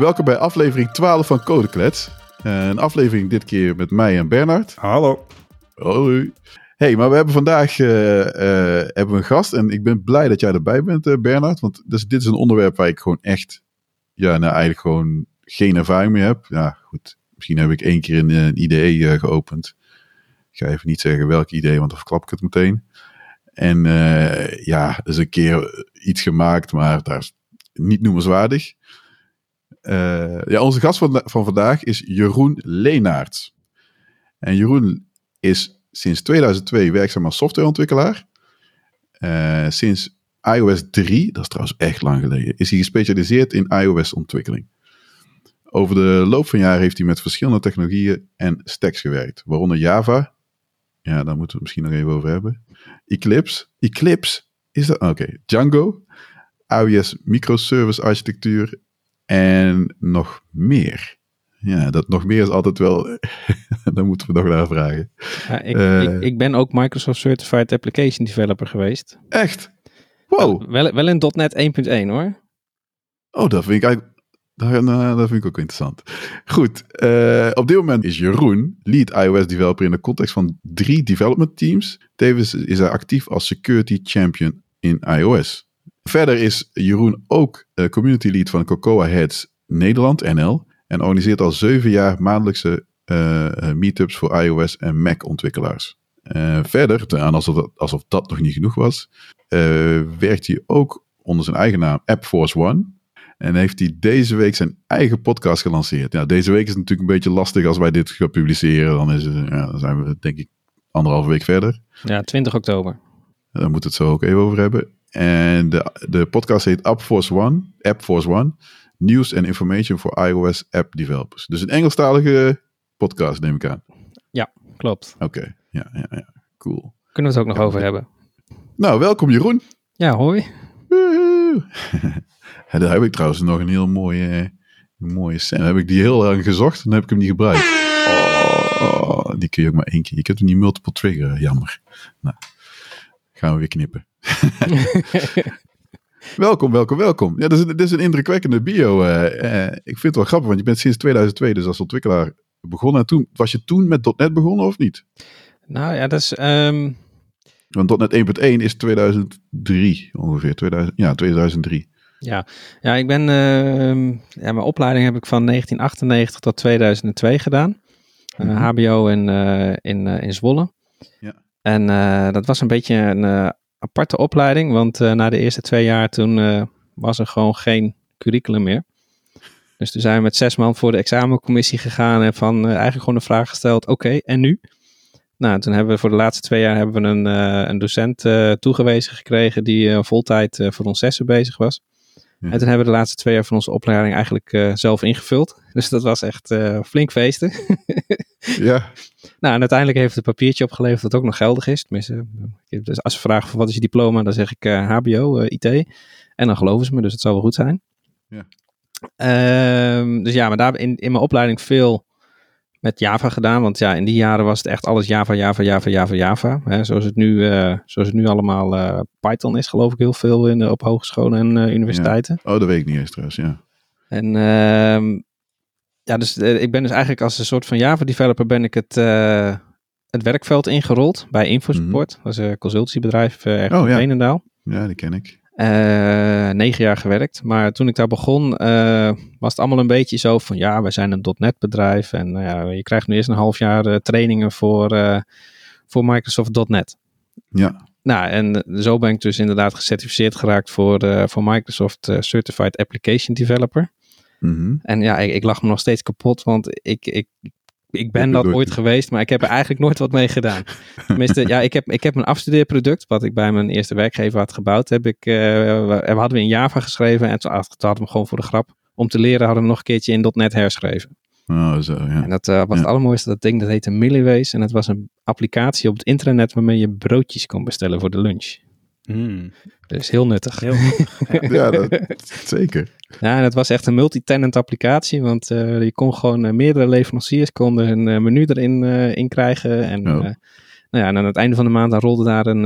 Welkom bij aflevering 12 van Codeklets. Uh, een aflevering dit keer met mij en Bernard. Hallo. Hoi. Hey, maar we hebben vandaag uh, uh, hebben we een gast en ik ben blij dat jij erbij bent, Bernard. Want dus, dit is een onderwerp waar ik gewoon echt, ja, nou eigenlijk gewoon geen ervaring mee heb. Ja, goed. Misschien heb ik één keer een, een idee geopend. Ik ga even niet zeggen welk idee, want dan verklap ik het meteen. En ja, is een keer iets gemaakt, maar daar is niet noemenswaardig. Uh, ja, onze gast van, van vandaag is Jeroen Leenaerts. En Jeroen is sinds 2002 werkzaam als softwareontwikkelaar. Uh, sinds iOS 3, dat is trouwens echt lang geleden, is hij gespecialiseerd in iOS-ontwikkeling. Over de loop van jaren heeft hij met verschillende technologieën en stacks gewerkt, waaronder Java. Ja, daar moeten we het misschien nog even over hebben. Eclipse. Eclipse is dat? Oké. Django. iOS microservice architectuur en nog meer. Ja, dat nog meer is altijd wel. dan moeten we nog naar vragen. Ja, ik, uh, ik, ik, ben ook Microsoft Certified Application Developer geweest. Echt? Wow. wel, wel in .NET 1.1 hoor. Oh, dat vind ik eigenlijk. Dat, nou, dat vind ik ook interessant. Goed, uh, op dit moment is Jeroen lead iOS developer in de context van drie development teams. Tevens is hij actief als security champion in iOS. Verder is Jeroen ook uh, community lead van Cocoa Heads Nederland, NL. En organiseert al zeven jaar maandelijkse uh, meetups voor iOS en Mac ontwikkelaars. Uh, verder, alsof dat, alsof dat nog niet genoeg was, werkt hij ook onder zijn eigen naam AppForce One. En heeft hij deze week zijn eigen podcast gelanceerd. Ja, deze week is natuurlijk een beetje lastig als wij dit gaan publiceren. Dan, is het, ja, dan zijn we denk ik anderhalve week verder. Ja, 20 oktober. Daar moeten we het zo ook even over hebben. En de, de podcast heet AppForce One, AppForce One, News and Information for iOS App Developers. Dus een Engelstalige podcast, neem ik aan. Ja, klopt. Oké, ja, ja, ja, cool. Kunnen we het ook nog over hebben. Nou, welkom Jeroen. Ja, hoi. daar heb ik trouwens nog een heel mooie, mooie scène. heb ik die heel lang gezocht en dan heb ik hem niet gebruikt. Oh, die kun je ook maar één keer. Je kunt hem niet multiple triggeren, jammer. Nou, gaan we weer knippen. welkom, welkom, welkom. Ja, dit is, dit is een indrukwekkende bio. Uh, uh, ik vind het wel grappig, want je bent sinds 2002 dus als ontwikkelaar begonnen. En toen, was je toen met .NET begonnen of niet? Nou ja, dat is... Um... Want .NET 1.1 is 2003 ongeveer. 2000, ja, 2003. Ja, ja ik ben... Uh, ja, mijn opleiding heb ik van 1998 tot 2002 gedaan. Mm -hmm. HBO in, in, in Zwolle. Ja. En dat was een beetje een aparte opleiding, want uh, na de eerste twee jaar toen uh, was er gewoon geen curriculum meer. Dus toen zijn we met zes man voor de examencommissie gegaan en van uh, eigenlijk gewoon de vraag gesteld, oké, okay, en nu? Nou, toen hebben we voor de laatste twee jaar hebben we een, een docent toegewezen gekregen die voltijd voor ons zessen bezig was. En toen hebben we de laatste twee jaar van onze opleiding eigenlijk uh, zelf ingevuld. Dus dat was echt uh, flink feesten. ja. Nou, en uiteindelijk heeft het papiertje opgeleverd dat ook nog geldig is. Tenminste, dus als ze vragen wat is je diploma, dan zeg ik uh, HBO, IT. En dan geloven ze me, dus het zal wel goed zijn. Ja. Um, dus ja, maar daar in, in mijn opleiding veel met Java gedaan. Want ja, in die jaren was het echt alles Java, Java, Java, Java, Java. Hè, zoals, het nu, uh, zoals het nu allemaal uh, Python is, geloof ik heel veel in, op hogescholen en uh, universiteiten. Ja. Oh, dat weet ik niet eens trouwens, ja. En uh, ja, dus ik ben dus eigenlijk als een soort van Java-developer ben ik het, het werkveld ingerold bij Infosupport. Mm -hmm. Dat is een consultiebedrijf ergens oh, in Veenendaal. Ja, die ken ik. Uh, negen jaar gewerkt. Maar toen ik daar begon, uh, was het allemaal een beetje zo van ja, wij zijn een .NET bedrijf. En uh, ja, je krijgt nu eerst een half jaar trainingen voor, voor Microsoft .NET. Ja. Nou, en zo ben ik dus inderdaad gecertificeerd geraakt voor, voor Microsoft Certified Application Developer. Mm -hmm. En ja, ik, ik lag me nog steeds kapot, want ik, ik, ik ben dat ooit geweest, maar ik heb er eigenlijk nooit wat mee gedaan. Tenminste, ja, ik heb, ik heb een afstudeerproduct, wat ik bij mijn eerste werkgever had gebouwd, heb ik, uh, we, hadden we in Java geschreven en toen, hadden we hem gewoon voor de grap. Om te leren hadden we nog een keertje in .NET herschreven. Oh, zo, ja. En dat uh, was ja. het allermooiste, dat ding, dat heette Milliways. En dat was een applicatie op het internet waarmee je broodjes kon bestellen voor de lunch. Mm. Dus heel nuttig. Heel ja, dat, zeker. Ja, en het was echt een multi-tenant applicatie, want uh, je kon gewoon uh, meerdere leveranciers konden een uh, menu erin in krijgen. En oh. Nou ja, en aan het einde van de maand dan rolde daar een,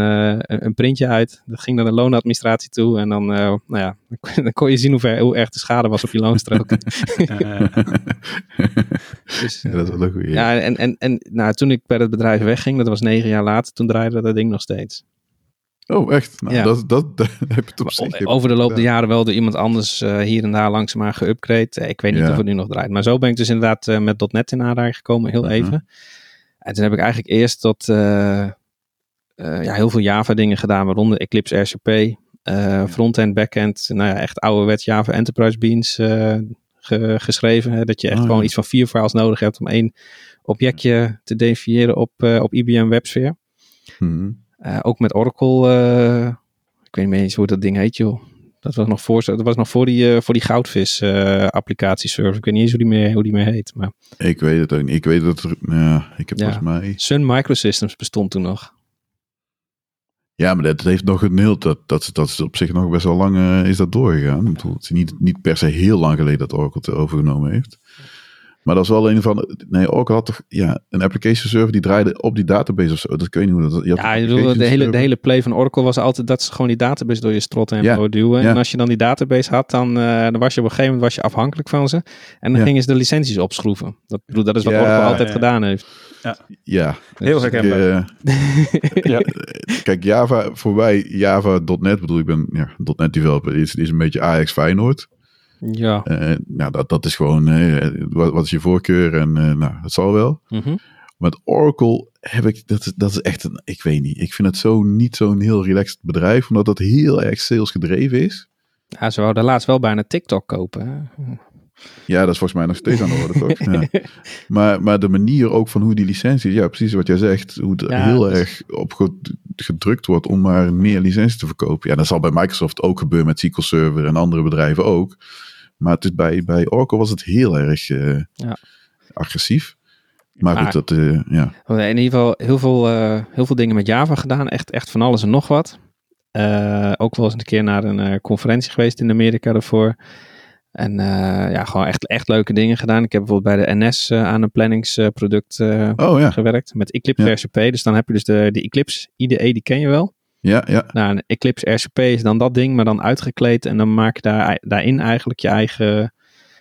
een printje uit. Dat ging naar de loonadministratie toe. En dan, nou ja, dan kon je zien hoe, ver, hoe erg de schade was op je loonstrook. dus, ja, dat is wel een goeie. Ja, en, en, en nou, toen ik bij het bedrijf wegging, dat was negen jaar later, toen draaide dat ding nog steeds. Oh, echt? Nou, Ja. dat, dat, dat heb je het op zich. Over de loop der jaren wel door iemand anders eh, hier en daar langzaamaan geüpgrade. Eh, Ik weet niet Ja. of het nu nog draait. Maar zo ben ik dus inderdaad eh, met .NET in aanraking gekomen, heel Mhm. even. En toen heb ik eigenlijk eerst tot eh, eh, ja, heel veel Java dingen gedaan, waaronder Eclipse RCP, eh, frontend, backend, nou ja, echt ouderwets Java Enterprise Beans eh, ge- geschreven. Hè, dat je echt Oh, gewoon ja. iets van vier files nodig hebt om één objectje te definiëren op, eh, op IBM WebSphere. Mhm. Eh, ook met Oracle. eh, ik weet niet meer eens hoe dat ding heet, joh. Dat was nog voor, dat was nog voor die, eh, voor die goudvis applicatieserver. Ik weet niet eens hoe die meer, hoe die meer heet. Maar Ik weet het ook niet. Ik weet dat er... Ja, ik heb Ja. volgens mij... Sun Microsystems bestond toen nog. Ja, maar dat heeft nog een heel... Dat, dat, dat is op zich nog best wel lang is dat doorgegaan. Ik bedoel, het is niet, niet per se heel lang geleden dat Oracle het overgenomen heeft. Maar dat is wel een van... Nee, Oracle had toch... Ja, een application server die draaide op die database of zo. Dat ik weet niet hoe dat... je Ja, bedoel, de hele, de hele play van Oracle was altijd dat ze gewoon die database door je strot en Ja, ja, duwen. ja. En als je dan die database had, dan, eh, dan was je op een gegeven moment was je afhankelijk van ze. En dan Ja. gingen ze de licenties opschroeven. Dat, bedoel, dat is wat Ja, Oracle altijd ja. gedaan heeft. Ja. Heel Ik, herkenbaar. eh, Ja. Kijk, Java, voor mij, Java.net, bedoel ik ben ja, .net developer, is, is een beetje Ajax Feyenoord. Ja. Nou, dat, dat is gewoon, eh, wat, wat is je voorkeur en eh, nou, dat zal wel. Mhm. Met Oracle heb ik, dat, is- dat is echt een, ik weet niet, ik vind het zo niet zo'n heel relaxed bedrijf, omdat dat heel erg sales gedreven is. ja, ze wouden laatst wel bijna TikTok kopen. Ja, dat is volgens mij nog steeds aan de orde, toch? Ja. Maar, maar de manier ook van hoe die licenties, ja, precies wat jij zegt, hoe Ja, heel is- erg op ge- gedrukt wordt om maar meer licenties te verkopen. Ja, dat zal bij Microsoft ook gebeuren met SQL Server en andere bedrijven ook. Maar het bij, bij Oracle was het heel erg eh, Ja. agressief. Maar Maar- goed, dat, eh, ja. We in ieder geval heel veel, eh, heel veel dingen met Java gedaan. Echt, echt van alles en nog wat. Ook wel eens een keer naar een conferentie geweest in Amerika daarvoor. En ja, gewoon echt, echt leuke dingen gedaan. Ik heb bijvoorbeeld bij de NS aan een planningsproduct Oh ja, gewerkt met Eclipse Ja. RCP. Dus dan heb je dus de, de Eclipse IDE, die ken je wel. Ja, ja. Nou, een Eclipse RCP is dan dat ding, maar dan uitgekleed. En dan maak je daar, daarin eigenlijk je eigen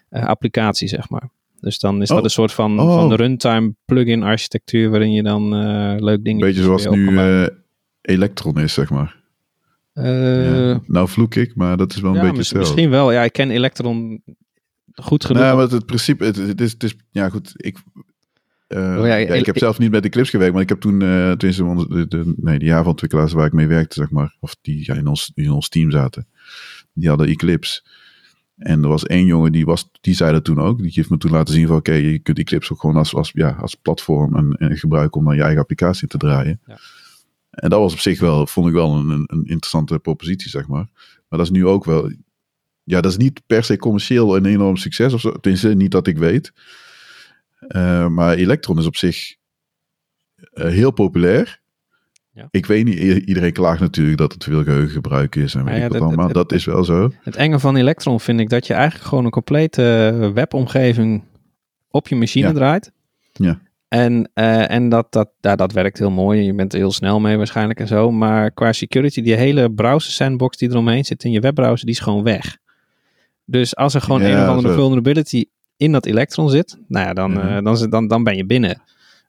eh, applicatie, zeg maar. Dus dan is Oh. dat een soort van, Oh. van runtime plugin architectuur waarin je dan eh leuk Een dingen beetje zoals nu eh, Electron is, zeg maar. Ja. Nou vloek ik, maar dat is wel een beetje mis- hetzelfde. misschien wel. Ja, ik ken Electron goed genoeg. Nou, maar het, het principe, het, het is, het is, ja goed, ik, eh, Oh ja, ja, ik heb ik- zelf niet met Eclipse gewerkt, maar ik heb toen, eh tenminste, de, de, nee, de Java-ontwikkelaars waar ik mee werkte, zeg maar, of die ja, in, ons, in ons team zaten, die hadden Eclipse. En er was één jongen, die, was, die zei dat toen ook. Die heeft me toen laten zien van, oké, je kunt Eclipse ook gewoon als, als, ja, als platform en, en gebruiken om dan je eigen applicatie te draaien. Ja. En dat was op zich wel, vond ik wel een, een, een interessante propositie, zeg maar. Maar dat is nu ook wel, ja, dat is niet per se commercieel een enorm succes of zo. Tenminste, niet dat ik weet. Eh, maar Electron is op zich eh, heel populair. Ja. Ik weet niet, iedereen klaagt natuurlijk dat het veel geheugengebruik is en weet Nou ja, ik wat dat- allemaal. het- dat is wel zo. Het enge van Electron vind ik dat je eigenlijk gewoon een complete webomgeving op je machine Ja. draait. Ja. En, eh, en dat, dat, ja, dat werkt heel mooi. Je bent er heel snel mee waarschijnlijk en zo. Maar qua security, die hele browser sandbox die eromheen zit in je webbrowser, die is gewoon weg. Dus als er gewoon Ja, een of andere zo. vulnerability in dat Electron zit, nou ja, dan, Ja. eh, dan, dan, dan ben je binnen.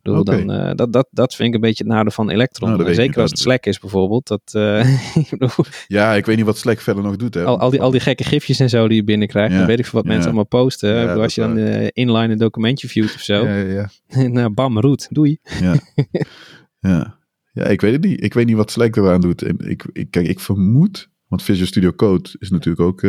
Bedoel, dan, eh, dat, dat, dat vind ik een beetje het nadeel van Electron. Nou, Zeker als het Slack is bijvoorbeeld. Dat, eh, ik bedoel, Ja, ik weet niet wat Slack verder nog doet. Hè? al, al, die, al die gekke gifjes en zo die je binnenkrijgt. Ja. Dan weet ik veel wat Ja. mensen allemaal posten. Ja, bedoel, als je dan inline een documentje viewt of zo. Ja, ja, ja. En bam, roet. Doei. Ja. ja. ja, ik weet het niet. Ik weet niet wat Slack eraan doet. En ik, ik, kijk, ik vermoed, want Visual Studio Code is natuurlijk ook...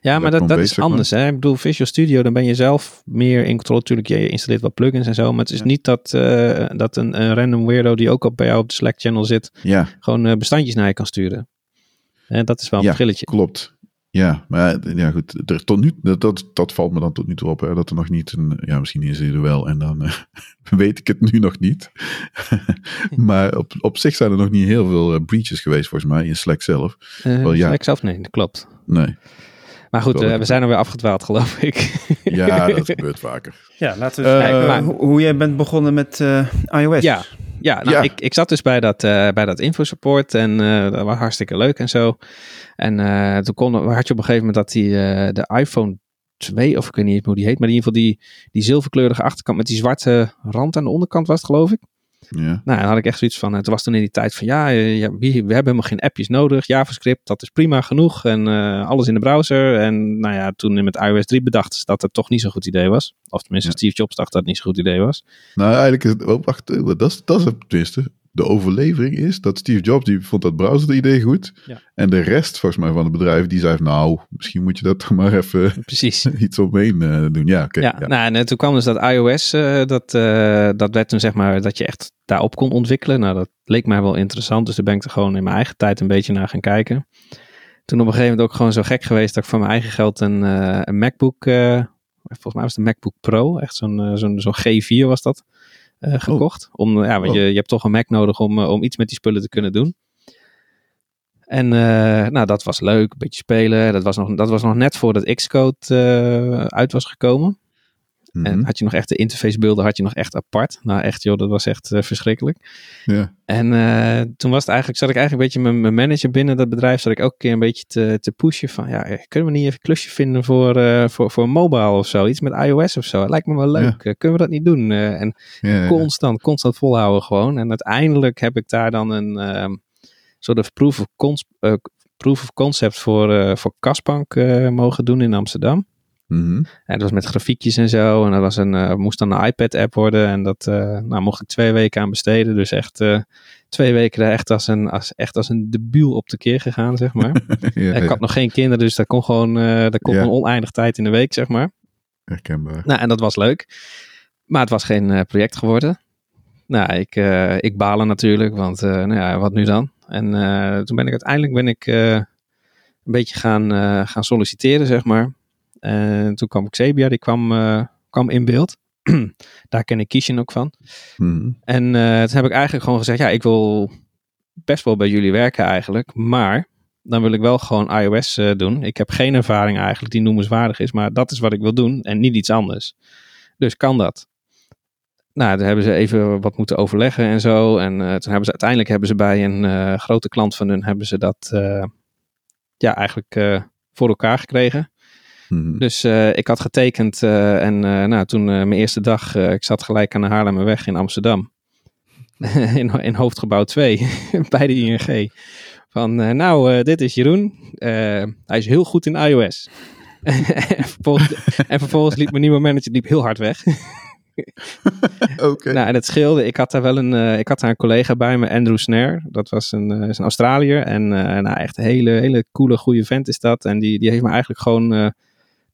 Ja, maar dat, dat is anders. Hè? Ik bedoel, Visual Studio, dan ben je zelf meer in controle. Natuurlijk, je installeert wat plugins en zo. Maar het is Ja. niet dat, eh, dat een, een random weirdo die ook op, bij jou op de Slack channel zit, ja, gewoon eh, bestandjes naar je kan sturen. En dat is wel een Ja, verschilletje. klopt. Ja, maar ja, goed. Er, tot nu, dat, dat, valt me dan tot nu toe op. Hè, dat er nog niet een... Ja, misschien is er wel. En dan eh, weet ik het nu nog niet. maar op, op zich zijn er nog niet heel veel breaches geweest, volgens mij, in Slack zelf. Wel, ja. Slack zelf? Nee, dat klopt. Nee. Maar goed, eh, we zijn er weer afgedwaald, geloof ik. Ja, dat gebeurt vaker. Ja, laten we Eh, eens kijken maar- hoe, jij bent begonnen met eh, iOS. Ja. Ja, nou, Ik, ik zat dus bij dat, uh, bij dat infosupport en uh, dat was hartstikke leuk en zo. En uh, toen kon, had je op een gegeven moment dat die, de iPhone 2, of ik weet niet hoe die heet, maar in ieder geval die, die zilverkleurige achterkant met die zwarte rand aan de onderkant was het geloof ik. Ja. Nou, dan had ik echt zoiets van, het was toen in die tijd van, ja, ja we, we hebben helemaal geen appjes nodig. JavaScript, dat is prima genoeg. En uh, alles in de browser. En nou ja, toen met iOS 3 bedachten ze dat het toch niet zo'n goed idee was. Of tenminste, ja. Steve Jobs dacht dat het niet zo'n goed idee was. Nou, eigenlijk is het, oh, wacht, dat is, dat is het tenminste de overlevering is dat Steve Jobs, die vond dat browser-idee goed. Ja. En de rest, volgens mij, van het bedrijf, die zei nou, misschien moet je dat toch maar even Precies. iets omheen uh, doen. Ja, oké. ja, Nou, en toen kwam dus dat iOS, uh, dat, uh, dat werd toen zeg maar, dat je echt daarop kon ontwikkelen. Nou, dat leek mij wel interessant, dus daar ben ik er gewoon in mijn eigen tijd een beetje naar gaan kijken. Toen op een gegeven moment ook gewoon zo gek geweest dat ik voor mijn eigen geld een, een MacBook, volgens mij was het een MacBook Pro, echt zo'n zo'n zo'n G4 was dat. Uh, gekocht. Oh. Om, ja, want oh. je, je hebt toch een Mac nodig om, om iets met die spullen te kunnen doen. En uh, nou, dat was leuk, een beetje spelen. Dat was nog, dat was nog net voordat Xcode uh, uit was gekomen. En mhm. had je nog echt de interfacebeelden had je nog echt apart. Nou echt joh, dat was echt uh, verschrikkelijk. Ja. En uh, toen was het eigenlijk, zat ik eigenlijk een beetje mijn manager binnen dat bedrijf, zat ik elke keer een beetje te, te pushen van, ja, kunnen we niet even een klusje vinden voor, uh, voor, voor mobile of zo, iets met iOS of zo. Het lijkt me wel leuk, kunnen we dat niet doen? en constant, constant volhouden gewoon. En uiteindelijk heb ik daar dan een ehm, soort of proof of, proof of concept voor, voor Kasbank mogen doen in Amsterdam. Mm En dat was met grafiekjes en zo. En dat was een, uh, moest dan een iPad-app worden. En dat uh, nou, mocht ik twee weken aan besteden. Dus echt uh, twee weken daar echt als een, als, echt als een debiel op de keer gegaan, zeg maar. ja, ik had nog geen kinderen, dus dat kon gewoon, dat kon ja. oneindig tijd in de week, zeg maar. Herkenbaar. Nou, en dat was leuk. Maar het was geen project geworden. Nou, ik, ik balen natuurlijk, want nou ja, wat nu dan? En toen ben ik uiteindelijk ben ik, een beetje gaan, gaan solliciteren, zeg maar. En toen kwam Xebia, die kwam, uh, kwam in beeld. Daar ken ik Kishin ook van. Hmm. En uh, toen heb ik eigenlijk gewoon gezegd, ja, ik wil best wel bij jullie werken eigenlijk, maar dan wil ik wel gewoon iOS uh, doen. Ik heb geen ervaring eigenlijk die noemenswaardig is, maar dat is wat ik wil doen en niet iets anders. Dus kan dat? Nou, daar hebben ze even wat moeten overleggen en zo. En toen hebben ze uiteindelijk hebben ze bij een grote klant van hun hebben ze dat ja, eigenlijk voor elkaar gekregen. Mhm. Dus uh, ik had getekend uh, en uh, nou, toen mijn eerste dag, ik zat gelijk aan de Haarlemmerweg in Amsterdam. in, in hoofdgebouw 2 bij de ING. Van nou, dit is Jeroen. hij is heel goed in iOS. en, vervolgens, en vervolgens liep mijn nieuwe manager liep heel hard weg. Oké. Nou, en het scheelde. Ik had daar wel een, uh, ik had daar een collega bij me, Andrew Snare. Dat was een, uh, is een Australiër. En uh, nou, echt een hele, hele coole, goede vent is dat. En die, die heeft me eigenlijk gewoon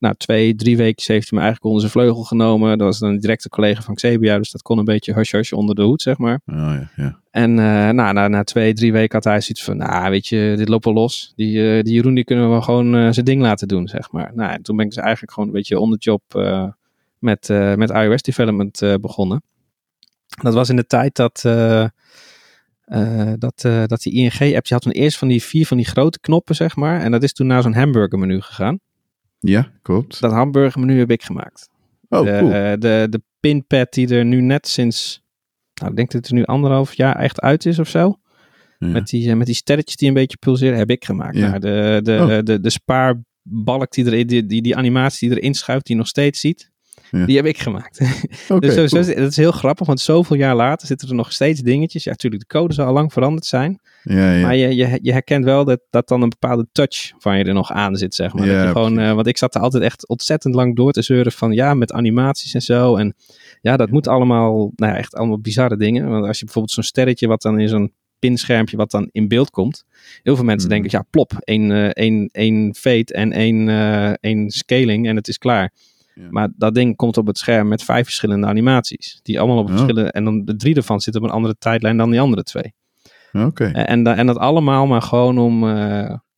nou, twee, drie weken heeft hij me eigenlijk onder zijn vleugel genomen. Dat was een directe collega van Xebia, dus dat kon een beetje hush hush onder de hoed, zeg maar. Oh, ja, ja. En uh, nou, na, na twee, drie weken had hij zoiets van, nou, weet je, dit loopt wel los. Die, uh, die Jeroen, die kunnen we gewoon uh, zijn ding laten doen, zeg maar. Nou, en toen ben ik dus eigenlijk gewoon een beetje on the job met, met iOS development begonnen. Dat was in de tijd dat... dat, dat die ING-app, je had toen eerst van die vier van die grote knoppen, zeg maar. En dat is toen naar zo'n hamburgermenu gegaan. Ja, klopt. Dat hamburgermenu heb ik gemaakt. Oh, de, cool. Uh, de, de pinpad die er nu net sinds, nou, ik denk dat het er nu anderhalf jaar echt uit is of zo. Ja. Met, die, uh, met die sterretjes die een beetje pulseren, heb ik gemaakt. Ja. De, de, oh. de, de spaarbalk die, er, die, die, die animatie die erin schuift, die je nog steeds ziet. Ja. Die heb ik gemaakt. Okay, dus zo, cool. zo, dat is heel grappig, want zoveel jaar later zitten er nog steeds dingetjes. Ja, natuurlijk, de code zal al lang veranderd zijn. Ja, ja. Maar je, je, je herkent wel dat, dat dan een bepaalde touch van je er nog aan zit, zeg maar. Ja, dat je gewoon, uh, want ik zat er altijd echt ontzettend lang door te zeuren van ja, met animaties en zo. En ja, dat moet allemaal, nou ja, echt allemaal bizarre dingen. Want als je bijvoorbeeld zo'n sterretje wat dan in zo'n pinschermpje wat dan in beeld komt. Heel veel mensen Hmm. denken, ja, plop, één, uh, één, één fade en één, uh, één scaling en het is klaar. Ja. Maar dat ding komt op het scherm met vijf verschillende animaties. Die allemaal op Oh. verschillende, en dan de drie ervan zitten op een andere tijdlijn dan die andere twee. Oké. En, en, en dat allemaal maar gewoon om, uh,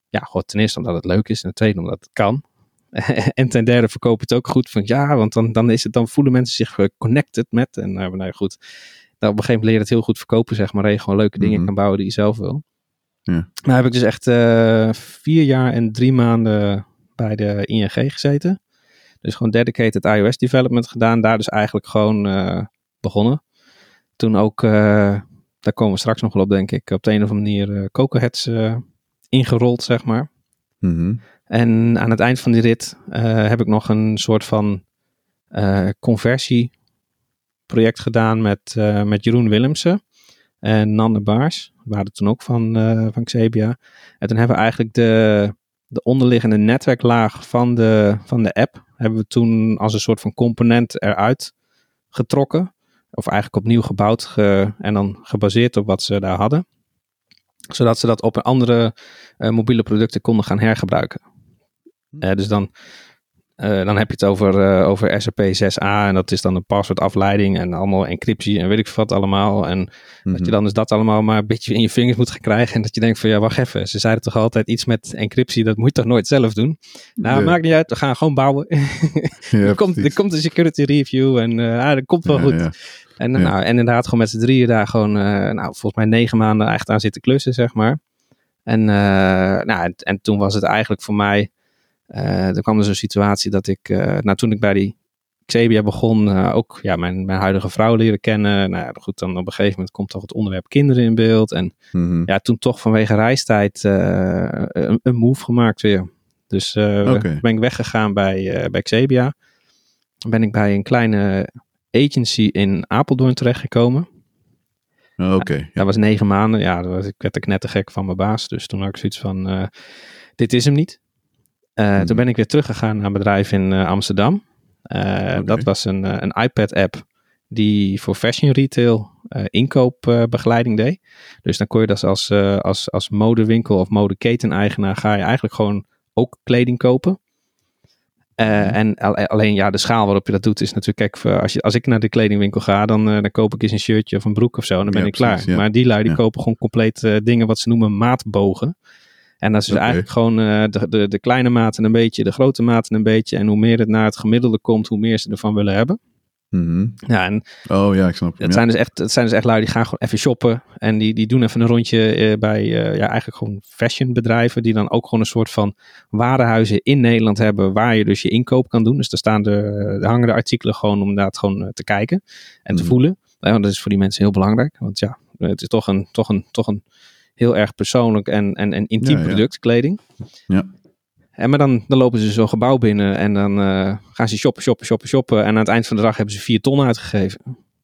ja, gewoon ten eerste omdat het leuk is en ten tweede omdat het kan. en ten derde verkoop je het ook goed van ja, want dan, dan, is het, dan voelen mensen zich eh, connected met. En uh, nou ja, goed, nou, op een gegeven moment leer je het heel goed verkopen, zeg maar. Dat je gewoon leuke dingen Mhm. kan bouwen die je zelf wil. Ja. Nou heb ik dus echt uh, vier jaar en drie maanden bij de ING gezeten. Dus gewoon dedicated iOS development gedaan. Daar dus eigenlijk gewoon uh, begonnen. Toen ook uh, daar komen we straks nog wel op, denk ik, op de een of andere manier uh, Cocoheads ingerold, zeg maar. Mhm. En aan het eind van die rit heb ik nog een soort van conversieproject gedaan met, met Jeroen Willemsen en Nanne Baars. We waren toen ook van, van Xebia. En toen hebben we eigenlijk de, de onderliggende netwerklaag van de, van de app hebben we toen als een soort van component eruit getrokken. Of eigenlijk opnieuw gebouwd en dan gebaseerd op wat ze daar hadden. Zodat ze dat op andere uh, mobiele producten konden gaan hergebruiken. Uh, dus dan uh, dan heb je het over, uh, over SAP 6a en dat is dan een passwordafleiding en allemaal encryptie en weet ik wat allemaal. En mm -hmm. dat je mhm. dan dus dat allemaal maar een beetje in je vingers moet gaan krijgen en dat je denkt van ja wacht even, ze zeiden toch altijd iets met encryptie, dat moet je toch nooit zelf doen? Nou, maakt niet uit, we gaan gewoon bouwen. ja, er, komt, er komt een security review en uh, ah, dat komt wel ja, goed. Ja. En, nou, en inderdaad gewoon met z'n drieën daar gewoon, nou volgens mij negen maanden echt aan zitten klussen zeg maar. En, nou, en, en toen was het eigenlijk voor mij er kwam dus een situatie dat ik, uh, nou toen ik bij die Xebia begon, uh, ook ja, mijn, mijn huidige vrouw leren kennen. Nou ja, goed, dan op een gegeven moment komt toch het onderwerp kinderen in beeld. En mm -hmm. ja, toen toch vanwege reistijd een, een, move gemaakt weer. Dus okay. ben ik weggegaan bij, bij Xebia. Ben ik bij een kleine agency in Apeldoorn terechtgekomen. Oké. Okay, ja. Dat was negen maanden. Ja, was, ik werd er knettergek van mijn baas. Dus toen had ik zoiets van, dit is hem niet. Uh, Toen ben ik weer teruggegaan naar een bedrijf in uh, Amsterdam. Okay. Dat was een, een iPad-app die voor fashion retail inkoopbegeleiding deed. Dus dan kon je dat als, als, als modewinkel of modeketen-eigenaar ga je eigenlijk gewoon ook kleding kopen. Uh, en alleen ja, de schaal waarop je dat doet is natuurlijk, kijk, als, je, als ik naar de kledingwinkel ga, dan, dan koop ik eens een shirtje of een broek of zo, en dan ben ja, ik precies, klaar. Ja. Maar die lui die ja. kopen gewoon compleet dingen wat ze noemen maatbogen. En dat is dus okay. eigenlijk gewoon uh, de, de, de, kleine maten een beetje, de grote maten een beetje. En hoe meer het naar het gemiddelde komt, hoe meer ze ervan willen hebben. Mm -hmm. Ja, en oh ja, ik snap. Het, ja. zijn dus echt, het zijn dus echt lui die gaan gewoon even shoppen. En die, die doen even een rondje uh, bij uh, ja, eigenlijk gewoon fashionbedrijven. Die dan ook gewoon een soort van warenhuizen in Nederland hebben. Waar je dus je inkoop kan doen. Dus daar staan de, hangen de artikelen gewoon om inderdaad gewoon te kijken en mm -hmm. te voelen. Ja, dat is voor die mensen heel belangrijk. Want ja, het is toch een, toch een, toch een heel erg persoonlijk en, en, en intiem ja, product, kleding. Ja. En maar dan, dan lopen ze zo'n gebouw binnen en dan uh, gaan ze shoppen, shoppen, shoppen, shoppen. En aan het eind van de dag hebben ze vier ton uitgegeven.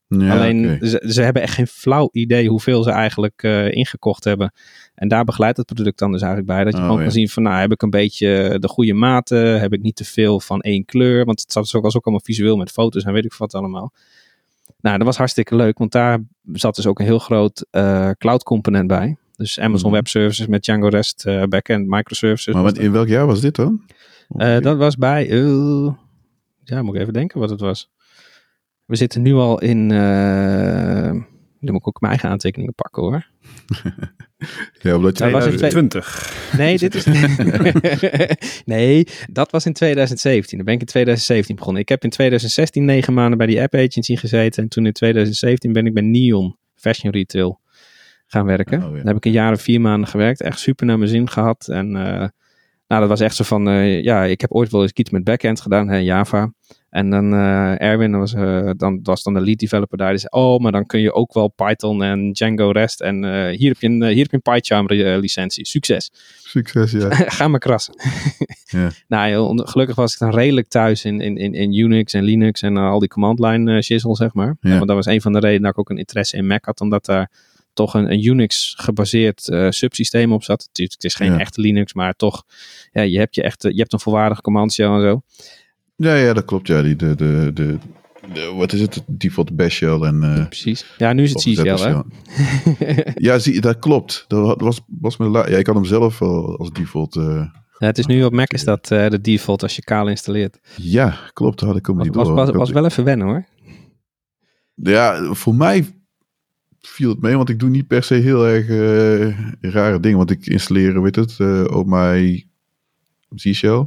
Ja, Alleen okay. ze, ze, hebben echt geen flauw idee hoeveel ze eigenlijk uh, ingekocht hebben. En daar begeleidt het product dan dus eigenlijk bij. Dat je Oh, gewoon ja. kan zien van nou heb ik een beetje de goede maten. Heb ik niet te veel van één kleur. Want het zat dus ook, was ook allemaal visueel met foto's en weet ik wat allemaal. Nou dat was hartstikke leuk. Want daar zat dus ook een heel groot uh, cloud component bij. Dus Amazon Mhm. Web Services met Django REST uh, backend microservices. Maar wat, in welk jaar was dit dan? uh, dat was bij, uh, ja, moet ik even denken wat het was. We zitten nu al in, uh, nu moet ik ook mijn eigen aantekeningen pakken hoor. ja, omdat je... Dat was in twee- 20. Nee, dit is. nee, dat was in 2017. Dan ben ik in 2017 begonnen. Ik heb in 2016 negen maanden bij die app agency gezeten. En toen in 2017 ben ik bij Neon Fashion Retail gaan werken. Oh, ja. Dan heb ik een jaar en vier maanden gewerkt. Echt super naar mijn zin gehad. En uh, nou, dat was echt zo van, uh, ja, ik heb ooit wel eens iets met backend gedaan, hè, Java. En dan uh, Erwin, dat was, uh, dan, was dan de lead developer daar, die zei, oh, maar dan kun je ook wel Python en Django REST en hier, heb je een, hier heb je een PyCharm licentie. Succes. Succes, ja. Ga maar krassen. ja. Nou, gelukkig was ik dan redelijk thuis in, in, in, in Unix en Linux en al die command line shizzle, zeg maar. Ja. Want dat was een van de redenen dat ik ook een interesse in Mac had, omdat daar toch een, een Unix gebaseerd uh, subsysteem op zat. Het, het is geen Ja. echte Linux, maar toch, ja, je hebt je echt, je hebt een volwaardige command shell en zo. Ja, ja, dat klopt. Ja, die, de, de, de, de- wat is het? Default bash shell en... eh, Precies. Ja, nu is het C-shell, hè? Ja, zie, dat klopt. Dat was, was mijn la- ja, ik had hem zelf al als default. eh, Ja, het is nu op Mac is dat uh, de default als je kaal installeert. ja, klopt. Had ik hem Was, niet door. was, was wel even wennen hoor. Ja, voor mij viel het mee, want ik doe niet per se heel erg eh, rare dingen. Want ik installeer, weet het, eh oh my Z-shell.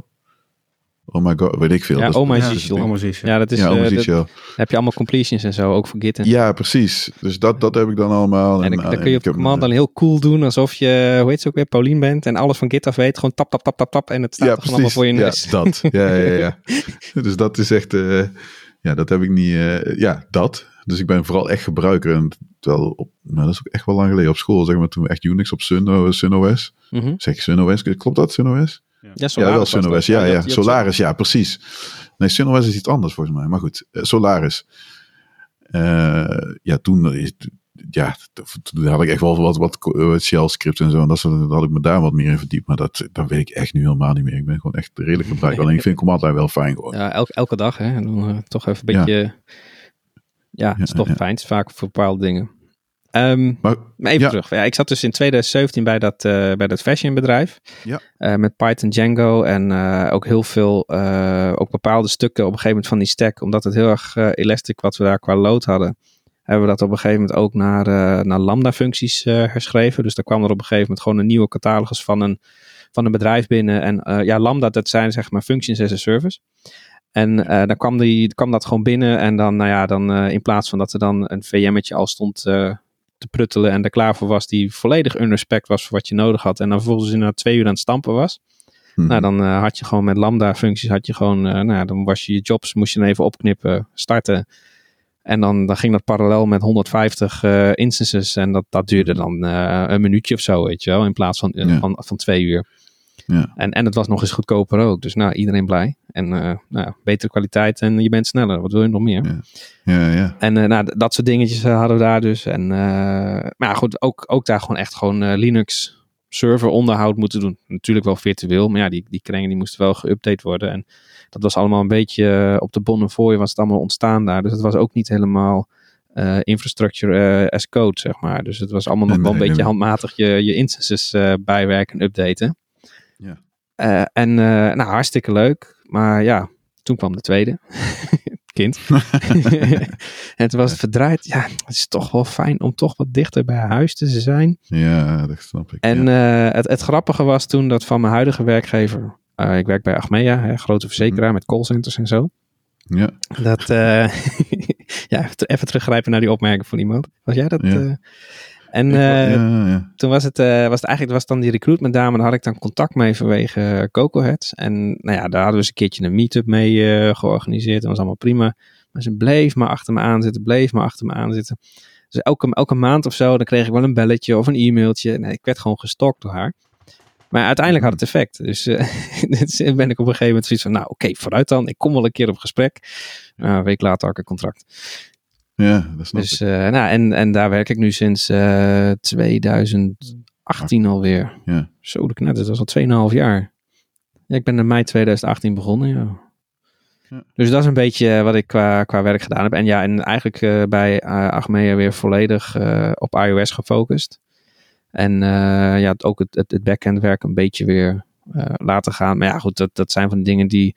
Oh my god, weet ik veel. Ja, Dat is- oh my Z-shell. Ja, dat is, ja, oh my eh, dat- Z-shell. heb je allemaal completions en zo, ook voor Git. En, Ja, precies. Dus dat, dat heb ik dan allemaal. en dan, eh, dan kun je op command dan heel cool doen, alsof je, hoe heet ze ook weer, Paulien bent en alles van Git af weet. Gewoon tap, tap, tap, tap, tap en het staat Ja, er gewoon allemaal voor je precies. Ja, neus. dat. Ja, ja, ja. dus dat is echt... eh, ja, dat heb ik niet... eh, ja, dat. Dus ik ben vooral echt gebruiker. En terwijl op, nou, dat is ook echt wel lang geleden op school, zeg maar, toen we echt Unix op Sun, SunOS. Mm Zeg SunOS, klopt dat, SunOS? Ja, Solaris ja wel SunOS. Ja, ja, Solaris, ja, precies. Nee, SunOS is iets anders volgens mij. Maar goed, Solaris. Uh, ja, toen is ja, toen had ik echt wel wat, wat eh, shell scripts en zo. En dat, had ik me daar wat meer in verdiept. Maar dat, dat weet ik echt nu helemaal niet meer. Ik ben gewoon echt redelijk gebruikt. Alleen ik vind command line wel fijn geworden. Ja, elke, elke dag hè. En dan uh, toch even een beetje... Ja, ja het is toch fijn. Het is vaak voor bepaalde dingen. Um, maar, maar, even terug. Ja, ik zat dus in 2017 bij dat, uh, bij dat fashion bedrijf. Ja. Uh, met Python Django en uh, ook heel veel, ook bepaalde stukken op een gegeven moment van die stack. Omdat het heel erg elastic wat we daar qua load hadden hebben we dat op een gegeven moment ook naar, uh, naar Lambda-functies uh, herschreven. Dus daar kwam er op een gegeven moment gewoon een nieuwe catalogus van een, van een bedrijf binnen. En uh, ja, Lambda, dat zijn zeg maar functions as a service. En dan kwam, die, kwam dat gewoon binnen. En dan, nou ja, dan in plaats van dat er dan een VM'tje al stond te pruttelen en er klaar voor was, die volledig unrespect was voor wat je nodig had. En dan vervolgens na twee uur aan het stampen was. Hmm. Nou, dan had je gewoon met Lambda-functies, had je gewoon, nou ja, dan was je je jobs, moest je even opknippen, starten. En dan, dan ging dat parallel met 150 uh, eh, instances. En dat, dat duurde dan een minuutje of zo, weet je wel. In plaats van, van, van twee uur. Ja. En, en het was nog eens goedkoper ook. Dus nou, iedereen blij. En nou, betere kwaliteit en je bent sneller. Wat wil je nog meer? Ja, ja. ja. En nou, dat soort dingetjes hadden we daar dus. En, maar goed, ook, ook daar gewoon echt gewoon Linux server onderhoud moeten doen. Natuurlijk wel virtueel, maar ja, die, die kringen die moesten wel geüpdate worden. En dat was allemaal een beetje op de bonnen voor je was het allemaal ontstaan daar. Dus het was ook niet helemaal uh, infrastructure uh, as code, zeg maar. Dus het was allemaal nog wel een beetje handmatig je, je instances bijwerken en updaten. Ja. en nou, hartstikke leuk. Maar ja, toen kwam de tweede. kind. en toen was het verdraaid. Ja, het is toch wel fijn om toch wat dichter bij huis te zijn. Ja, dat snap ik. En het, het grappige was toen dat van mijn huidige werkgever ik werk bij Achmea, hè, grote verzekeraar mhm. met callcenters en zo. Ja. Dat, ja, even teruggrijpen naar die opmerking van iemand. Was jij dat? Ja. En ja, ja. toen was het, was het eigenlijk was dan die recruitment dame, daar had ik dan contact mee vanwege Coco Heads. En nou ja, daar hadden we eens een keertje een meetup mee georganiseerd. Dat was allemaal prima. Maar ze bleef maar achter me aanzitten, bleef maar achter me aanzitten. Dus elke, elke maand of zo, dan kreeg ik wel een belletje of een e-mailtje. Nee, ik werd gewoon gestalkt door haar. Maar uiteindelijk had het effect. Dus, uh, ben ik op een gegeven moment zoiets van, nou oké, vooruit dan. Ik kom wel een keer op gesprek. Uh, een week later had ik een contract. Ja, dat snap dus, ik. Uh, nou, en, en daar werk ik nu sinds 2018 alweer. Ja. Zo, de knet, dat was al 2,5 jaar. Ja, ik ben in mei 2018 begonnen, ja. ja. Dus dat is een beetje wat ik qua, qua werk gedaan heb. En ja, en eigenlijk bij Achmea weer volledig op iOS gefocust. En uh, ja, ook het, het, het backend werk een beetje weer uh, laten gaan. Maar ja, goed, dat, dat zijn van de dingen die.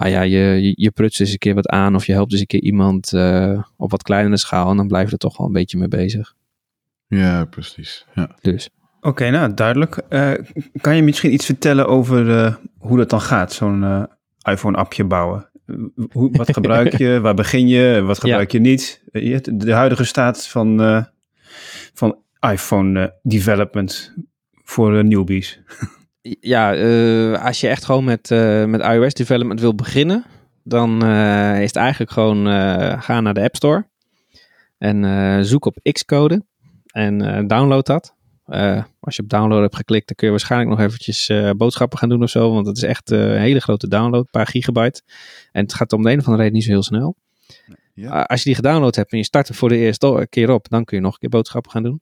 Ah ja, je, je, prutst eens een keer wat aan of je helpt eens een keer iemand uh, op wat kleinere schaal. En dan blijf je er toch wel een beetje mee bezig. Ja, precies. Ja. Dus. Oké, okay, nou duidelijk. kan je misschien iets vertellen over hoe dat dan gaat, zo'n iPhone-appje bouwen? Hoe, wat gebruik je? Waar begin je? Wat gebruik je niet? De huidige staat van, van iPhone uh, development voor uh, newbies? ja, uh, als je echt gewoon met, met iOS development wil beginnen, dan is het eigenlijk gewoon ga naar de App Store en zoek op Xcode en download dat. als je op download hebt geklikt, dan kun je waarschijnlijk nog eventjes boodschappen gaan doen of zo, want het is echt een hele grote download, een paar gigabyte. En het gaat om de een of andere reden niet zo heel snel. Ja. als je die gedownload hebt en je start er voor de eerste keer op, dan kun je nog een keer boodschappen gaan doen.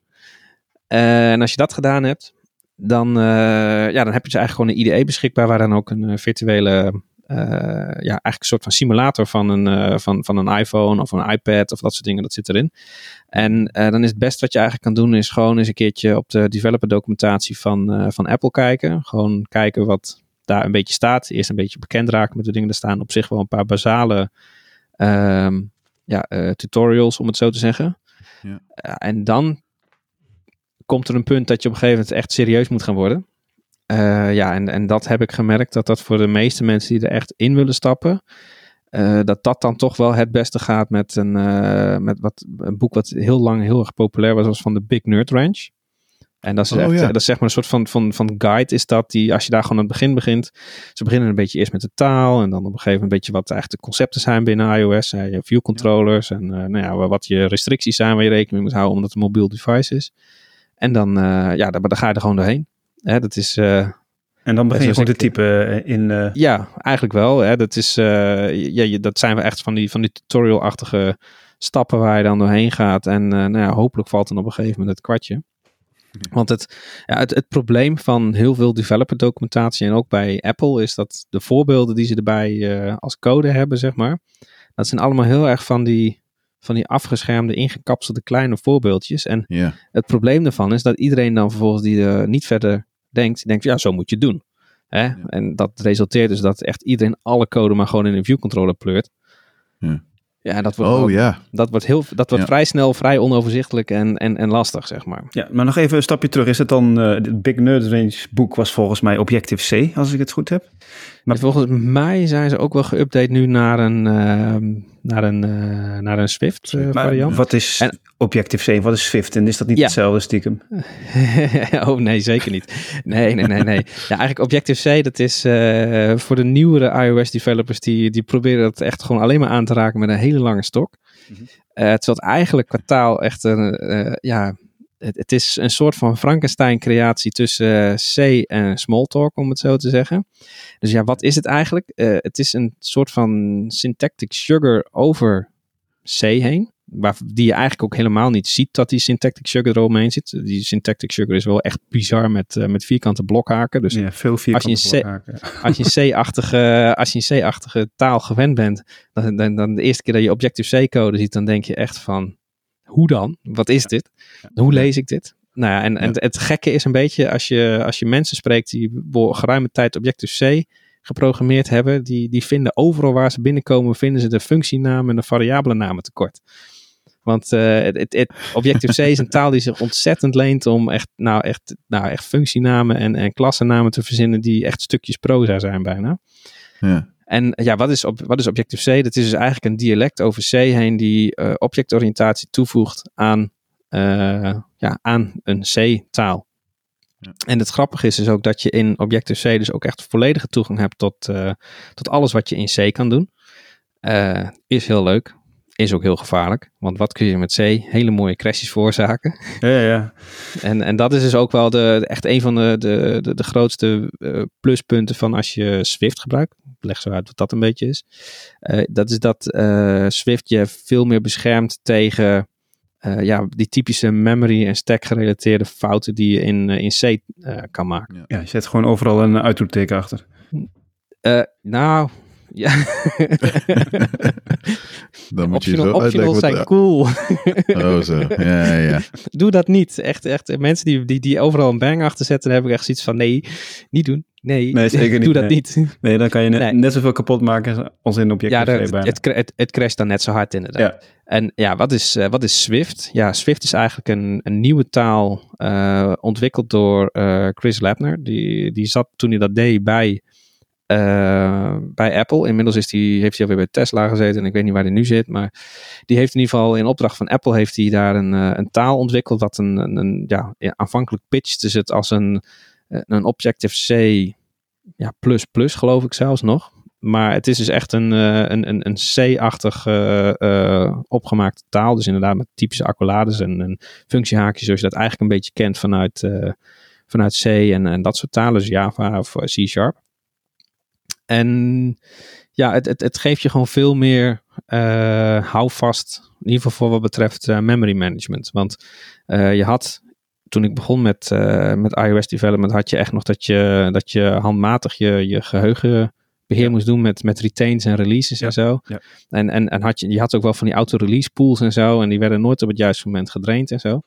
Eh, en als je dat gedaan hebt, dan, uh, ja, dan heb je dus eigenlijk gewoon een IDE beschikbaar waar dan ook een eh, virtuele, ja, eigenlijk een soort van simulator van een, van, van een iPhone of een iPad of dat soort dingen, dat zit erin. En dan is het best wat je eigenlijk kan doen, is gewoon eens een keertje op de developer documentatie van, van Apple kijken. Gewoon kijken wat daar een beetje staat. Eerst een beetje bekend raken met de dingen. Er staan op zich wel een paar basale ehm, ja, tutorials, om het zo te zeggen. Ja. en dan komt er een punt dat je op een gegeven moment echt serieus moet gaan worden. Uh, ja, en, en dat heb ik gemerkt dat dat voor de meeste mensen die er echt in willen stappen, uh, dat dat dan toch wel het beste gaat met een, uh, met wat, een boek wat heel lang heel erg populair was, was van de Big Nerd Ranch. En dat is, oh, echt, dat is zeg maar een soort van, van, van guide is dat, die als je daar gewoon aan het begin begint, ze beginnen een beetje eerst met de taal en dan op een gegeven moment een beetje wat eigenlijk de concepten zijn binnen iOS, hè, je view controllers en uh, nou ja, wat je restricties zijn waar je rekening mee moet houden omdat het een mobiel device is. En dan, uh, ja, dan, dan ga je er gewoon doorheen. Hè, dat is... Uh, en dan begin je gewoon te typen in... Ja, eigenlijk wel. Hè, dat, is, ja, dat zijn we echt van die, van die tutorial-achtige stappen waar je dan doorheen gaat. En nou ja, hopelijk valt dan op een gegeven moment het kwartje. Want het, ja, het, het, probleem van heel veel developer documentatie en ook bij Apple is dat de voorbeelden die ze erbij als code hebben, zeg maar, dat zijn allemaal heel erg van die, van die afgeschermde, ingekapselde kleine voorbeeldjes. En het probleem daarvan is dat iedereen dan vervolgens die er niet verder denkt, denkt, ja, zo moet je het doen. Hè? En dat resulteert dus dat echt iedereen alle code maar gewoon in een viewcontroller pleurt. Ja. Ja, dat wordt, oh, ja. dat wordt, heel, dat wordt vrij snel vrij onoverzichtelijk en, en, en lastig, zeg maar. Ja, maar nog even een stapje terug. Is het dan, uh, het Big Nerd Range boek was volgens mij Objective-C, als ik het goed heb? Maar volgens mij zijn ze ook wel geüpdate nu naar een, uh, naar een, uh, naar een Swift uh, variant. Wat is en, Objective-C wat is Swift? En is dat niet hetzelfde stiekem? oh nee, zeker niet. Nee, nee, nee, nee. Ja, eigenlijk Objective-C, dat is uh, voor de nieuwere iOS-developers, die, die proberen dat echt gewoon alleen maar aan te raken met een hele lange stok. Mm -hmm. terwijl het eigenlijk kwartaal echt een, ja, het, het, is een soort van Frankenstein-creatie tussen C en Smalltalk, om het zo te zeggen. Dus ja, wat is het eigenlijk? Uh, het is een soort van syntactic sugar over C heen. Waar, die je eigenlijk ook helemaal niet ziet dat die syntactic sugar eromheen zit. Die syntactic sugar is wel echt bizar met, uh, met vierkante blokhaken. Dus ja, veel vierkante als je blokhaken. Als je een C-achtige, als je een C-achtige taal gewend bent, dan, dan, dan de eerste keer dat je Objective-C-code ziet, dan denk je echt van, hoe dan? Wat is dit? Hoe lees ik dit? Nou ja, en, en het gekke is een beetje als je, als je mensen spreekt die geruime tijd Objective-C geprogrammeerd hebben, die, die vinden overal waar ze binnenkomen, vinden ze de functienamen en de variabele namen tekort. Want uh, het, het, Objective-C is een taal die zich ontzettend leent om echt, nou, echt, nou, echt functienamen en, en klassennamen te verzinnen die echt stukjes proza zijn bijna. Ja. En ja, wat is, op, wat is Objective-C? Dat is dus eigenlijk een dialect over C heen die uh, objectoriëntatie toevoegt aan, uh, ja, aan een C-taal. Ja. En het grappige is dus ook dat je in Objective-C dus ook echt volledige toegang hebt tot, uh, tot alles wat je in C kan doen. is heel leuk. Is ook heel gevaarlijk. Want wat kun je met C? Hele mooie crashes veroorzaken. Ja, ja. En, en dat is dus ook wel de, echt een van de, de, de, de grootste pluspunten van als je Swift gebruikt leg zo uit wat dat een beetje is. Uh, dat is dat uh, Swift je veel meer beschermt tegen uh, ja, die typische memory en stack gerelateerde fouten die je in, in C kan maken. Ja, je zet gewoon overal een uitroepteken achter. nou, ja. Dan moet je zo optionals zijn cool. oh zo, ja, ja. Doe dat niet. Echt, echt mensen die, die, die overal een bang achter zetten, dan heb ik echt zoiets van nee, niet doen. Nee, nee zeker niet. doe dat niet. Nee, dan kan je net, net zoveel kapot maken als in objecten. Ja, het, het, het, het crasht dan net zo hard inderdaad. Ja. En ja, wat is, uh, wat is Swift? Ja, Swift is eigenlijk een, een nieuwe taal uh, ontwikkeld door uh, Chris Labner. Die, die zat toen hij dat deed bij uh, bij Apple. Inmiddels is heeft hij alweer bij Tesla gezeten en ik weet niet waar hij nu zit. Maar die heeft in ieder geval in opdracht van Apple heeft hij daar een, uh, een taal ontwikkeld. Dat een, een, een ja, aanvankelijk pitchte het als een, eh, een Objective-C ja, plus plus geloof ik zelfs nog. Maar het is dus echt een, een, een, een C-achtig opgemaakte taal. Dus inderdaad met typische accolades en, en functiehaakjes zoals je dat eigenlijk een beetje kent vanuit, vanuit C en, en dat soort talen. Dus Java of C-Sharp. En ja, het, het, het geeft je gewoon veel meer uh, houvast, in ieder geval voor wat betreft uh, memory management. Want uh, je had, toen ik begon met, met iOS development, had je echt nog dat je, dat je handmatig je, je geheugen beheer moest doen met, met retains en releases en zo. Ja. En, en, en had je, je had ook wel van die auto-release pools en zo. En die werden nooit op het juiste moment gedraind en zo.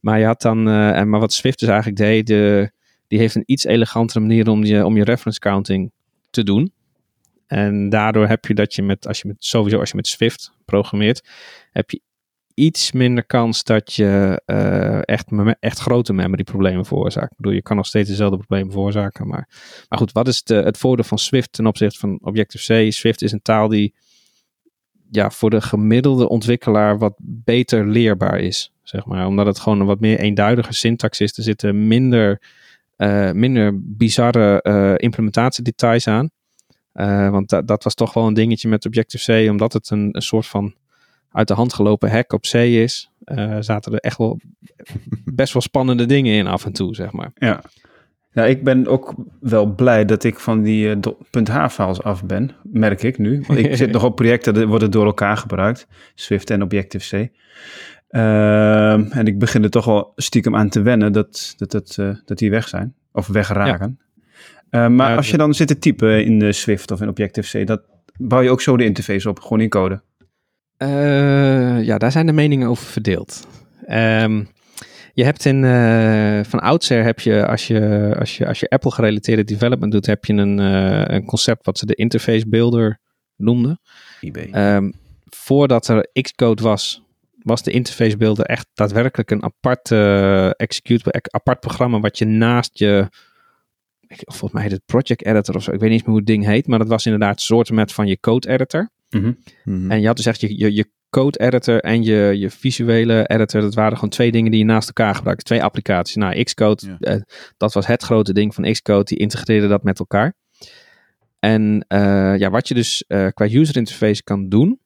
Maar je had dan, en, maar wat Swift dus eigenlijk deed, de, die heeft een iets elegantere manier om je, om je reference counting te doen. En daardoor heb je dat je met, als je met, sowieso als je met Swift programmeert, heb je iets minder kans dat je uh, echt, echt grote memory problemen veroorzaakt. Ik bedoel, je kan nog steeds dezelfde problemen veroorzaken. Maar, maar goed, wat is de, het voordeel van Swift ten opzichte van Objective-C? Swift is een taal die ja, voor de gemiddelde ontwikkelaar wat beter leerbaar is. Zeg maar. Omdat het gewoon een wat meer eenduidige syntax is. Er zitten minder, uh, minder bizarre uh, implementatiedetails aan. Uh, want dat was toch wel een dingetje met Objective-C. Omdat het een, een soort van uit de hand gelopen hack op C is. zaten er echt wel best wel spannende dingen in af en toe, zeg maar. Ja. Ja, ik ben ook wel blij dat ik van die .h-files af ben, merk ik nu. Want ik zit nog op projecten, die worden door elkaar gebruikt. Swift en Objective-C. Uh, en ik begin er toch wel stiekem aan te wennen dat, dat, dat, uh, dat die weg zijn. Of wegraken. Ja. Uh, maar als je dan zit te typen in de Swift of in Objective-C, dat bouw je ook zo de interface op, gewoon in code? ja, daar zijn de meningen over verdeeld. Um, je hebt in, uh, van oudsher heb je als, je, als je, als je Apple gerelateerde development doet, heb je een, uh, een concept wat ze de interface builder noemden. Um, voordat er Xcode was, was de interface builder echt daadwerkelijk een apart uh, executable, apart programma wat je naast je, volgens mij heet het project editor of zo, ik weet niet meer hoe het ding heet, maar dat was inderdaad een soort met van je code editor. Mm -hmm. En je had dus echt je, je, je code editor en je, je visuele editor, dat waren gewoon twee dingen die je naast elkaar gebruikte. Twee applicaties. Nou, Xcode, eh, dat was het grote ding van Xcode, die integreerde dat met elkaar. En uh, ja, wat je dus uh, qua user interface kan doen,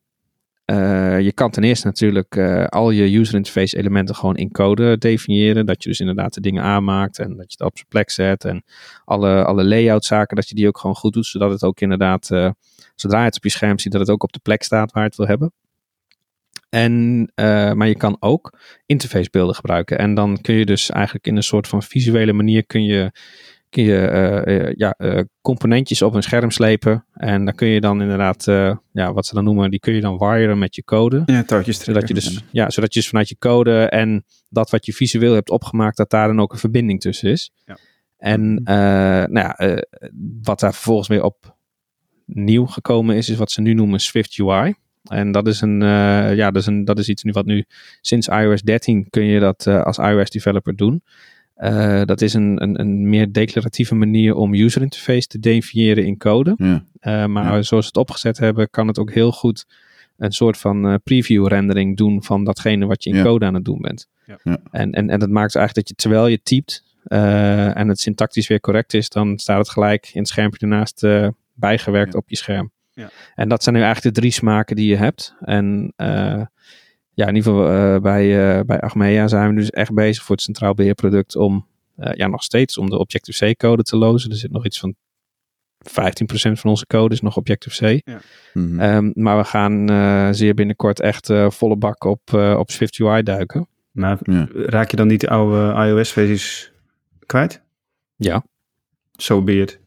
je kan ten eerste natuurlijk al je user interface elementen gewoon in code definiëren. Dat je dus inderdaad de dingen aanmaakt en dat je het op zijn plek zet. En alle, alle layout zaken, dat je die ook gewoon goed doet. Zodat het ook inderdaad, zodra je het op je scherm ziet, dat het ook op de plek staat waar het wil hebben. En, maar je kan ook interfacebeelden gebruiken. En dan kun je dus eigenlijk in een soort van visuele manier kun je, kun je uh, uh, ja, componentjes op een scherm slepen. En dan kun je dan inderdaad, ja, wat ze dan noemen, die kun je dan wiren met je code. Ja, touwtjes zodat je dus, ja, zodat je dus vanuit je code en dat wat je visueel hebt opgemaakt, dat daar dan ook een verbinding tussen is. Ja. En nou ja, wat daar vervolgens weer op nieuw gekomen is, is wat ze nu noemen Swift UI. En dat is, een, uh, ja, dat, is een, dat is iets nu wat nu sinds iOS 13 kun je dat als iOS developer doen. Uh, dat is een, een, een, meer declaratieve manier om user interface te definiëren in code. Ja. maar ja. zoals we het opgezet hebben, kan het ook heel goed een soort van preview rendering doen van datgene wat je in ja. code aan het doen bent. En, en, en dat maakt eigenlijk dat je terwijl je typt en het syntactisch weer correct is, dan staat het gelijk in het schermpje ernaast bijgewerkt op je scherm. Ja. En dat zijn nu eigenlijk de drie smaken die je hebt. En uh, ja, in ieder geval uh, bij, uh, bij Achmea zijn we dus echt bezig voor het Centraal Beheerproduct om ja, nog steeds om de Objective-C code te lozen. Er zit nog iets van 15% van onze code is nog Objective-C. Ja. Mm -hmm. um, maar we gaan zeer binnenkort echt volle bak op, op Swift UI duiken. Maar ja. raak je dan niet de oude iOS-versies kwijt? Ja. Zo so be it.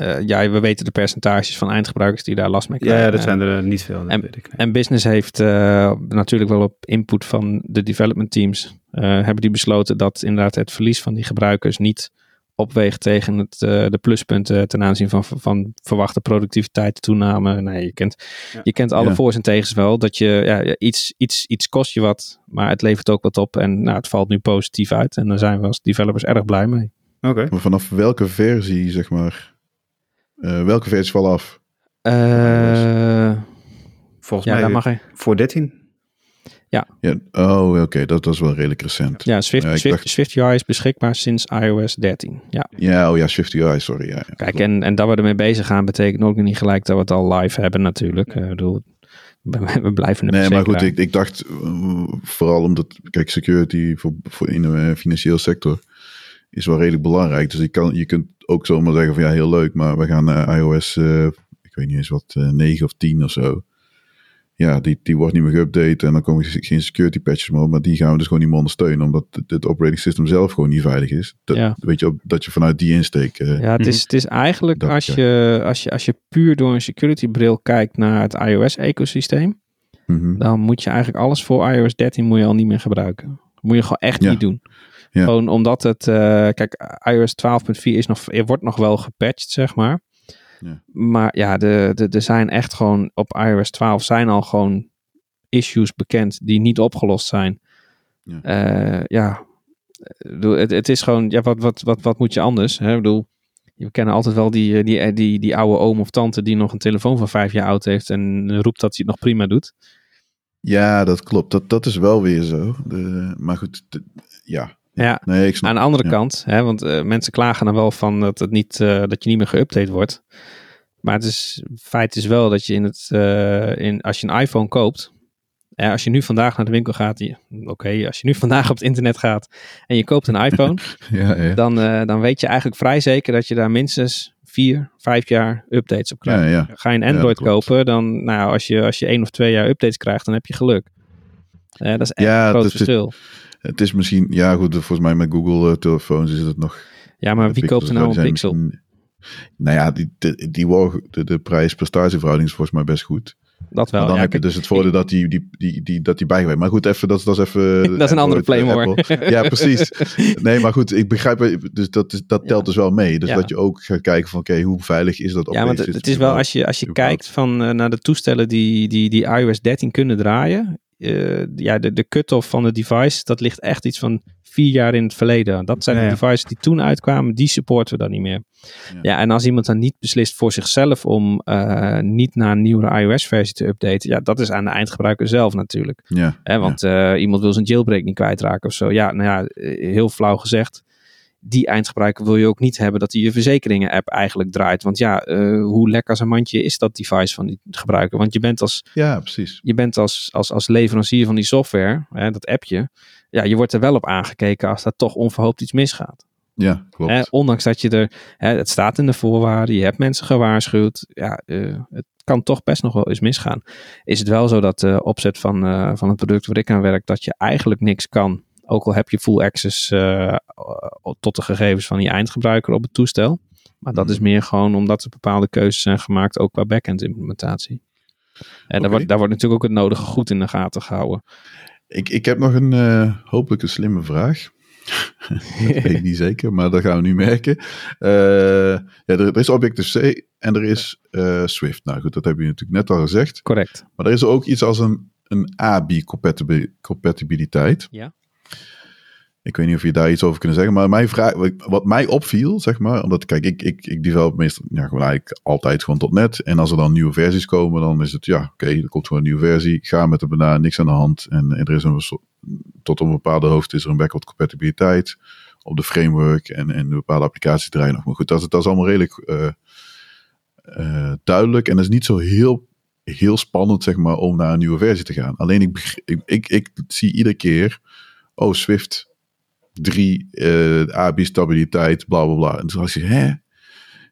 Uh, ja, we weten de percentages van eindgebruikers die daar last mee krijgen. Ja, dat zijn er niet veel. En, weet ik, nee. en, business heeft uh, natuurlijk wel op input van de development teams, uh, hebben die besloten dat inderdaad het verlies van die gebruikers niet opweegt tegen het, de pluspunten ten aanzien van, van verwachte productiviteit, toename. Nee, je kent, ja. je kent alle ja. voor's en tegens wel. Dat je ja, iets, iets, iets kost je wat, maar het levert ook wat op. En nou, het valt nu positief uit. En daar zijn we als developers erg blij mee. Oké. Okay. Maar vanaf welke versie, zeg maar, uh, welke versies vallen af? Uh, Volgens ja, mij mag hij. voor 13. Ja. ja oh, oké. Okay. Dat, dat is wel redelijk recent. Ja, Swift, ja, Swift, dacht... Swift, UI is beschikbaar sinds iOS 13. Ja, ja oh ja, Swift UI, sorry. Ja, Kijk, en, en dat we ermee bezig gaan betekent ook niet gelijk dat we het al live hebben natuurlijk. Ik bedoel, we blijven er Nee, maar goed, ik, ik dacht vooral omdat, kijk, security voor, voor in de financiële sector is wel redelijk belangrijk. Dus je, kan, je kunt ook zomaar zeggen van ja, heel leuk, maar we gaan naar iOS, uh, ik weet niet eens wat, uh, 9 of 10 of zo. Ja, die, die wordt niet meer geüpdate en dan komen geen security patches meer maar die gaan we dus gewoon niet meer ondersteunen, omdat het operating system zelf gewoon niet veilig is. Dat, ja. Weet je, dat je vanuit die insteek... Uh, ja, het is, het is eigenlijk als je, als, je, als je puur door een security bril kijkt naar het iOS-ecosysteem, mm -hmm. dan moet je eigenlijk alles voor iOS 13 moet je al niet meer gebruiken. moet je gewoon echt ja. niet doen. Ja. Gewoon omdat het, uh, kijk, iOS 12.4 is nog, er wordt nog wel gepatcht, zeg maar. Ja. Maar ja, er de, de zijn echt gewoon op iOS 12 zijn al gewoon issues bekend die niet opgelost zijn. Ja, uh, ja. Het, het is gewoon, ja, wat, wat, wat, wat moet je anders? Hè? Ik bedoel, we kennen altijd wel die, die, die, die oude oom of tante die nog een telefoon van vijf jaar oud heeft en roept dat hij het nog prima doet. Ja, dat klopt. Dat, dat is wel weer zo. De, maar goed, ja. Ja, nee, ik snap, aan de andere kant, hè, want uh, mensen klagen dan wel van dat, het niet, uh, dat je niet meer geüpdate wordt. Maar het is, feit is wel dat je in het, uh, in, als je een iPhone koopt, ja, als je nu vandaag naar de winkel gaat, oké, als je nu vandaag op het internet gaat en je koopt een iPhone, ja, ja. Dan, dan weet je eigenlijk vrij zeker dat je daar minstens vier, vijf jaar updates op krijgt. Ga je een Android kopen, dan nou, als je, als je één of twee jaar updates krijgt, dan heb je geluk. Dat is echt een groot verschil. Het, is misschien, ja goed, volgens mij met Google telefoons is het nog... Ja, maar wie koopt er nou een Pixel? Nou ja, die, die, die de, de prijs-prestatieverhouding is volgens mij best goed. Dat wel. dan heb je dus het voordeel dat die, die, die, die, dat die bijgewerkt. Maar goed, even, dat, dat is even... dat is een andere Playmore. ja, precies. Nee, maar goed, ik begrijp, dus dat, is, dat telt dus wel mee. Dus dat je ook gaat kijken van, oké, hoe veilig is dat op Ja, want het, het is wel, als je, als je kijkt van, uh, naar de toestellen die, die, die iOS 13 kunnen draaien, uh, ja, de, de cut-off van het device, dat ligt echt iets van vier jaar in het verleden. Dat zijn de devices die toen uitkwamen, die supporten we dan niet meer. Ja. en als iemand dan niet beslist voor zichzelf om uh, niet naar een nieuwere iOS-versie te updaten, ja, dat is aan de eindgebruiker zelf natuurlijk. Ja. Want uh, iemand wil zijn jailbreak niet kwijtraken of zo. Ja, nou ja, heel flauw gezegd die eindgebruiker wil je ook niet hebben dat hij je verzekeringen-app eigenlijk draait. Want ja, uh, hoe lekker als een mandje is dat device van die gebruiker? Want je bent als, ja, precies. Je bent als, als, als leverancier van die software, hè, dat appje, ja, je wordt er wel op aangekeken als dat toch onverhoopt iets misgaat. Ja, klopt. Hè, ondanks dat je er, hè, het staat in de voorwaarden, je hebt mensen gewaarschuwd. Ja, uh, het kan toch best nog wel eens misgaan. Is het wel zo dat de opzet van, uh, van het product waar ik aan werk, dat je eigenlijk niks kan ook al heb je full access uh, tot de gegevens van je eindgebruiker op het toestel. Maar dat is mhm. meer gewoon omdat er bepaalde keuzes zijn gemaakt, ook qua backend implementatie. En daar, wordt, daar wordt natuurlijk ook het nodige goed in de gaten gehouden. Ik, ik heb nog een uh, hopelijk een slimme vraag. dat weet ik niet zeker, maar dat gaan we nu merken. Uh, ja, er, er is Objective-C en er is uh, Swift. Nou goed, dat heb je natuurlijk net al gezegd. Correct. Maar er is ook iets als een, een ABI-compatibiliteit. Ja. Ik weet niet of je daar iets over kunnen zeggen, maar mijn vraag, wat mij opviel, zeg maar, omdat kijk, ik, ik, ik develop meestal, ja, gewoon eigenlijk altijd gewoon tot net. En als er dan nieuwe versies komen, dan is het, ja, oké, er komt gewoon een nieuwe versie. Ga met de banaan, niks aan de hand. En, er is een, tot een bepaalde hoogte is er een backward compatibiliteit op de framework en, en bepaalde applicaties draaien nog. Maar goed, dat, dat is allemaal redelijk uh, uh, duidelijk. En het is niet zo heel, heel spannend, zeg maar, om naar een nieuwe versie te gaan. Alleen ik, ik, ik zie iedere keer, oh, Swift drie uh, AB-stabiliteit, bla bla bla. En toen dacht ik, hè?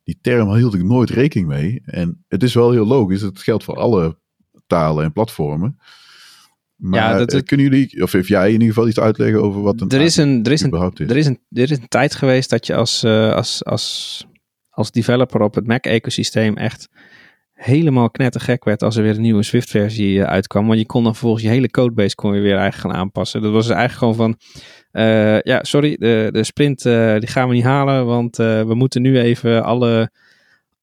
Die term hield ik nooit rekening mee. En het is wel heel logisch, het geldt voor alle talen en platformen. Maar ja, dat, uh, kunnen jullie, of heeft jij in ieder geval iets uitleggen over wat een er is een, er is een, Er is een, er is een tijd geweest dat je als, uh, als, als, als developer op het Mac-ecosysteem echt helemaal knettergek werd als er weer een nieuwe Swift-versie uitkwam. Want je kon dan vervolgens je hele codebase kon je weer eigenlijk gaan aanpassen. Dat was dus eigenlijk gewoon van, uh, ja, sorry, de, de sprint uh, die gaan we niet halen, want uh, we moeten nu even alle,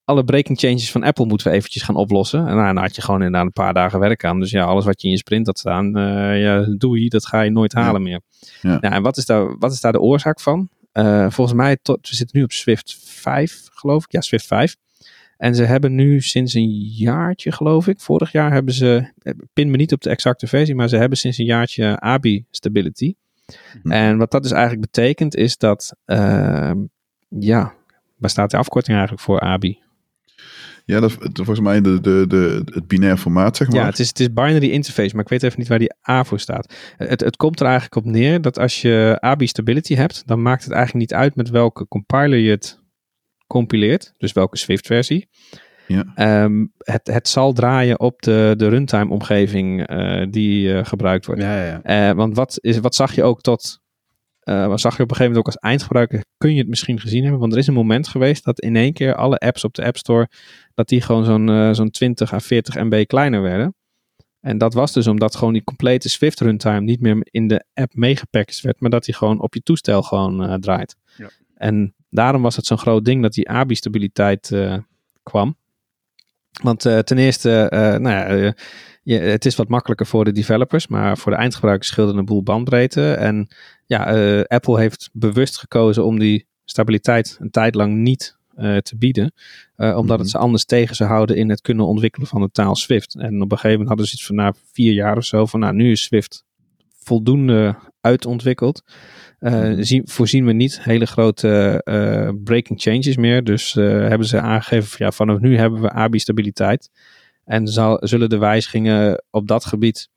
alle breaking changes van Apple moeten we eventjes gaan oplossen. En nou, dan had je gewoon inderdaad een paar dagen werk aan. Dus ja, alles wat je in je sprint had staan, ja, doei, dat ga je nooit halen meer. Ja. Nou, en wat is, daar, wat is daar de oorzaak van? volgens mij, tot, we zitten nu op Swift 5, geloof ik. Ja, Swift 5. En ze hebben nu sinds een jaartje, geloof ik, vorig jaar hebben ze, pin me niet op de exacte versie, maar ze hebben sinds een jaartje ABI Stability. Mhm. En wat dat dus eigenlijk betekent is dat, uh, ja, waar staat de afkorting eigenlijk voor ABI? Ja, dat is volgens mij de, de, de, het binair formaat, zeg maar. Ja, het is, het is binary interface, maar ik weet even niet waar die A voor staat. Het, het komt er eigenlijk op neer dat als je ABI stability hebt, dan maakt het eigenlijk niet uit met welke compiler je het compileert, dus welke Swift versie. Ja. Um, het, het zal draaien op de, de runtime omgeving uh, die uh, gebruikt wordt. Ja, ja, ja. Uh, want wat, is, wat zag je ook tot, wat zag je op een gegeven moment ook als eindgebruiker, kun je het misschien gezien hebben, want er is een moment geweest dat in één keer alle apps op de App Store, dat die gewoon zo'n zo'n 20 à 40 MB kleiner werden. En dat was dus omdat gewoon die complete Swift runtime niet meer in de app meegepackaged werd, maar dat die gewoon op je toestel gewoon draait. Ja. En daarom was het zo'n groot ding dat die ABI-stabiliteit kwam. Want uh, ten eerste, uh, nou ja, je, het is wat makkelijker voor de developers, maar voor de eindgebruikers scheelde een boel bandbreedte. En ja, Apple heeft bewust gekozen om die stabiliteit een tijd lang niet te bieden. omdat het mhm. ze anders tegen zou houden in het kunnen ontwikkelen van de taal Swift. En op een gegeven moment hadden ze iets van na vier jaar of zo van nou nu is Swift voldoende uitontwikkeld. Uh, zien, voorzien we niet hele grote breaking changes meer. Dus hebben ze aangegeven van ja, vanaf nu hebben we ABI-stabiliteit. En zal, zullen de wijzigingen op dat gebied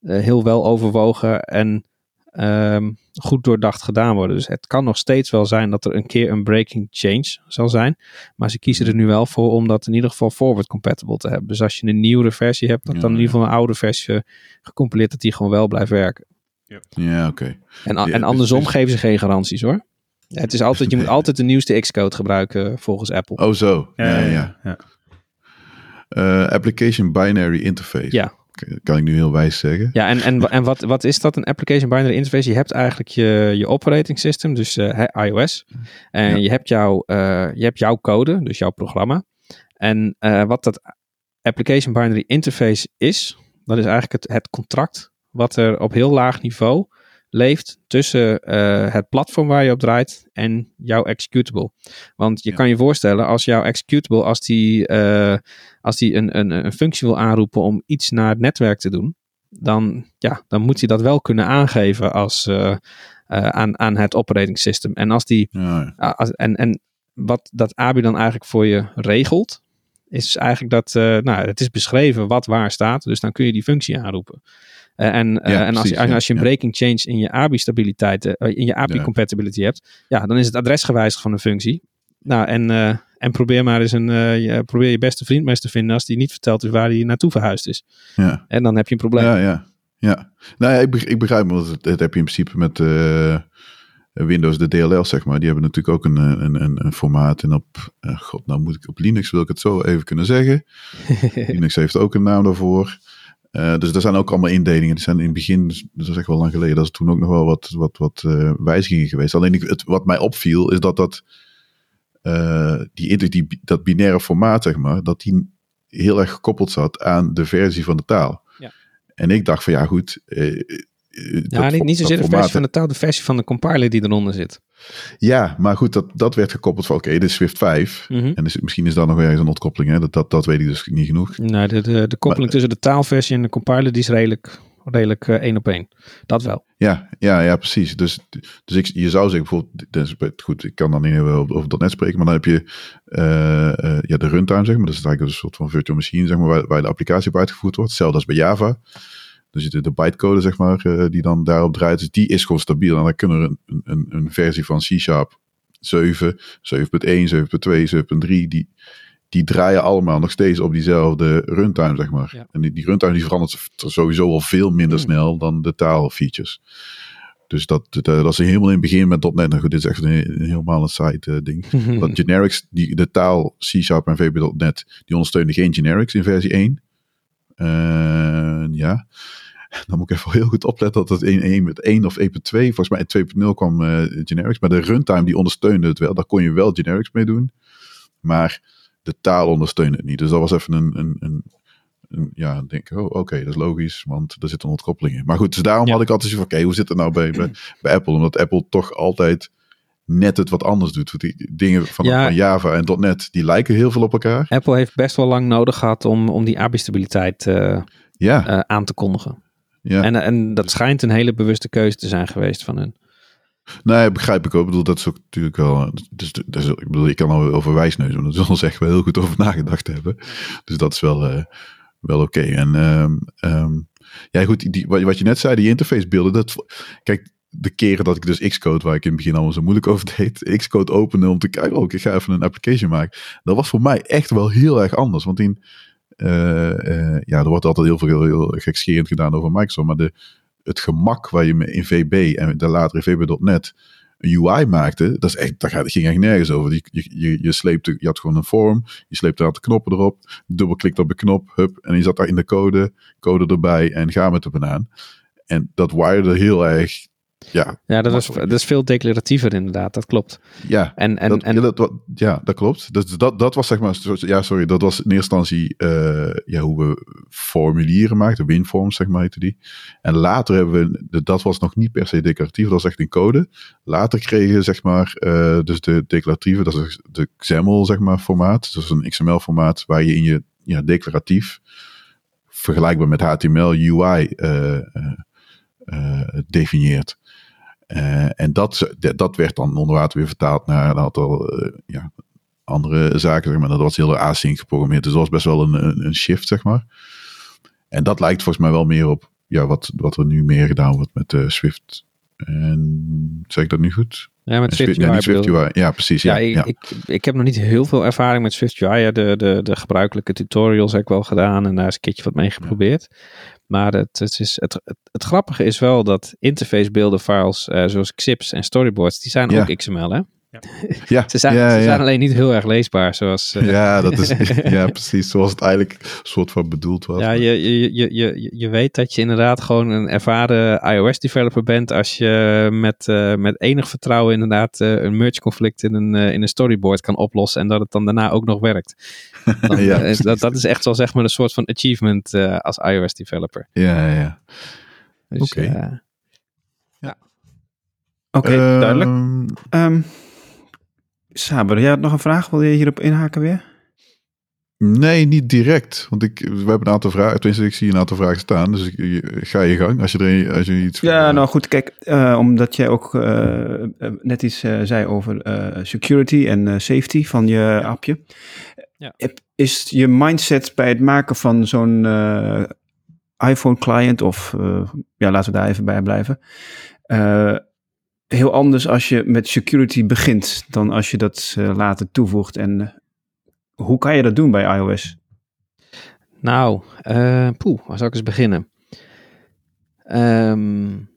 heel wel overwogen en um, goed doordacht gedaan worden. Dus het kan nog steeds wel zijn dat er een keer een breaking change zal zijn. Maar ze kiezen er nu wel voor om dat in ieder geval forward compatible te hebben. Dus als je een nieuwere versie hebt, dat dan in ieder geval een oude versie gecompileerd, dat die gewoon wel blijft werken. Ja, ja oké. En, en dus- andersom dus- geven ze geen garanties hoor. Het is altijd, je moet altijd de nieuwste Xcode gebruiken volgens Apple. Oh zo, ja, ja. ja. Uh, application Binary Interface. Ja, kan ik nu heel wijs zeggen. Ja, en, en, en wat, wat is dat? Een application binary interface. Je hebt eigenlijk je, je operating system, dus uh, iOS. En je, hebt jouw, uh, je hebt jouw code, dus jouw programma. En uh, wat dat application binary interface is, dat is eigenlijk het, het contract wat er op heel laag niveau leeft tussen uh, het platform waar je op draait en jouw executable. Want je kan je voorstellen, als jouw executable, als die, uh, als die een, een, een functie wil aanroepen om iets naar het netwerk te doen, dan, ja, dan moet hij dat wel kunnen aangeven als, uh, aan, aan het operating system. En, als die, ja. als, en, en wat dat ABI dan eigenlijk voor je regelt, is eigenlijk dat, nou, het is beschreven wat waar staat, dus dan kun je die functie aanroepen. Eh, en eh, en als, je, als je een breaking change in je ABI-stabiliteit, eh, in je API-compatibility hebt, ja, dan is het adres gewijzigd van een functie. Nou, en, en probeer maar eens een, je, probeer je beste vriend maar eens te vinden als die niet verteld is waar hij naartoe verhuisd is. Ja. En dan heb je een probleem. Ja, ja. Ja, nou ja, ik, begrijp, ik begrijp want dat, dat heb je in principe met Windows, de DLL, zeg maar. Die hebben natuurlijk ook een, een, een, een formaat. En op, god, nou moet ik op Linux, wil ik het zo even kunnen zeggen. Linux heeft ook een naam daarvoor. Uh, dus er zijn ook allemaal indelingen. Die zijn in het begin, dus dat is echt wel lang geleden, dat is toen ook nog wel wat, wat, wat uh, wijzigingen geweest. Alleen het, wat mij opviel, is dat dat, uh, die, die, dat binaire formaat, zeg maar, dat die heel erg gekoppeld zat aan de versie van de taal. Ja. En ik dacht van ja, goed, eh, ja, niet, niet zozeer de versie van de taal, de versie van de compiler die eronder zit. Ja, maar goed, dat, dat werd gekoppeld van oké, dit is Swift 5. Mhm. En dus, misschien is daar nog ergens een ontkoppeling, hè? Dat, dat, dat weet ik dus niet genoeg. Nou, de, de, de koppeling tussen de taalversie en de compiler die is redelijk, redelijk uh, één op één. Dat wel. Ja, ja, ja precies. Dus, dus ik, je zou zeggen bijvoorbeeld, dus, goed, ik kan dan niet over, over .NET spreken, maar dan heb je uh, uh, ja, de runtime, zeg maar. Dat is eigenlijk een soort van virtual machine, zeg maar, waar, waar de applicatie op uitgevoerd wordt. Hetzelfde als bij Java. Dus de, de bytecode, zeg maar, uh, die dan daarop draait, dus die is gewoon stabiel. En dan kunnen we een, een, een versie van C-Sharp 7, 7.1, 7.2, 7.3, die, die draaien allemaal nog steeds op diezelfde runtime, zeg maar. Ja. En die, die runtime die verandert sowieso al veel minder hmm. snel dan de taalfeatures. Dus dat, dat, dat is helemaal in het begin met .NET. Nou goed, dit is echt een, een helemaal een side uh, ding. dat generics, die, de taal C-Sharp en VB.NET, die ondersteunen geen generics in versie 1. Uh, ja. Dan moet ik even heel goed opletten dat het 1, met 1 of 1.2, volgens mij in 2.0 kwam uh, generics. Maar de runtime die ondersteunde het wel. Daar kon je wel generics mee doen. Maar de taal ondersteunde het niet. Dus dat was even een, een, een, een ja, denk ik, oh, oké, dat is logisch, want er zit een ontkoppeling in. Maar goed, dus daarom had ik altijd zo van, oké, hoe zit het nou bij, bij, bij Apple? Omdat Apple toch altijd net het wat anders doet. Want die dingen van, van Java en .NET, die lijken heel veel op elkaar. Apple heeft best wel lang nodig gehad om, om die AB-stabiliteit uh, ja. uh, aan te kondigen. Ja. En, en dat schijnt een hele bewuste keuze te zijn geweest van hun. Nee, begrijp ik ook. Ik bedoel, dat is ook natuurlijk wel. Dus, dus, ik bedoel, ik kan al over wijsneus, maar daar zullen ze echt wel heel goed over nagedacht hebben. Dus dat is wel, uh, wel oké. Okay. En um, um, ja, goed, die, wat, wat je net zei, die interface beelden. Dat, kijk, de keren dat ik dus Xcode, waar ik in het begin allemaal zo moeilijk over deed, Xcode opende om te kijken, oh, ik ga even een application maken. Dat was voor mij echt wel heel erg anders. Want in, uh, uh, ja, er wordt altijd heel veel heel, heel gekscherend gedaan over Microsoft, maar de, het gemak waar je in VB en de latere VB.net een UI maakte, dat, is echt, daar ging echt nergens over. Je, je, je, sleepte, je had gewoon een vorm, je sleepte een aantal knoppen erop, dubbelklikte op de knop, hup, en je zat daar in de code, code erbij en ga met de banaan. En dat waarde heel erg Ja, ja dat, was, dat is veel declaratiever inderdaad, dat klopt. Ja, en, en, dat, en, ja, dat, ja, dat klopt. Dus dat, dat was zeg maar, ja sorry, dat was in eerste instantie uh, ja, hoe we formulieren maakten, winforms zeg maar heette die. En later hebben we, dat was nog niet per se declaratief, dat was echt in code. Later kregen zeg maar, uh, dus de declaratieve, dat is de XAML zeg maar formaat, dus een XML formaat waar je in je ja, declaratief, vergelijkbaar met HTML, UI uh, uh, definieert. Uh, en dat, dat werd dan onder water weer vertaald naar een aantal uh, ja, andere zaken. Zeg maar. Dat was heel async geprogrammeerd. Dus dat was best wel een, een, een, shift, zeg maar. En dat lijkt volgens mij wel meer op ja, wat, wat er nu meer gedaan wordt met uh, Swift. En zeg ik dat nu goed? Ja, met Swift, ja, Swift UI. Ja, precies. Ja, ja, ik, Ik, ik, heb nog niet heel veel ervaring met Swift UI. Ja, de, de, de gebruikelijke tutorials heb ik wel gedaan en daar is een keertje wat mee geprobeerd. Maar het, het, is, het, het, grappige is wel dat interfacebeelden files uh, zoals XIPs en storyboards, die zijn ook XML hè? Ja. ja. ze zijn, ja, ze zijn alleen niet heel erg leesbaar. Zoals, uh, ja, dat is, ja, precies. Zoals het eigenlijk soort van bedoeld was. Ja, je, je, je, je, je weet dat je inderdaad gewoon een ervaren iOS-developer bent. als je met, uh, met enig vertrouwen inderdaad uh, een merge conflict in een, in een storyboard kan oplossen. en dat het dan daarna ook nog werkt. Dan, ja, dat, dat is echt wel zeg maar een soort van achievement als iOS-developer. Ja, ja. Dus, Oké. Okay. ja. Oké, okay, duidelijk. Um, Saber, jij had nog een vraag? Wil je hierop inhaken weer? Nee, niet direct. Want ik, we hebben een aantal vragen. Tenminste, ik zie een aantal vragen staan. Dus ik, ga je gang als je, er, als je iets. Ja, nou goed. Kijk, uh, omdat jij ook uh, net iets uh, zei over security en safety van je ja. appje. Ja. Is je mindset bij het maken van zo'n iPhone client, of ja, laten we daar even bij blijven heel anders als je met security begint dan als je dat uh, later toevoegt. En uh, hoe kan je dat doen bij iOS? Nou, uh, poeh, waar zou ik eens beginnen? Um,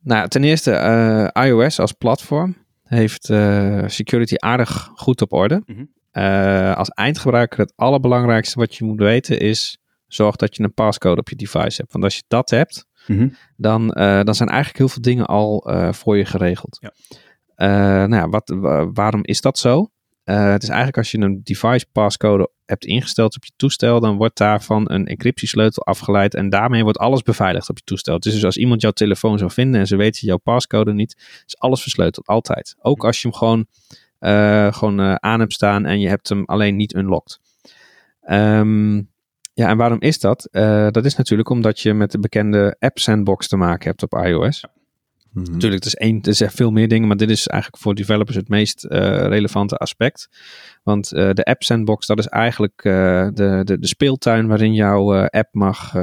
nou, ten eerste, iOS als platform heeft security aardig goed op orde. Mm -hmm. als eindgebruiker het allerbelangrijkste wat je moet weten is... zorg dat je een passcode op je device hebt. Want als je dat hebt, Mm-hmm. dan, uh, dan zijn eigenlijk heel veel dingen al uh, voor je geregeld. Ja. Uh, nou ja, wat, waarom is dat zo? het is eigenlijk als je een device passcode hebt ingesteld op je toestel, dan wordt daarvan een encryptiesleutel afgeleid en daarmee wordt alles beveiligd op je toestel. Dus, dus als iemand jouw telefoon zou vinden en ze weten jouw passcode niet, is alles versleuteld, altijd. Ook als je hem gewoon, gewoon aan hebt staan en je hebt hem alleen niet unlocked. Um, ja, en waarom is dat? Uh, dat is natuurlijk omdat je met de bekende App Sandbox te maken hebt op iOS. Mm -hmm. Natuurlijk, het is, één, er zijn veel meer dingen, maar dit is eigenlijk voor developers het meest uh, relevante aspect. Want uh, de App Sandbox, dat is eigenlijk de, de, de, speeltuin waarin jouw app mag,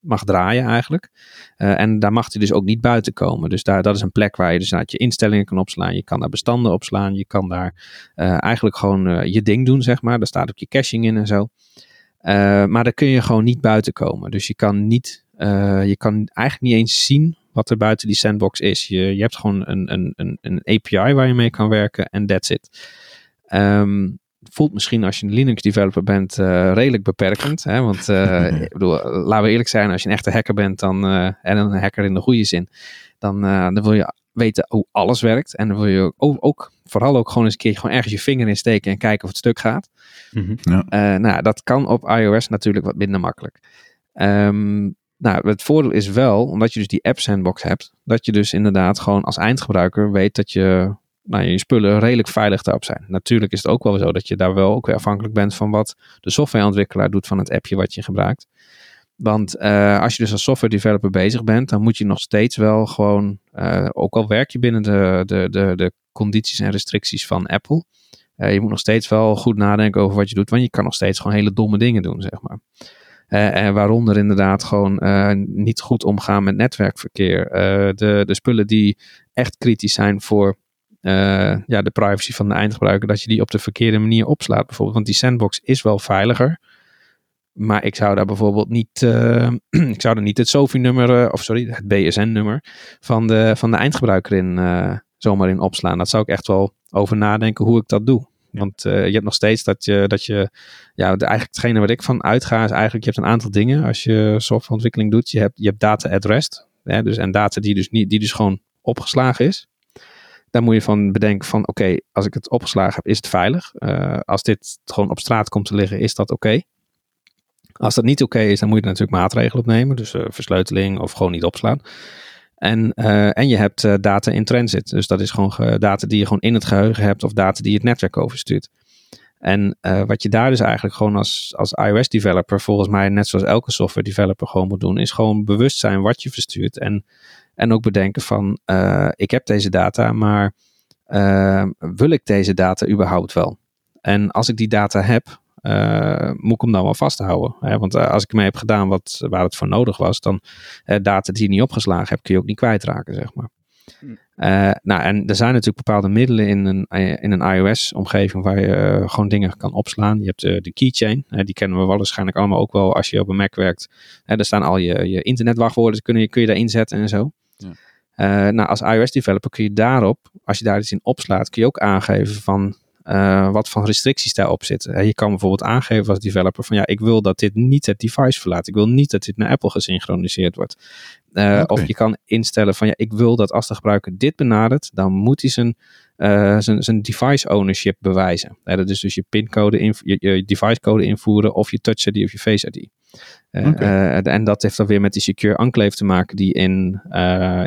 mag draaien eigenlijk. en daar mag hij dus ook niet buiten komen. Dus daar, dat is een plek waar je dus je instellingen kan opslaan. Je kan daar bestanden opslaan. Je kan daar eigenlijk gewoon je ding doen, zeg maar. Daar staat ook je caching in en zo. Uh, maar daar kun je gewoon niet buiten komen. Dus je kan, niet, uh, je kan eigenlijk niet eens zien wat er buiten die sandbox is. Je, je hebt gewoon een, een, een, een API waar je mee kan werken en that's it. Um, voelt misschien als je een Linux developer bent uh, redelijk beperkend. Hè? Want ik bedoel, laten we eerlijk zijn, als je een echte hacker bent dan, en een hacker in de goede zin, dan, dan wil je weten hoe alles werkt. En dan wil je ook, ook, vooral ook gewoon eens een keer gewoon ergens je vinger in steken en kijken of het stuk gaat. Mm -hmm. ja. uh, nou, dat kan op iOS natuurlijk wat minder makkelijk. Um, nou, het voordeel is wel, omdat je dus die app sandbox hebt, dat je dus inderdaad gewoon als eindgebruiker weet dat je, nou, je spullen redelijk veilig daarop zijn. Natuurlijk is het ook wel zo dat je daar wel ook weer afhankelijk bent van wat de softwareontwikkelaar doet van het appje wat je gebruikt. Want uh, als je dus als software developer bezig bent, dan moet je nog steeds wel gewoon, uh, ook al werk je binnen de, de, de, de condities en restricties van Apple, uh, je moet nog steeds wel goed nadenken over wat je doet, want je kan nog steeds gewoon hele domme dingen doen, zeg maar. en waaronder inderdaad gewoon niet goed omgaan met netwerkverkeer. de, de spullen die echt kritisch zijn voor ja, de privacy van de eindgebruiker, dat je die op de verkeerde manier opslaat bijvoorbeeld. Want die sandbox is wel veiliger. Maar ik zou daar bijvoorbeeld niet, uh, ik zou er niet het SOFI-nummer, uh, of sorry, het BSN-nummer van de, van de eindgebruiker in, uh, zomaar in opslaan. Dat zou ik echt wel over nadenken hoe ik dat doe. Want je hebt nog steeds dat je, dat je ja, de, eigenlijk hetgene wat ik van uitga is eigenlijk, je hebt een aantal dingen als je softwareontwikkeling doet. Je hebt, je hebt data at rest, hè, dus, en data die dus, niet, die dus gewoon opgeslagen is. Daar moet je van bedenken van oké, als ik het opgeslagen heb, is het veilig. als dit gewoon op straat komt te liggen, is dat oké. Als dat niet oké is, dan moet je natuurlijk maatregelen opnemen. Dus versleuteling of gewoon niet opslaan. En, en je hebt data in transit. Dus dat is gewoon data die je gewoon in het geheugen hebt of data die het netwerk overstuurt. En wat je daar dus eigenlijk gewoon als, als iOS developer, volgens mij net zoals elke software developer gewoon moet doen, is gewoon bewust zijn wat je verstuurt. En, en ook bedenken van, ik heb deze data, maar wil ik deze data überhaupt wel? En als ik die data heb, moet ik hem dan wel vasthouden. Hè? Want als ik mee heb gedaan wat, waar het voor nodig was, dan data die je niet opgeslagen hebt, kun je ook niet kwijtraken, zeg maar. Uh, nou, en er zijn natuurlijk bepaalde middelen in een, eh, in een iOS-omgeving waar je uh, gewoon dingen kan opslaan. Je hebt uh, de keychain, die kennen we wel waarschijnlijk allemaal ook wel als je op een Mac werkt. daar staan al je, je internetwachtwoorden, kun je, kun je daar inzetten en zo. Ja. nou, als iOS-developer kun je daarop, als je daar iets in opslaat, kun je ook aangeven van uh, wat van restricties daarop zitten. Je kan bijvoorbeeld aangeven als developer van ja, ik wil dat dit niet het device verlaat. Ik wil niet dat dit naar Apple gesynchroniseerd wordt. Uh, Of je kan instellen van ja, ik wil dat als de gebruiker dit benadert, dan moet hij zijn, uh, zijn, zijn device ownership bewijzen. dat is dus je pincode, in, je, je device code invoeren of je touch ID of je face ID. Okay. en dat heeft dan weer met die secure enclave te maken die in,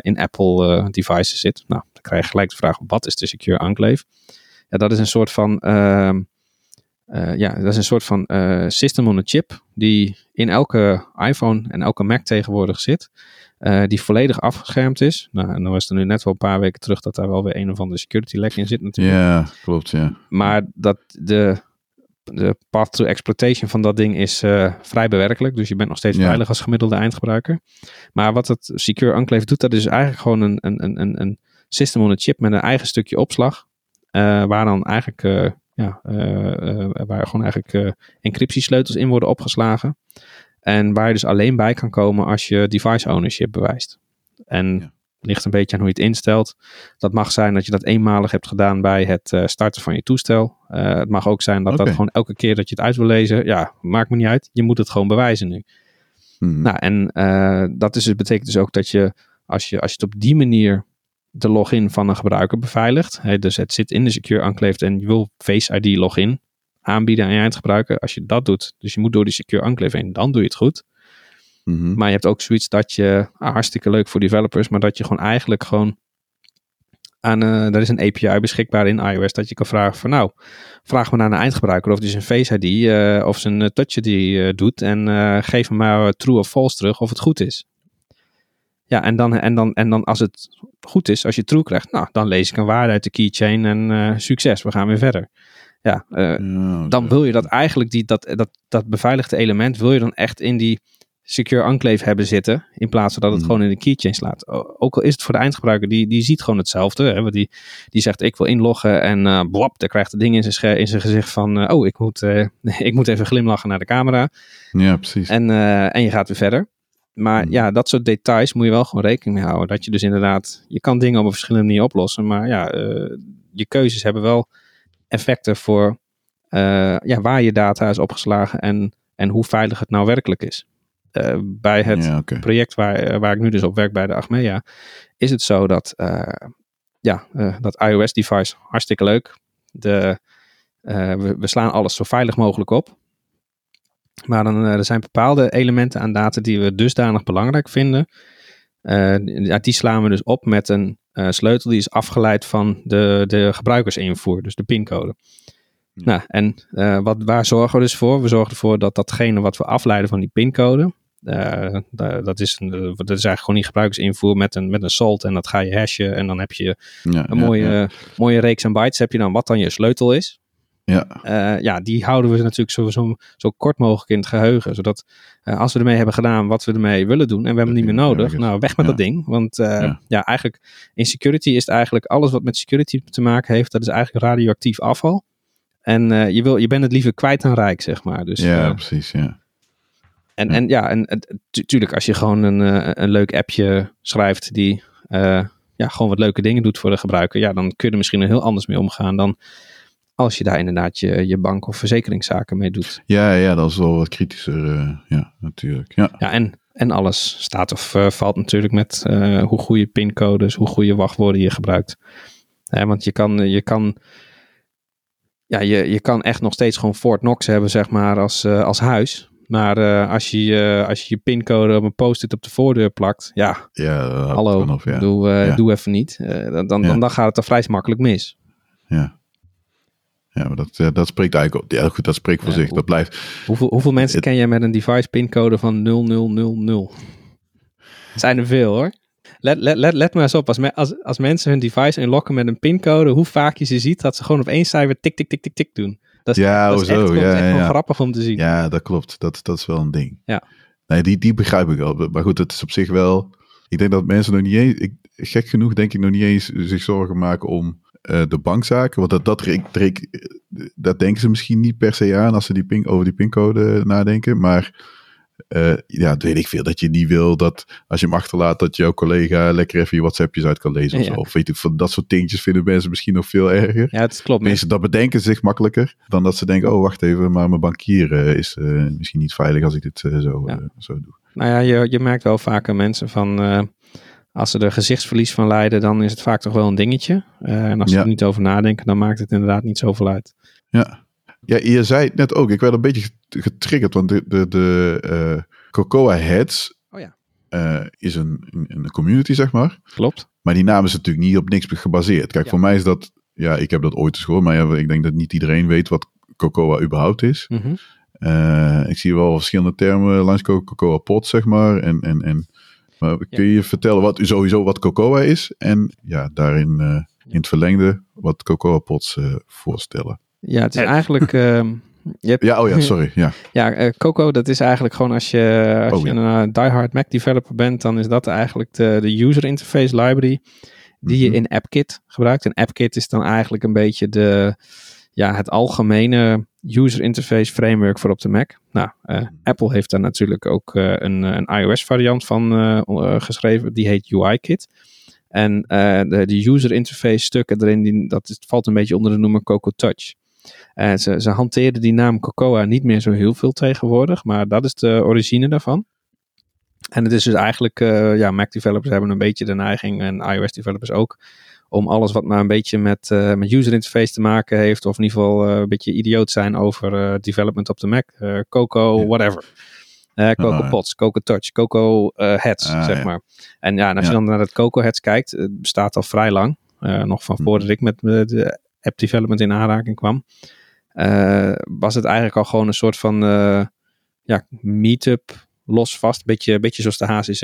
in Apple devices zit. Nou, dan krijg je gelijk de vraag, wat is de secure enclave? Ja, dat is een soort van, uh, uh, ja, dat is een soort van uh, system on a chip die in elke iPhone en elke Mac tegenwoordig zit. die volledig afgeschermd is. Nou, en dan was er nu net wel een paar weken terug dat daar wel weer een of andere security lek in zit natuurlijk. Ja, klopt, ja. Maar dat de, de path to exploitation van dat ding is uh, vrij bewerkelijk. Dus je bent nog steeds veilig als gemiddelde eindgebruiker. Maar wat het Secure Enclave doet, dat is eigenlijk gewoon een, een, een, een system on a chip met een eigen stukje opslag. Uh, waar dan eigenlijk, uh, ja, uh, waar gewoon eigenlijk encryptiesleutels in worden opgeslagen. En waar je dus alleen bij kan komen als je device ownership bewijst. En ja. ligt een beetje aan hoe je het instelt. Dat mag zijn dat je dat eenmalig hebt gedaan bij het starten van je toestel. het mag ook zijn dat okay. dat gewoon elke keer dat je het uit wil lezen, ja, maakt me niet uit. Je moet het gewoon bewijzen nu. Hmm. Nou, en dat is dus, betekent dus ook dat je als, je, als je het op die manier de login van een gebruiker beveiligt. dus het zit in de Secure Enclave en je wil Face ID login aanbieden aan je eindgebruiker. Als je dat doet, dus je moet door die Secure Enclave heen, dan doe je het goed. Mm-hmm. Maar je hebt ook zoiets dat je, ah, hartstikke leuk voor developers, maar dat je gewoon eigenlijk gewoon aan, uh, er is een API beschikbaar in iOS dat je kan vragen van nou, vraag me naar een eindgebruiker of die zijn Face ID uh, of zijn Touch ID uh, doet en geef me maar true of false terug of het goed is. Ja, en dan, en, dan, en dan als het goed is, als je true krijgt, nou, dan lees ik een waarde uit de keychain en uh, succes, we gaan weer verder. Ja, uh, dan wil je dat eigenlijk, die, dat, dat, dat beveiligde element, wil je dan echt in die secure enclave hebben zitten, in plaats van dat het mm. gewoon in de keychain slaat. Ook al is het voor de eindgebruiker, die, die ziet gewoon hetzelfde. Hè, die, die zegt, ik wil inloggen en uh, blap, dan krijgt het ding in zijn, in zijn gezicht van, oh, ik moet, ik moet even glimlachen naar de camera. Ja, precies. En, en je gaat weer verder. Maar hmm. ja, dat soort details moet je wel gewoon rekening mee houden. Dat je dus inderdaad, je kan dingen op een verschillende manier oplossen. Maar ja, uh, je keuzes hebben wel effecten voor uh, ja, waar je data is opgeslagen en, en hoe veilig het nou werkelijk is. Uh, bij het ja, okay. project waar, waar ik nu dus op werk bij de Achmea, is het zo dat, ja, dat iOS-device hartstikke leuk. De, we, we slaan alles zo veilig mogelijk op. Maar dan, eh, er zijn bepaalde elementen aan data die we dusdanig belangrijk vinden. Uh, die slaan we dus op met een uh, sleutel die is afgeleid van de, de gebruikersinvoer, dus de pincode. Ja. Nou, en uh, wat, waar zorgen we dus voor? We zorgen ervoor dat datgene wat we afleiden van die pincode, dat, is een, dat is eigenlijk gewoon die gebruikersinvoer met een, met een salt en dat ga je hashen en dan heb je ja, een mooie, mooie reeks aan bytes, heb je dan wat dan je sleutel is. Ja. Uh, ja, die houden we natuurlijk zo, zo, zo, kort mogelijk in het geheugen. Zodat uh, als we ermee hebben gedaan wat we ermee willen doen en we hebben het niet meer nodig, nou weg met dat ding. Want uh, ja. ja. eigenlijk in security is het eigenlijk alles wat met security te maken heeft, dat is eigenlijk radioactief afval. En je, wil, je bent het liever kwijt dan rijk, zeg maar. Dus, ja, precies, ja. En, en ja, en tuurlijk, als je gewoon een, een leuk appje schrijft die ja, gewoon wat leuke dingen doet voor de gebruiker, ja, dan kun je er misschien heel anders mee omgaan dan als je daar inderdaad je, je bank- of verzekeringszaken mee doet. Ja, ja, dat is wel wat kritischer. Uh, ja, natuurlijk. Ja, ja en, en alles staat of valt natuurlijk met hoe goede pincodes, hoe goede wachtwoorden je gebruikt. want je kan, je kan ja, je, je kan echt nog steeds gewoon Fort Knox hebben, zeg maar, als, als huis. Maar uh, als, je, uh, als je je pincode op een post-it op de voordeur plakt, ja, ja hallo, ja. Doe, ja. doe even niet. dan, dan, ja. dan gaat het er vrij makkelijk mis. Ja. Ja, maar dat, dat spreekt eigenlijk ja, goed, dat spreekt voor zich. Hoe, dat blijft. Hoeveel, hoeveel mensen het, ken jij met een device pincode van 0000? Dat zijn er veel hoor. Let, let, let, let maar eens op, als, me, als, als mensen hun device inlokken met een pincode, hoe vaak je ze ziet dat ze gewoon op één cijfer tik, tik, tik, tik, tik doen. Dat is, ja, dat is zo, echt, ja, echt ja. grappig om te zien. Ja, dat klopt. Dat, dat is wel een ding. Ja. Nee, die, die begrijp ik wel. Maar goed, het is op zich wel... Ik denk dat mensen nog niet eens... Ik, gek genoeg denk ik nog niet eens zich zorgen maken om uh, de bankzaken. Want dat, dat, dat, dat denken ze misschien niet per se aan als ze die pin, over die pincode nadenken. Maar uh, ja, dat weet ik veel. Dat je niet wil dat als je hem achterlaat, dat jouw collega lekker even je WhatsAppjes uit kan lezen. Of, Ja. zo. of weet ik veel, dat soort dingetjes vinden mensen misschien nog veel erger. Ja, het klopt. Mensen dat bedenken zich makkelijker dan dat ze denken: oh, wacht even, maar mijn bankier uh, is uh, misschien niet veilig als ik dit zo, Ja. zo doe. Nou ja, je, je merkt wel vaker mensen van. Eh, als ze er gezichtsverlies van lijden, dan is het vaak toch wel een dingetje. Eh, en als ze Ja. er niet over nadenken, dan maakt het inderdaad niet zoveel uit. Ja. ja, je zei het net ook. Ik werd een beetje getriggerd, want de, de, de uh, Cocoa Heads Oh ja. uh, is een, een, een community, zeg maar. Klopt. Maar die naam is natuurlijk niet op niks gebaseerd. Kijk, Ja. voor mij is dat... Ja, ik heb dat ooit eens gehoord, maar ik denk dat niet iedereen weet wat Cocoa überhaupt is. Mhm. Ik zie wel verschillende termen langskomen. Cocoa pot, zeg maar. En, en, en, maar kun je vertellen wat, sowieso wat Cocoa is? En ja, daarin uh, in het verlengde wat Cocoa pots uh, voorstellen. Ja, het is eigenlijk. ehm, je hebt, Ja, oh ja, sorry. Ja, ja, eh, Coco, dat is eigenlijk gewoon als je, als Oh, je ja. een uh, diehard Mac developer bent, dan is dat eigenlijk de, de user interface library die je Mhm. in AppKit gebruikt. En AppKit is dan eigenlijk een beetje de, ja, het algemene user interface framework voor op de Mac. Nou, eh, Apple heeft daar natuurlijk ook eh, een, een iOS variant van eh, eh, geschreven, die heet UIKit. En eh, de, de user interface stukken erin, die, dat is, valt een beetje onder de noemer Coco Touch. Eh, ze, ze hanteren die naam Cocoa niet meer zo heel veel tegenwoordig, maar dat is de origine daarvan. En het is dus eigenlijk, eh, ja, Mac developers hebben een beetje de neiging, en iOS developers ook, om alles wat maar een beetje met, eh, met user interface te maken heeft, of in ieder geval eh, een beetje idioot zijn over eh, development op de Mac, Coco, Ja. whatever. Coco Ah. Pots, Coco Touch, Coco Heads, Ah, zeg ja. maar. En ja, en als Ja. je dan naar het Coco Heads kijkt, het bestaat al vrij lang. nog van Mhm. voordat ik met de app development in aanraking kwam. was het eigenlijk al gewoon een soort van ja, meetup los vast. Beetje, beetje zoals de HCC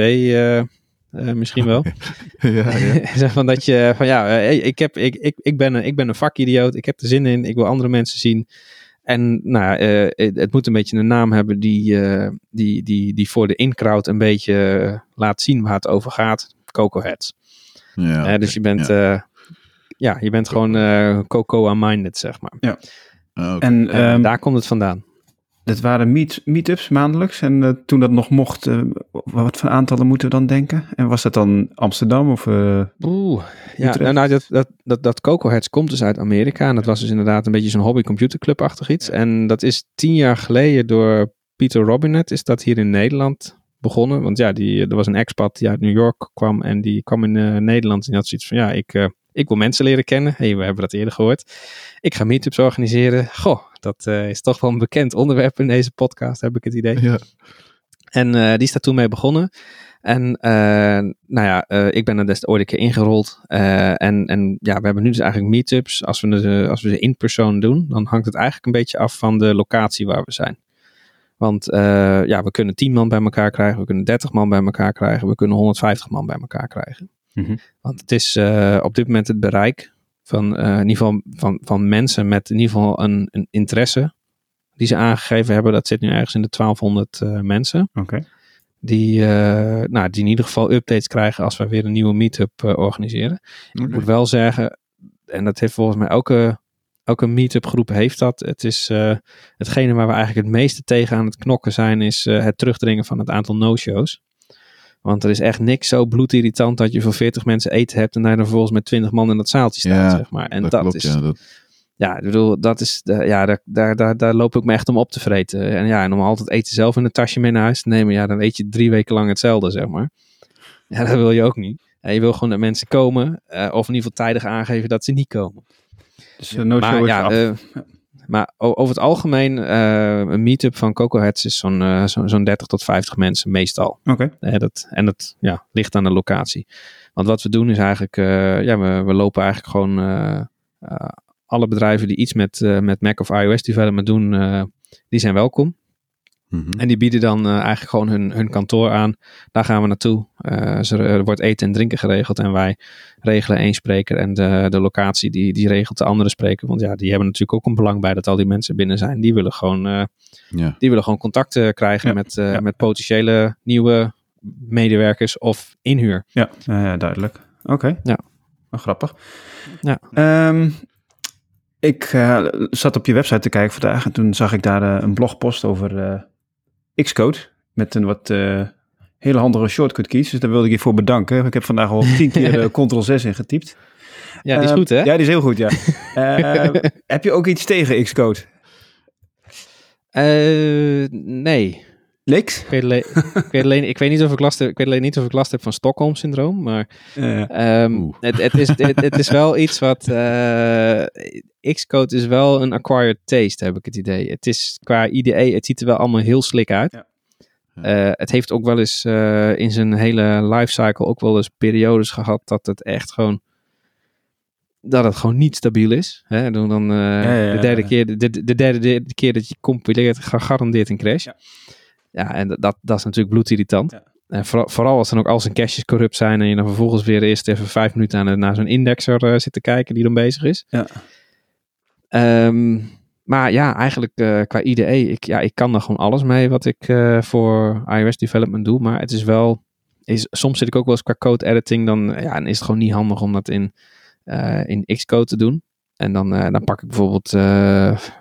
eh, eh, misschien wel. ja, ja. Zeg van dat je van ja, eh, ik, heb, ik, ik, ik, ben een, ik ben een vakidioot. Ik heb er zin in. Ik wil andere mensen zien. En nou, ja, eh, het, het moet een beetje een naam hebben die, eh, die, die, die voor de in-crowd een beetje eh, laat zien waar het over gaat. Coco Heads. ja Eh, dus je bent, ja. ja, je bent gewoon eh Cocoa-minded, zeg maar. Ah, oké. En Eh, ehm, daar komt het vandaan. Dat waren meet, meetups maandelijks. En eh, toen dat nog mocht, eh, wat voor aantallen moeten we dan denken? En was dat dan Amsterdam of... eh, Oeh, ja, nou, nou, dat, dat, dat, dat Coco Heads komt dus uit Amerika. En dat was dus inderdaad een beetje zo'n hobby computerclub-achtig iets. En dat is tien jaar geleden door Peter Robinet is dat hier in Nederland begonnen. Want ja, die, er was een expat die uit New York kwam en die kwam in Nederland. En die had zoiets van, ja, ik, ik wil mensen leren kennen. hey, we hebben dat eerder gehoord. Ik ga meetups organiseren. Goh, dat eh, is toch wel een bekend onderwerp in deze podcast, heb ik het idee. ja. En eh, die is daar toen mee begonnen. En eh, nou ja, ik ben er des ooit een keer ingerold. En, en ja, we hebben nu dus eigenlijk meetups. Als we, ze, als we ze in persoon doen, dan hangt het eigenlijk een beetje af van de locatie waar we zijn. Want ja, we kunnen 10 man bij elkaar krijgen, we kunnen 30 man bij elkaar krijgen, we kunnen 150 man bij elkaar krijgen. Mhm. Want het is eh, op dit moment het bereik van, eh, in ieder geval van, van mensen met in ieder geval een, een interesse die ze aangegeven hebben. Dat zit nu ergens in de 1200 eh, mensen. Oké. Die, nou, die in ieder geval updates krijgen als we weer een nieuwe meetup organiseren. Ik moet wel zeggen, en dat heeft volgens mij elke, elke meetup groep heeft dat. Het is hetgene waar we eigenlijk het meeste tegen aan het knokken zijn, is het terugdringen van het aantal no-shows. Want er is echt niks zo bloedirritant dat je voor 40 mensen eten hebt en daar dan vervolgens met 20 man in dat zaaltje staat, Ja, zeg maar. En dat, dat, klopt, is, ja. Dat, ja, ik bedoel, dat is, ja, daar, daar, daar, daar loop ik me echt om op te vreten. En ja, en om altijd eten zelf in een tasje mee naar huis te nemen, ja, dan eet je drie weken lang hetzelfde, zeg maar. Ja, dat wil je ook niet. Ja, je wil gewoon dat mensen komen, uh, of in ieder geval tijdig aangeven dat ze niet komen. Dus uh, no maar, ja, uh, maar over het algemeen, een meetup van Coco Heads is zo'n zo'n zo 30 tot 50 mensen meestal. Oké. Okay. dat, en dat ja, ligt aan de locatie. Want wat we doen is eigenlijk, ja, we, we lopen eigenlijk gewoon alle bedrijven die iets met, uh, met Mac of iOS development doen, uh, die zijn welkom. Mm -hmm. En die bieden dan uh, eigenlijk gewoon hun, hun kantoor aan. Daar gaan we naartoe. er wordt eten en drinken geregeld. En wij regelen één spreker. En de, de locatie die, die regelt de andere spreker. Want ja, die hebben natuurlijk ook een belang bij dat al die mensen binnen zijn. Die willen gewoon, ja. die willen gewoon contact krijgen Ja. met, Ja. met potentiële nieuwe medewerkers of inhuur. Ja, duidelijk. Oké. Ja. Grappig. Ja. Ehm, ik eh, zat op je website te kijken vandaag en toen zag ik daar eh, een blogpost over eh, Xcode met een wat eh, hele handige shortcut keys. Dus daar wilde ik je voor bedanken. Ik heb vandaag al tien keer eh, Ctrl-6 ingetypt. Ja, die is Ehm, goed hè? Ja, die is heel goed, ja. Ehm, heb je ook iets tegen Xcode? Eh, nee. Ik weet, alleen, ik, weet alleen, ik, weet niet of ik, last heb, ik weet alleen niet of ik last heb van Stockholm-syndroom, maar Eh, ehm, het, het, is, het, het is wel iets wat... eh, Xcode is wel een acquired taste, heb ik het idee. Het is qua IDE, het ziet er wel allemaal heel slik uit. Ja. Eh, het heeft ook wel eens eh, in zijn hele lifecycle ook wel eens periodes gehad dat het echt gewoon... Dat het gewoon niet stabiel is. Hè? Dan, dan, ja, ja, de, derde keer, de, de, de derde de- keer dat je compileert, gegarandeerd een crash. Ja. En dat, dat is natuurlijk bloedirritant. Ja. En vooral, vooral als dan ook al zijn caches corrupt zijn en je dan vervolgens weer eerst even vijf minuten aan, naar zo'n indexer eh, zit te kijken die dan bezig is. Ja. Ehm, maar ja, eigenlijk eh, qua IDE, ik, ja, ik kan er gewoon alles mee wat ik eh, voor iOS development doe. Maar het is wel, is, soms zit ik ook wel eens qua code editing, dan, ja, dan is het gewoon niet handig om dat in, in Xcode te doen. En dan, dan pak ik bijvoorbeeld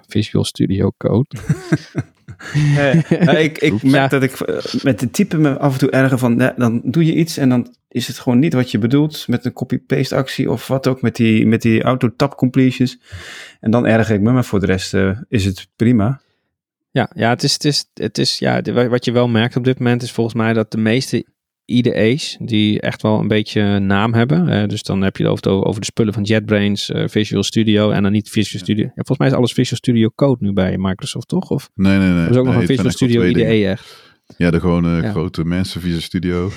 Visual Studio Code. Nou, ik merk dat ik eh, met de typen me af en toe erger van, ja, dan doe je iets en dan is het gewoon niet wat je bedoelt met een copy-paste actie of wat ook met die, met die auto-tab completions. En dan erger ik me, maar voor de rest eh, is het prima. Ja, ja, het is, het is, het is ja, wat je wel merkt op dit moment is volgens mij dat de meeste IDE's die echt wel een beetje naam hebben. eh, dus dan heb je het over, over de spullen van JetBrains, eh, Visual Studio en dan niet Visual Studio. Ja, volgens mij is alles Visual Studio Code nu bij Microsoft, toch? Of Nee, nee, nee. er is ook nog een zijn Visual Studio IDE dingen. echt. Ja, de gewone Ja. grote mensen, Visual Studio.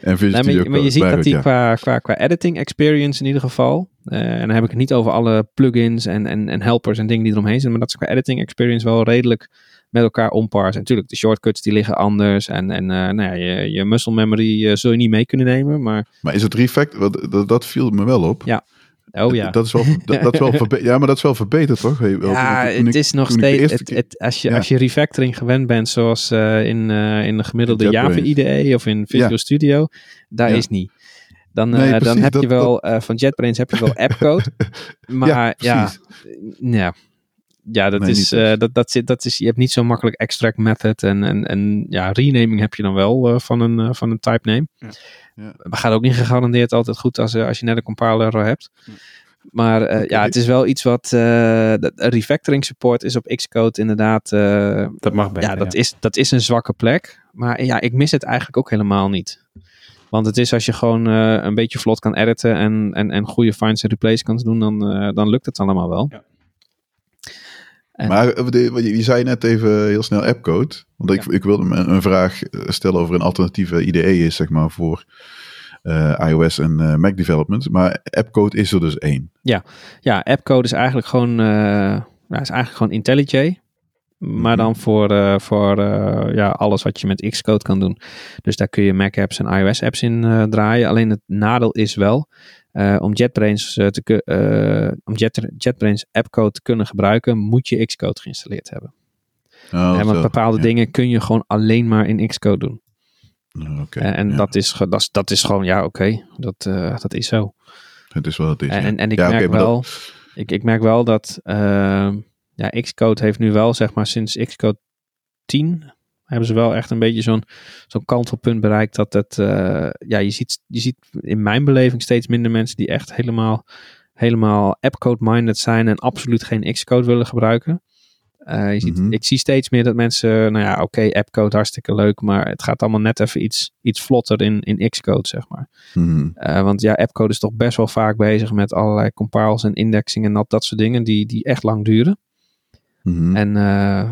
en Visual Nee, maar, Studio je- maar je Code ziet dat die ja. qua, qua, qua editing experience in ieder geval, eh, en dan heb ik het niet over alle plugins en, en, en helpers en dingen die eromheen zitten, maar dat is qua editing experience wel redelijk met elkaar onpar. En natuurlijk, de shortcuts die liggen anders en, en eh, nou ja, je, je muscle memory eh, zul je niet mee kunnen nemen, maar Maar is het refactor? want Dat, dat viel me wel op. Ja. oh ja. Dat is wel, dat, dat is wel ja, maar dat is wel verbeterd, toch? Ja, het is nog steeds. Het, als, je, Ja. als je refactoring gewend bent, zoals eh, in, in de gemiddelde JetBrains. Java IDE of in Visual Ja. Studio, daar is niet. Dan, Nee, dan heb je wel, van JetBrains heb je wel appcode. maar ja, ja. Ja, ja, dat Nee, is, eh, dat, dat, zit, dat is, je hebt niet zo makkelijk extract method en, en, en ja, renaming heb je dan wel eh, van, een, eh, van een type name. Ja. Ja. Maar gaat ook niet gegarandeerd altijd goed als, als je net een compiler hebt. Maar eh, ja, het is wel iets wat. eh, refactoring support is op Xcode inderdaad. eh, Dat mag beter. ja, dat, Is, dat is een zwakke plek. Maar ja, ik mis het eigenlijk ook helemaal niet. Want het is als je gewoon eh, een beetje vlot kan editen en, en, en goede finds en replace kan doen, dan, eh, dan lukt het allemaal wel. Ja. En- Maar eh, je, zei net even heel snel appcode. Want ik, ik wilde een, een vraag stellen over een alternatieve IDE is, zeg maar, voor eh, iOS en eh, Mac development. Maar appcode is er dus één. Ja, appcode is eigenlijk gewoon, eh, ja, is eigenlijk gewoon IntelliJ. Maar dan voor, eh, voor eh, ja, alles wat je met Xcode kan doen. Dus daar kun je Mac apps en iOS apps in eh, draaien. Alleen het nadeel is wel, eh, om JetBrains, eh, te, eh, om Jet, JetBrains appcode te kunnen gebruiken, moet je Xcode geïnstalleerd hebben. Oh, Hè, want bepaalde Ja. dingen kun je gewoon alleen maar in Xcode doen. Oh, en Ja. dat, is, dat, is, dat is gewoon, ja oké, dat, dat is zo. Het is wel het is. En, en, en ik Ja, merk maar dat- wel, ik, ik merk wel dat ja, Xcode heeft nu wel, zeg maar, sinds Xcode 10 hebben ze wel echt een beetje zo'n zo'n kantelpunt bereikt dat het, eh, ja, je ziet, je ziet in mijn beleving steeds minder mensen die echt helemaal helemaal appcode-minded zijn en absoluut geen Xcode willen gebruiken. Uh, je ziet, Mhm. Ik zie steeds meer dat mensen, nou ja, oké, appcode hartstikke leuk, maar het gaat allemaal net even iets, iets vlotter in, in Xcode, zeg maar. Mhm. Uh, want ja, appcode is toch best wel vaak bezig met allerlei compiles en indexing en dat, dat soort dingen die, die echt lang duren. Mhm. En uh,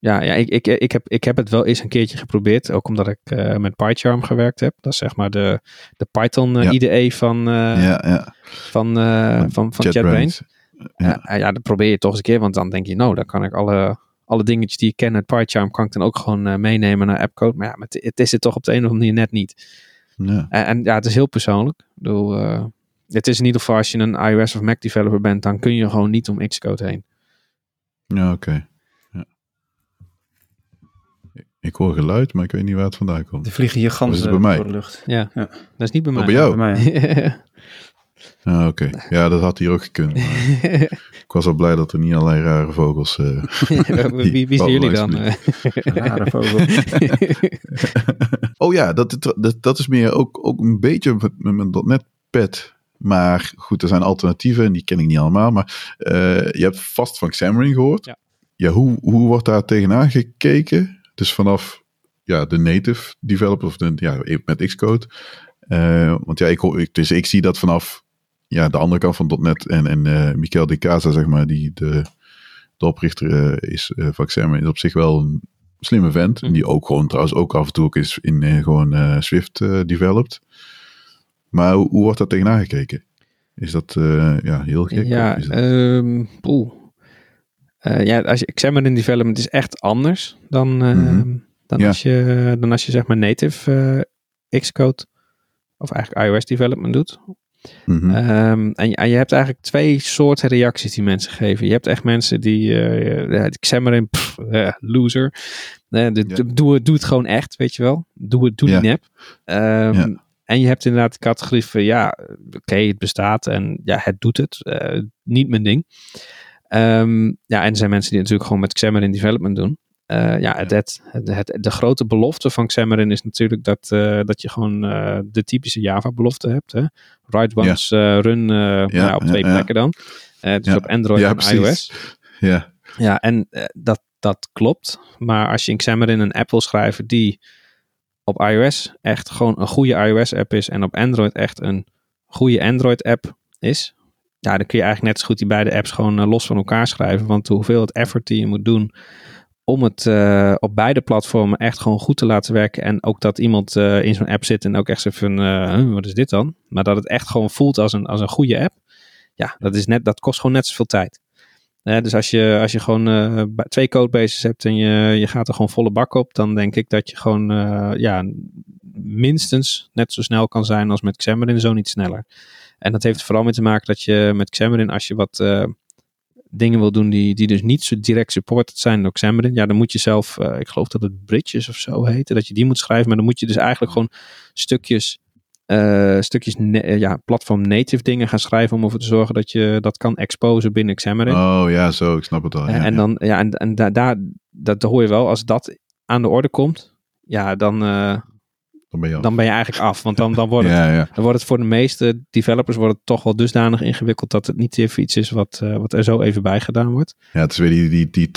ja, ja ik, ik, ik, heb, ik heb het wel eens een keertje geprobeerd. Ook omdat ik uh, met PyCharm gewerkt heb. Dat is zeg maar de, de Python uh, Ja. IDE van, uh, ja, ja. van, uh, van, van JetBrains. Ja. Ja. dat probeer je toch eens een keer. Want dan denk je, nou, dan kan ik alle, alle dingetjes die ik ken uit PyCharm... kan ik dan ook gewoon meenemen naar appcode. Maar ja, het, het is het toch op de een of andere manier net niet. Ja. En, en ja, het is heel persoonlijk. Ik bedoel, uh, het is in ieder geval als je een iOS of Mac developer bent... dan kun je gewoon niet om Xcode heen. Ja, oké. Okay. Ik hoor geluid, maar ik weet niet waar het vandaan komt. Er vliegen hier ganzen bij mij? door de lucht. Ja, ja. dat is niet bij mij. Oh, bij jou? Bij mij. ah, oké. Okay. Ja, dat had hier ook gekund. ik was al blij dat er niet allerlei rare vogels... Uh, wie, wie zijn jullie dan? rare vogel. oh ja, dat, dat, dat is meer ook, ook een beetje met mijn .NET pad. Maar goed, er zijn alternatieven en die ken ik niet allemaal. Maar uh, je hebt vast van Xamarin gehoord. Ja. ja hoe, hoe wordt daar tegenaan gekeken? Dus vanaf ja, de native developer of de, ja, met Xcode. Uh, want ja, ik, ik, dus ik zie dat vanaf ja, de andere kant van .NET en, en uh, Michael de Casa, zeg maar, die de, de oprichter uh, is van Xamarin, is op zich wel een slimme vent. Mm. Die ook gewoon trouwens ook af en toe ook is in gewoon Swift developed. Maar hoe, hoe wordt daar tegenaan gekeken? Is dat ja, heel gek? Ja, is dat... um, poeh. Uh, ja, als je Xamarin Development is echt anders dan, uh, mm-hmm. dan, ja. als je, dan als je zeg maar native uh, Xcode of eigenlijk iOS Development doet. Um, en, je, en, je, hebt eigenlijk twee soorten reacties die mensen geven. Je hebt echt mensen die uh, Xamarin, pff, loser. De, ja. doe, doe het gewoon echt, weet je wel. Doe het, doe niet nep. Um, ja. En je hebt inderdaad de categorie van ja, oké, okay, het bestaat en ja, het doet het. Niet mijn ding. Um, ja, en er zijn mensen die natuurlijk gewoon met Xamarin development doen. Uh, ja, het, het, het, de grote belofte van Xamarin is natuurlijk dat, uh, dat je gewoon uh, de typische Java-belofte hebt. Hè? Write once, ja. run ja, nou, op twee plekken dan. dus op Android en precies. iOS. Ja, ja en dat, dat klopt. Maar als je in Xamarin een app wil schrijven die op iOS echt gewoon een goede iOS-app is en op Android echt een goede Android-app is, ja, dan kun je eigenlijk net zo goed die beide apps gewoon uh, los van elkaar schrijven. Want de hoeveelheid effort die je moet doen om het uh, op beide platformen echt gewoon goed te laten werken. En ook dat iemand uh, in zo'n app zit en ook echt zegt van, wat is dit dan? Maar dat het echt gewoon voelt als een, als een goede app. Ja, dat, is net, dat kost gewoon net zoveel tijd. dus als je, als je gewoon twee codebases hebt en je, je gaat er gewoon volle bak op, dan denk ik dat je gewoon ja, minstens net zo snel kan zijn als met Xamarin, zo niet sneller. En dat heeft er vooral mee te maken dat je met Xamarin, als je wat uh, dingen wil doen die, die dus niet zo direct supported zijn door Xamarin, ja, dan moet je zelf, uh, ik geloof dat het bridges of zo heet, dat je die moet schrijven, maar dan moet je dus eigenlijk gewoon stukjes, uh, stukjes ja, platform native dingen gaan schrijven om ervoor te zorgen dat je dat kan exposen binnen Xamarin. Oh ja, zo, ik snap het al. Ja, en ja. dan, ja, en, en daar, daar, dat hoor je wel, als dat aan de orde komt, ja, dan, uh, dan, ben je dan ben je eigenlijk af. Want dan, dan, wordt het, ja, ja. dan wordt het voor de meeste developers wordt het toch wel dusdanig ingewikkeld dat het niet even iets is wat, uh, wat er zo even bij gedaan wordt. Ja, het is weer die, die, die 80%,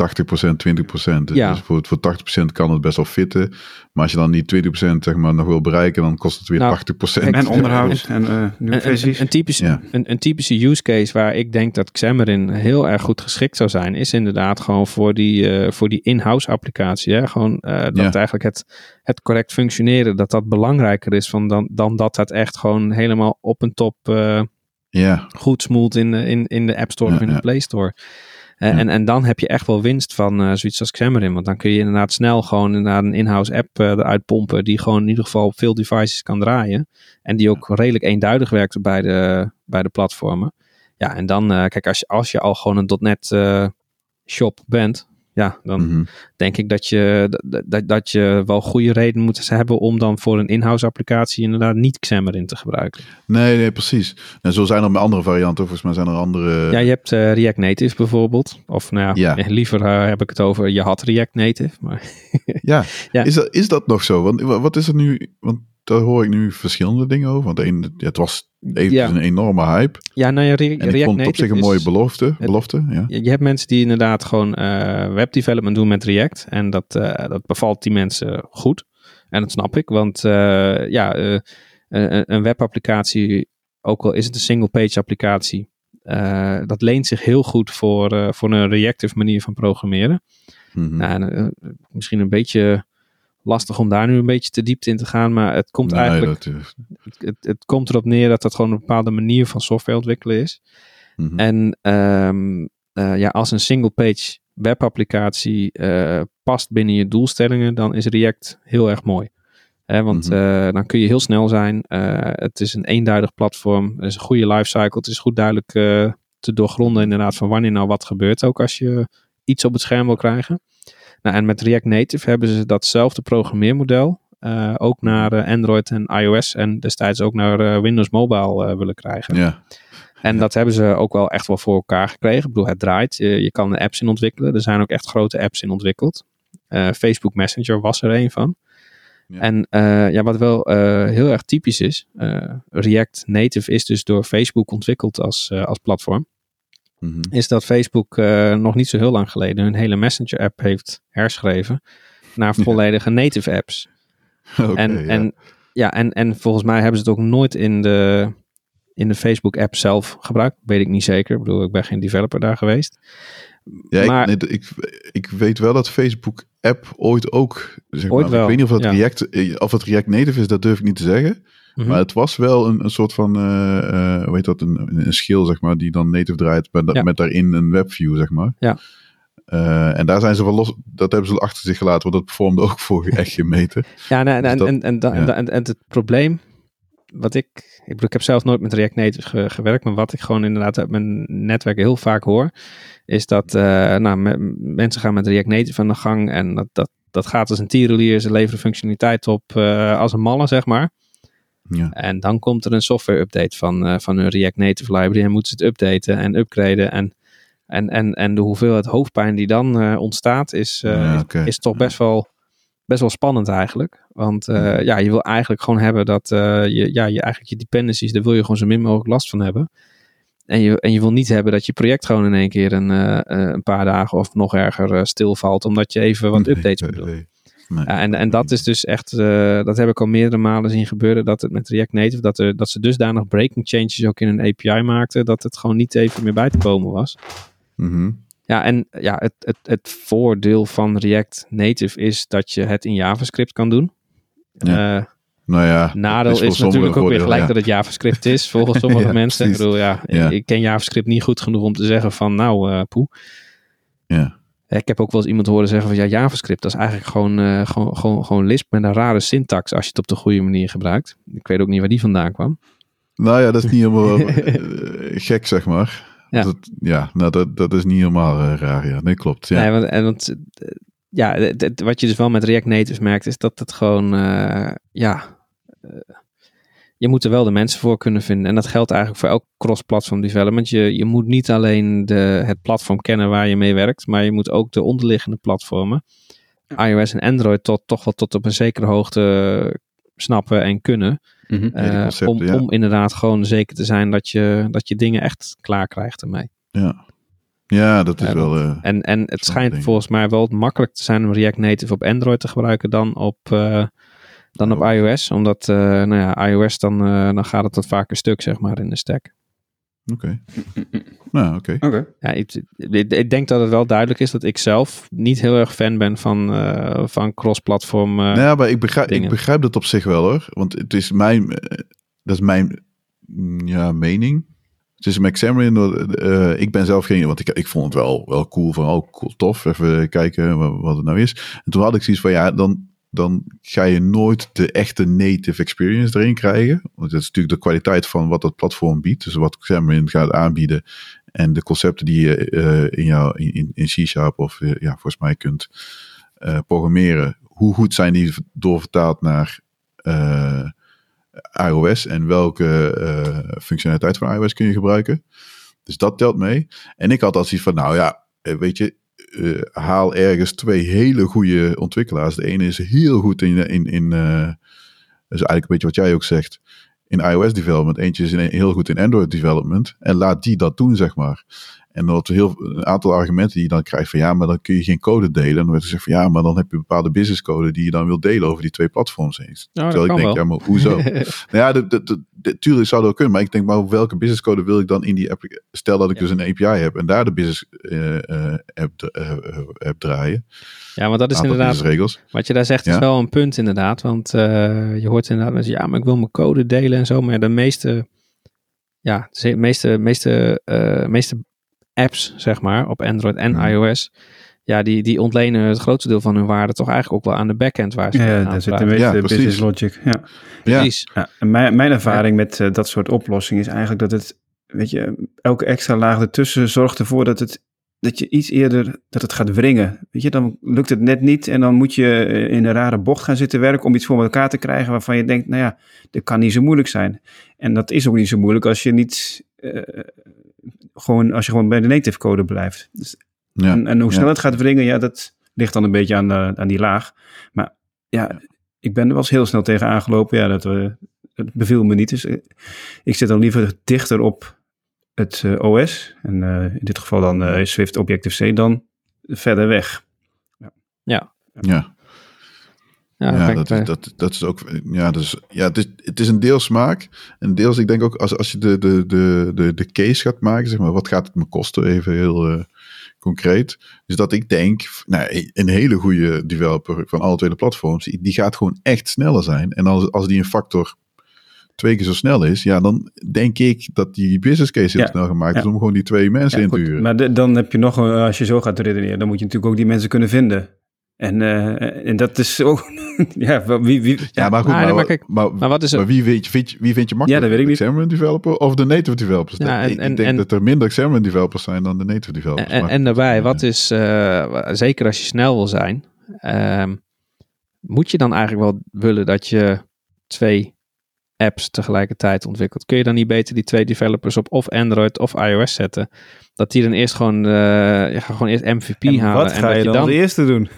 20%. Ja. Dus voor, voor 80% kan het best wel fitten. Maar als je dan die 20% zeg maar, nog wil bereiken, dan kost het weer nou, 80%. En onderhoud en uh, nieuwe versies. Een, een, typische, ja. een, een, typische use case waar ik denk dat Xamarin heel erg goed geschikt zou zijn, is inderdaad gewoon voor die, uh, voor die in-house applicatie. Hè? Gewoon uh, dat ja. eigenlijk het, het correct functioneren, dat dat belangrijker is van dan, dan dat het echt gewoon helemaal op een top uh, ja. goed smoelt in, in, in de App Store ja, of in de Play Store. Uh, en, en dan heb je echt wel winst van uh, zoiets als Xamarin. Want dan kun je inderdaad snel gewoon inderdaad een in-house app eruit pompen. Die gewoon in ieder geval op veel devices kan draaien. En die ook redelijk eenduidig werkt bij de, bij de platformen. Ja, en dan, kijk, als je, als je al gewoon een .NET shop bent. Ja, dan mm-hmm. denk ik dat je, dat, dat, dat je wel goede reden moet hebben om dan voor een in-house applicatie inderdaad niet Xamarin te gebruiken. Nee, nee, precies. En zo zijn er andere varianten. Volgens mij zijn er andere... Ja, je hebt uh, React Native bijvoorbeeld. Of nou ja, ja. liever uh, heb ik het over, je had React Native. Maar ja, ja. Is, dat, is dat nog zo? Want wat is er nu... Want daar hoor ik nu verschillende dingen over. Want een, ja, het was Heeft een enorme hype. Ja, nou ja, Re en ik vond het op zich een mooie belofte. belofte ja. Je hebt mensen die inderdaad gewoon uh, webdevelopment doen met React. En dat, uh, dat bevalt die mensen goed. En dat snap ik, want uh, ja, een, een webapplicatie, ook al is het een single-page applicatie, dat leent zich heel goed voor, voor een reactive manier van programmeren. Mm -hmm. nou, misschien een beetje lastig om daar nu een beetje te diepte in te gaan. Maar het komt eigenlijk. het, het, komt erop neer dat dat gewoon een bepaalde manier van software ontwikkelen is. Mhm. En um, uh, ja, als een single page webapplicatie uh, past binnen je doelstellingen, dan is React heel erg mooi. want mm -hmm. uh, dan kun je heel snel zijn. het is een eenduidig platform. Er is een goede lifecycle. Het is goed duidelijk te doorgronden inderdaad van wanneer nou wat gebeurt. Ook als je iets op het scherm wil krijgen. Nou, en met React Native hebben ze datzelfde programmeermodel uh, ook naar uh, Android en iOS en destijds ook naar uh, Windows Mobile willen krijgen. Ja. En dat hebben ze ook wel echt wel voor elkaar gekregen. Ik bedoel, het draait. Je, kan apps in ontwikkelen. Er zijn ook echt grote apps in ontwikkeld. Facebook Messenger was er een van. Ja. En ja, wat wel heel erg typisch is, React Native is dus door Facebook ontwikkeld als, als platform. Mhm. is dat Facebook uh, nog niet zo heel lang geleden een hele Messenger app heeft herschreven naar volledige native apps. Okay, en, ja. en, ja, en, en volgens mij hebben ze het ook nooit in de, in de Facebook app zelf gebruikt. Weet ik niet zeker. Ik bedoel, ik ben geen developer daar geweest. Ja, maar, ik, ik, ik, weet wel dat Facebook app ooit ook, zeg ooit maar, wel, ik weet niet of het, React, eh, of het React Native is, dat durf ik niet te zeggen. Mhm. Maar het was wel een, een soort van, uh, hoe heet dat, een, een schil, zeg maar, die dan native draait met, met daarin een webview, zeg maar. Ja. Uh, en daar zijn ze wel los, dat hebben ze achter zich gelaten, want dat performde ook voor echt gemeten. ja, nee, dus en, dat, en, en, ja. en, en, het probleem, wat ik, ik bedoel, ik heb zelf nooit met React Native gewerkt, maar wat ik gewoon inderdaad uit mijn netwerk heel vaak hoor, is dat nou, me, mensen gaan met React Native aan de gang en dat, dat, dat gaat als een tierenlier, ze leveren functionaliteit op als een malle, zeg maar. Ja. En dan komt er een software update van, uh, van hun React Native library en moeten ze het updaten en upgraden. En, en, en, en de hoeveelheid hoofdpijn die dan uh, ontstaat is, ja, okay. is toch best wel, best wel spannend eigenlijk. Want ja. ja. je wil eigenlijk gewoon hebben dat je, ja, je eigenlijk je dependencies, daar wil je gewoon zo min mogelijk last van hebben. En je, en je wil niet hebben dat je project gewoon in één keer een, een paar dagen of nog erger stilvalt, omdat je even wat updates moet doen. Nee. Ja, en, en dat is dus echt, uh, dat heb ik al meerdere malen zien gebeuren, dat het met React Native, dat, er, dat ze dusdanig breaking changes ook in een API maakten, dat het gewoon niet even meer bij te komen was. Mm -hmm. Ja, en ja, het, het, het voordeel van React Native is dat je het in JavaScript kan doen. Ja. Uh, nou ja, nadeel is, is natuurlijk ook weer gelijk ja. dat het JavaScript is, volgens sommige ja, mensen. Ik bedoel, ja, ja, ik ken JavaScript niet goed genoeg om te zeggen van, nou, uh, poe. Ja. Ik heb ook wel eens iemand horen zeggen van ja, JavaScript, dat is eigenlijk gewoon, uh, gewoon, gewoon, gewoon Lisp met een rare syntax als je het op de goede manier gebruikt. Ik weet ook niet waar die vandaan kwam. Nou ja, dat is niet helemaal uh, gek, zeg maar. Ja, dat, ja nou, dat, dat is niet helemaal uh, raar. Ja, nee, klopt. Ja, nee, want, en want, ja wat je dus wel met React Native merkt, is dat het gewoon, ja je moet er wel de mensen voor kunnen vinden. En dat geldt eigenlijk voor elk cross-platform development. Je, je moet niet alleen de, het platform kennen waar je mee werkt, maar je moet ook de onderliggende platformen, iOS en Android, tot, toch wel tot op een zekere hoogte snappen en kunnen. Mm -hmm. uh, om, ja. om inderdaad gewoon zeker te zijn dat je, dat je dingen echt klaar krijgt ermee. Ja. Ja, dat is uh, wel. Uh, en, en het schijnt ding. volgens mij wel makkelijk te zijn om React Native op Android te gebruiken dan op, uh, dan op iOS. Omdat, uh, nou ja, iOS dan, uh, dan gaat het wat vaker stuk, zeg maar, in de stack. Oké. Okay. nou, oké. Okay. Okay. Ja, ik, ik, ik, denk dat het wel duidelijk is dat ik zelf niet heel erg fan ben van, uh, van cross-platform. Uh, nou, maar ik begrijp, ik begrijp dat op zich wel hoor. Want het is mijn, dat is mijn mm, ja, mening. Het is een Xamarin. Uh, ik ben zelf geen, want ik, ik vond het wel, wel cool van, oh cool, tof. Even kijken wat, wat het nou is. En toen had ik zoiets van, ja, dan dan ga je nooit de echte native experience erin krijgen. Want dat is natuurlijk de kwaliteit van wat dat platform biedt. Dus wat Xamarin gaat aanbieden. En de concepten die je uh, in, jouw, in, in C-Sharp of uh, ja, volgens mij kunt uh, programmeren. Hoe goed zijn die doorvertaald naar iOS en welke functionaliteit van iOS kun je gebruiken. Dus dat telt mee. En ik had als iets van, nou ja, weet je, uh, haal ergens twee hele goede ontwikkelaars. De ene is heel goed in, in, in uh, is eigenlijk een beetje wat jij ook zegt, in iOS development, eentje is heel goed in Android development. En laat die dat doen, zeg maar. En dan heel, een aantal argumenten die je dan krijgt van ja, maar dan kun je geen code delen. En dan wordt gezegd van ja, maar dan heb je bepaalde business code die je dan wil delen over die twee platforms heen. Nou, Terwijl ik denk, wel. ja, maar hoezo? nou ja, de, de, de, de, tuurlijk zou dat kunnen. Maar ik denk, maar welke business code wil ik dan in die app? Stel dat ik dus een API heb en daar de business uh, uh, app, uh, app, draaien. Ja, want dat is inderdaad. Regels. Wat je daar zegt ja? is wel een punt, inderdaad. Want je hoort inderdaad mensen, ja, maar ik wil mijn code delen en zo. Maar de meeste, ja, de meeste, meeste, uh, meeste apps, zeg maar, op Android en Mhm. iOS. Ja, die, die ontlenen het grootste deel van hun waarde toch eigenlijk ook wel aan de backend waar ze Ja, daar zit de meeste Ja, business precies. logic. Ja. Precies. Ja, en mijn, mijn ervaring met eh, dat soort oplossingen is eigenlijk dat het, weet je, elke extra laag ertussen zorgt ervoor dat het dat je iets eerder dat het gaat wringen. Weet je, dan lukt het net niet en dan moet je eh, in een rare bocht gaan zitten werken om iets voor elkaar te krijgen waarvan je denkt, nou ja, dit kan niet zo moeilijk zijn. En dat is ook niet zo moeilijk als je niet eh, gewoon als je gewoon bij de native code blijft. Dus, Ja. en, en hoe ja. snel het gaat wringen, ja, dat ligt dan een beetje aan, eh, aan die laag. Maar ja, ik ben er wel eens heel snel tegen aangelopen. Ja, dat, eh, het beviel me niet. Dus eh, ik zit dan liever dichter op het eh, OS. En eh, in dit geval dan eh, Swift Objective-C dan verder weg. Ja, Ja, ja, kijk, dat, is, dat, dat is ook. Ja, dus, ja het, is, het is een deels smaak. En deels, ik denk ook, als, als je de, de, de, de, de case gaat maken, zeg maar, wat gaat het me kosten? Even heel eh, concreet. Dus dat ik denk, nou, een hele goede developer van alle twee de platforms, die gaat gewoon echt sneller zijn. En als, als die een factor twee keer zo snel is, ja, dan denk ik dat die business case heel Ja, snel gemaakt is ja. om gewoon die twee mensen Ja, in te huren. maar de- dan heb je nog, een- als je zo gaat redeneren, dan moet je natuurlijk ook die mensen kunnen vinden. En, eh, en dat is ook, ja, wie, wie, Ja, maar goed, Ah, maar, maar kijk, maar, maar wat is er- maar wie, weet, je- vind je, wie vind je makkelijker? Ja, dat weet ik De Xamarin developer of de native developers? Ja, en- ik, en- ik denk en- dat er minder Xamarin developers zijn dan de native developers. En, en daarbij, wat is, eh, zeker als je snel wil zijn, ehm, moet je dan eigenlijk wel willen dat je twee apps tegelijkertijd ontwikkelt? Kun je dan niet beter die twee developers op of Android of iOS zetten? Dat die dan eerst gewoon, eh, je gaat gewoon eerst MVP en halen. wat en ga dat je dan als eerste doen?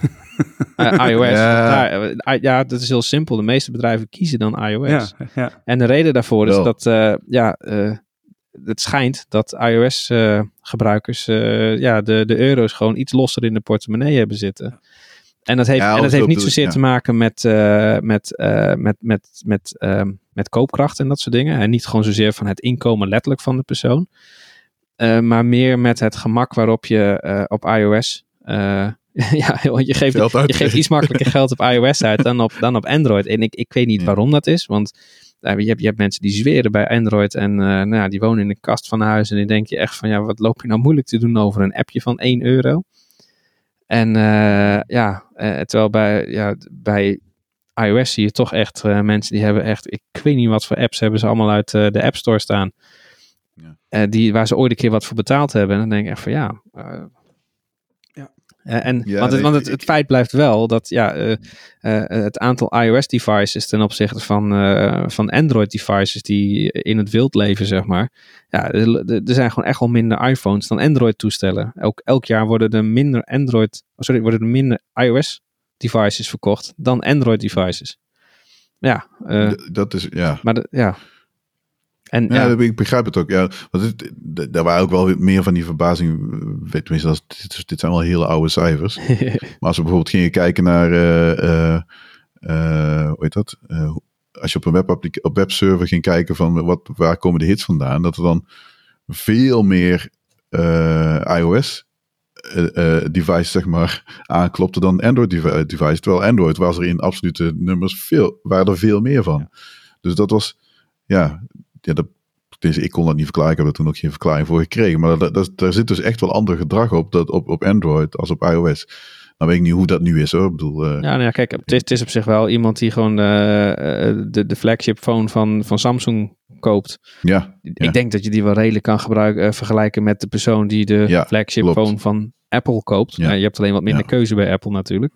Eh, iOS. Ja. Daar, eh, ja, dat is heel simpel. De meeste bedrijven kiezen dan iOS. Ja, ja. En de reden daarvoor is dat, eh, ja, eh, het schijnt dat iOS-gebruikers eh, ja, de, de euro's gewoon iets losser in de portemonnee hebben zitten. En dat heeft, Ja, en dat heeft niet bedoel- zozeer ja. te maken met, eh, met, eh, met, met, met, ehm, met koopkracht en dat soort dingen. En niet gewoon zozeer van het inkomen letterlijk van de persoon. Eh, maar meer met het gemak waarop je eh, op iOS. ja, je geeft, je geeft iets makkelijker geld op iOS uit dan op, dan op Android. En ik, ik weet niet Ja. waarom dat is. Want eh, je, hebt, je hebt mensen die zweren bij Android. En eh, nou ja, die wonen in de kast van huis. En die denk je echt van ja, wat loop je nou moeilijk te doen over een appje van 1 euro. En eh, ja, eh, terwijl bij, ja, bij iOS zie je toch echt mensen die hebben echt, ik weet niet wat voor apps hebben ze allemaal uit de App Store staan. Ja. Die, waar ze ooit een keer wat voor betaald hebben. En dan denk ik echt van ja. Eh, en, Ja, want het, want het, feit blijft wel dat ja, eh, eh, het aantal iOS-devices ten opzichte van, van Android-devices die in het wild leven, zeg maar. Ja, er, er zijn gewoon echt wel minder iPhones dan Android-toestellen. Elk, elk jaar worden er minder Android, oh, sorry, worden er minder iOS-devices verkocht dan Android-devices. Ja, dat is, ja. maar de- ja. En Ja, ik begrijp het ook. Ja, want het, daar waren ook wel meer van die verbazing. eh, weet- Tenminste, dat dit, dit zijn wel hele oude cijfers. Maar als we bijvoorbeeld gingen kijken naar, eh, eh, hoe heet dat? Als je op een op webserver ging kijken van wat, waar komen de hits vandaan, dat er dan veel meer iOS devices zeg maar aanklopte dan Android devi- devices. Terwijl Android was er in absolute nummers veel, waren er veel meer van. Dus dat was, ja, ja dat, dus ik kon dat niet verklaren. Ik heb er toen ook geen verklaring voor gekregen. Maar dat, dat, daar zit dus echt wel ander gedrag op, dat, op, op Android als op iOS. Nou weet ik niet hoe dat nu is hoor. Ik bedoel, eh, Ja, nou ja, kijk, het is, het is op zich wel iemand die gewoon de, de, de flagship phone van, van Samsung koopt. ja, ja. Ik denk dat je die wel redelijk kan gebruiken, eh, vergelijken met de persoon die de Ja, flagship klopt. phone van Apple koopt. Ja. Je hebt alleen wat minder keuze bij Apple natuurlijk.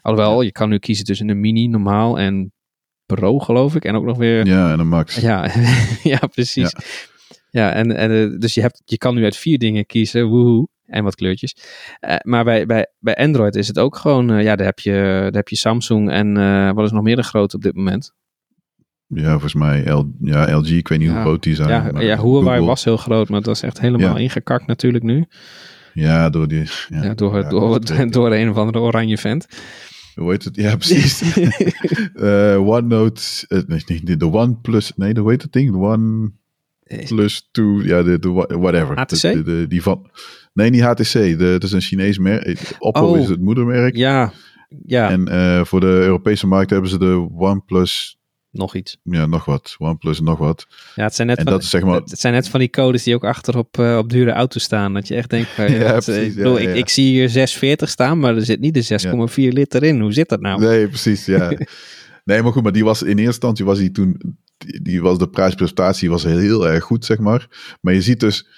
Alhoewel, je kan nu kiezen tussen een mini, normaal en pro geloof ik. En ook nog weer... ja, en een Max. Ja, ja precies. Ja, en, en eh, dus je, hebt, je kan nu uit vier dingen kiezen, woehoe, en wat kleurtjes. Eh, maar bij, bij, bij Android is het ook gewoon, eh, ja, daar heb je, daar heb je Samsung en wat is nog meer de grote op dit moment? Ja, volgens mij L, ja, LG, ik weet niet hoe groot die zijn. Ja, ja Huawei was heel groot, maar dat was echt helemaal ingekakt natuurlijk nu. Ja, door die... Ja, door, door, door, een of andere oranje vent. Hoe heet het? Ja, precies. uh, OneNote, uh, nee, de One Plus, nee, hoe heet het ding? One Plus 2, ja, de, de whatever. HTC? De, de, die van, nee, niet HTC, het is een Chinees merk. Oppo oh, is het moedermerk. Ja, ja. En uh, voor de Europese markt hebben ze de OnePlus nog iets. Ja, nog wat. OnePlus nog wat. Ja, het zijn net, van, dat is, zeg maar... het zijn net van die codes die ook achter op, uh, op dure auto's staan. Dat je echt denkt, uh, ja, precies, ik, bedoel, ik, ik, zie hier 640 staan, maar er zit niet de 6,4 liter in. Hoe zit dat nou? Nee, precies, ja. nee, maar goed, maar die was in eerste instantie was die toen, die, die was de prijsprestatie was heel, heel erg goed, zeg maar. Maar je ziet dus,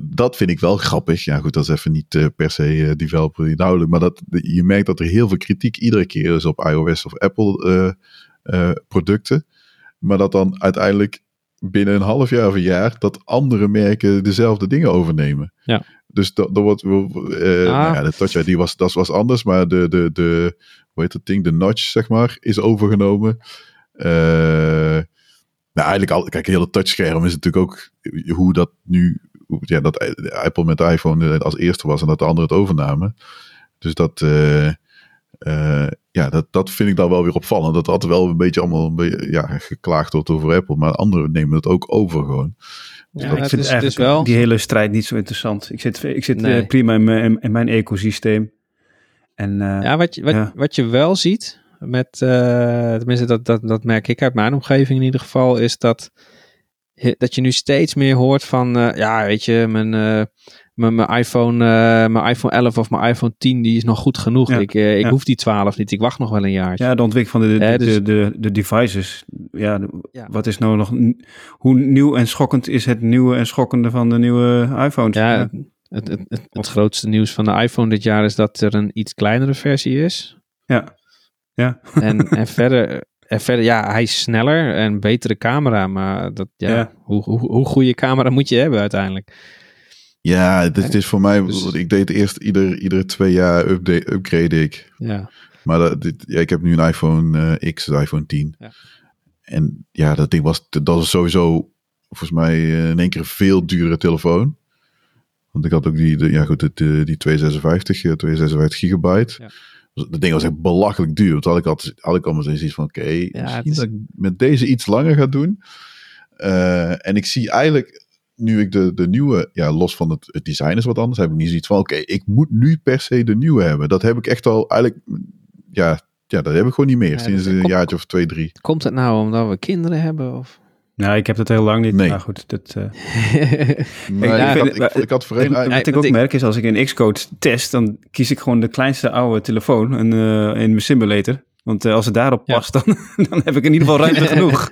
dat vind ik wel grappig. Ja, goed, dat is even niet uh, per se uh, developer inhoudelijk, maar dat, je merkt dat er heel veel kritiek iedere keer is op iOS of Apple uh, producten. Maar dat dan uiteindelijk binnen een half jaar of een jaar dat andere merken dezelfde dingen overnemen. Ja. Dus dat, dat wordt. Uh, ah. nou ja, de Touch ID was, dat was anders, maar de, de, de, hoe heet dat ding? De Notch, zeg maar, is overgenomen. Uh, nou, eigenlijk al, kijk, hele touchscherm is natuurlijk ook hoe dat nu, ja, dat Apple met de iPhone als eerste was en dat de anderen het overnamen. Dus dat, uh, uh, ja, dat, dat vind ik dan wel weer opvallend. Dat had wel een beetje allemaal een beetje, ja, geklaagd wordt over Apple. Maar anderen nemen het ook over gewoon. Dus ja, ik vind is, eigenlijk wel... die hele strijd niet zo interessant. Ik zit, ik zit nee. prima in mijn, in mijn ecosysteem. En, uh, ja, wat je, wat, ja. wat je wel ziet met, uh, tenminste dat, dat, dat merk ik uit mijn omgeving in ieder geval, is dat, dat je nu steeds meer hoort van, uh, ja, weet je, mijn mijn, mijn iPhone, uh, mijn iPhone 11 of mijn iPhone 10, die is nog goed genoeg. ik ik ja. hoef die 12 niet. Ik wacht nog wel een jaar. Ja, de ontwikkeling van de, de, eh, dus, de, de, de, devices. Ja, de, ja, wat is nou nog... Hoe nieuw en schokkend is het nieuwe en schokkende van de nieuwe iPhones? Ja, ja. Het, het, het, het, grootste nieuws van de iPhone dit jaar is dat er een iets kleinere versie is. Ja. Ja. En, en verder... En verder, ja, hij is sneller en betere camera, maar dat, ja, ja. Hoe, hoe, hoe goede camera moet je hebben uiteindelijk? Ja, het, is voor mij. Dus, ik deed eerst ieder, iedere twee jaar update, upgrade ik. Ja. Maar dat, dit, ja, ik heb nu een iPhone uh, X, de iPhone 10. Ja. En ja, dat ding was, dat was sowieso volgens mij uh, in één keer een veel duurdere telefoon. Want ik had ook die, de, ja goed, de, de, die 256, 256 gigabyte. Ja. Dat ding was echt belachelijk duur. Want had ik altijd, had ik allemaal zoiets van, oké, okay, ja, misschien is... dat ik met deze iets langer ga doen. Uh, en ik zie eigenlijk nu ik de, de nieuwe, ja, los van het, het design is wat anders, heb ik niet zoiets van, oké, ik moet nu per se de nieuwe hebben. Dat heb ik echt al eigenlijk, ja, ja dat heb ik gewoon niet meer sinds een jaartje of twee, drie. Komt het nou omdat we kinderen hebben? Of? Nou, ik heb dat heel lang niet. Nee. Maar goed, dat... Uh... nee, ja, ik, had, ik, ik, had voorheen... Wat, wat ik ook merk is, als ik een Xcode test, dan kies ik gewoon de kleinste oude telefoon en, uh, in mijn simulator. Want uh, als het daarop past, dan, dan heb ik in ieder geval ruimte genoeg.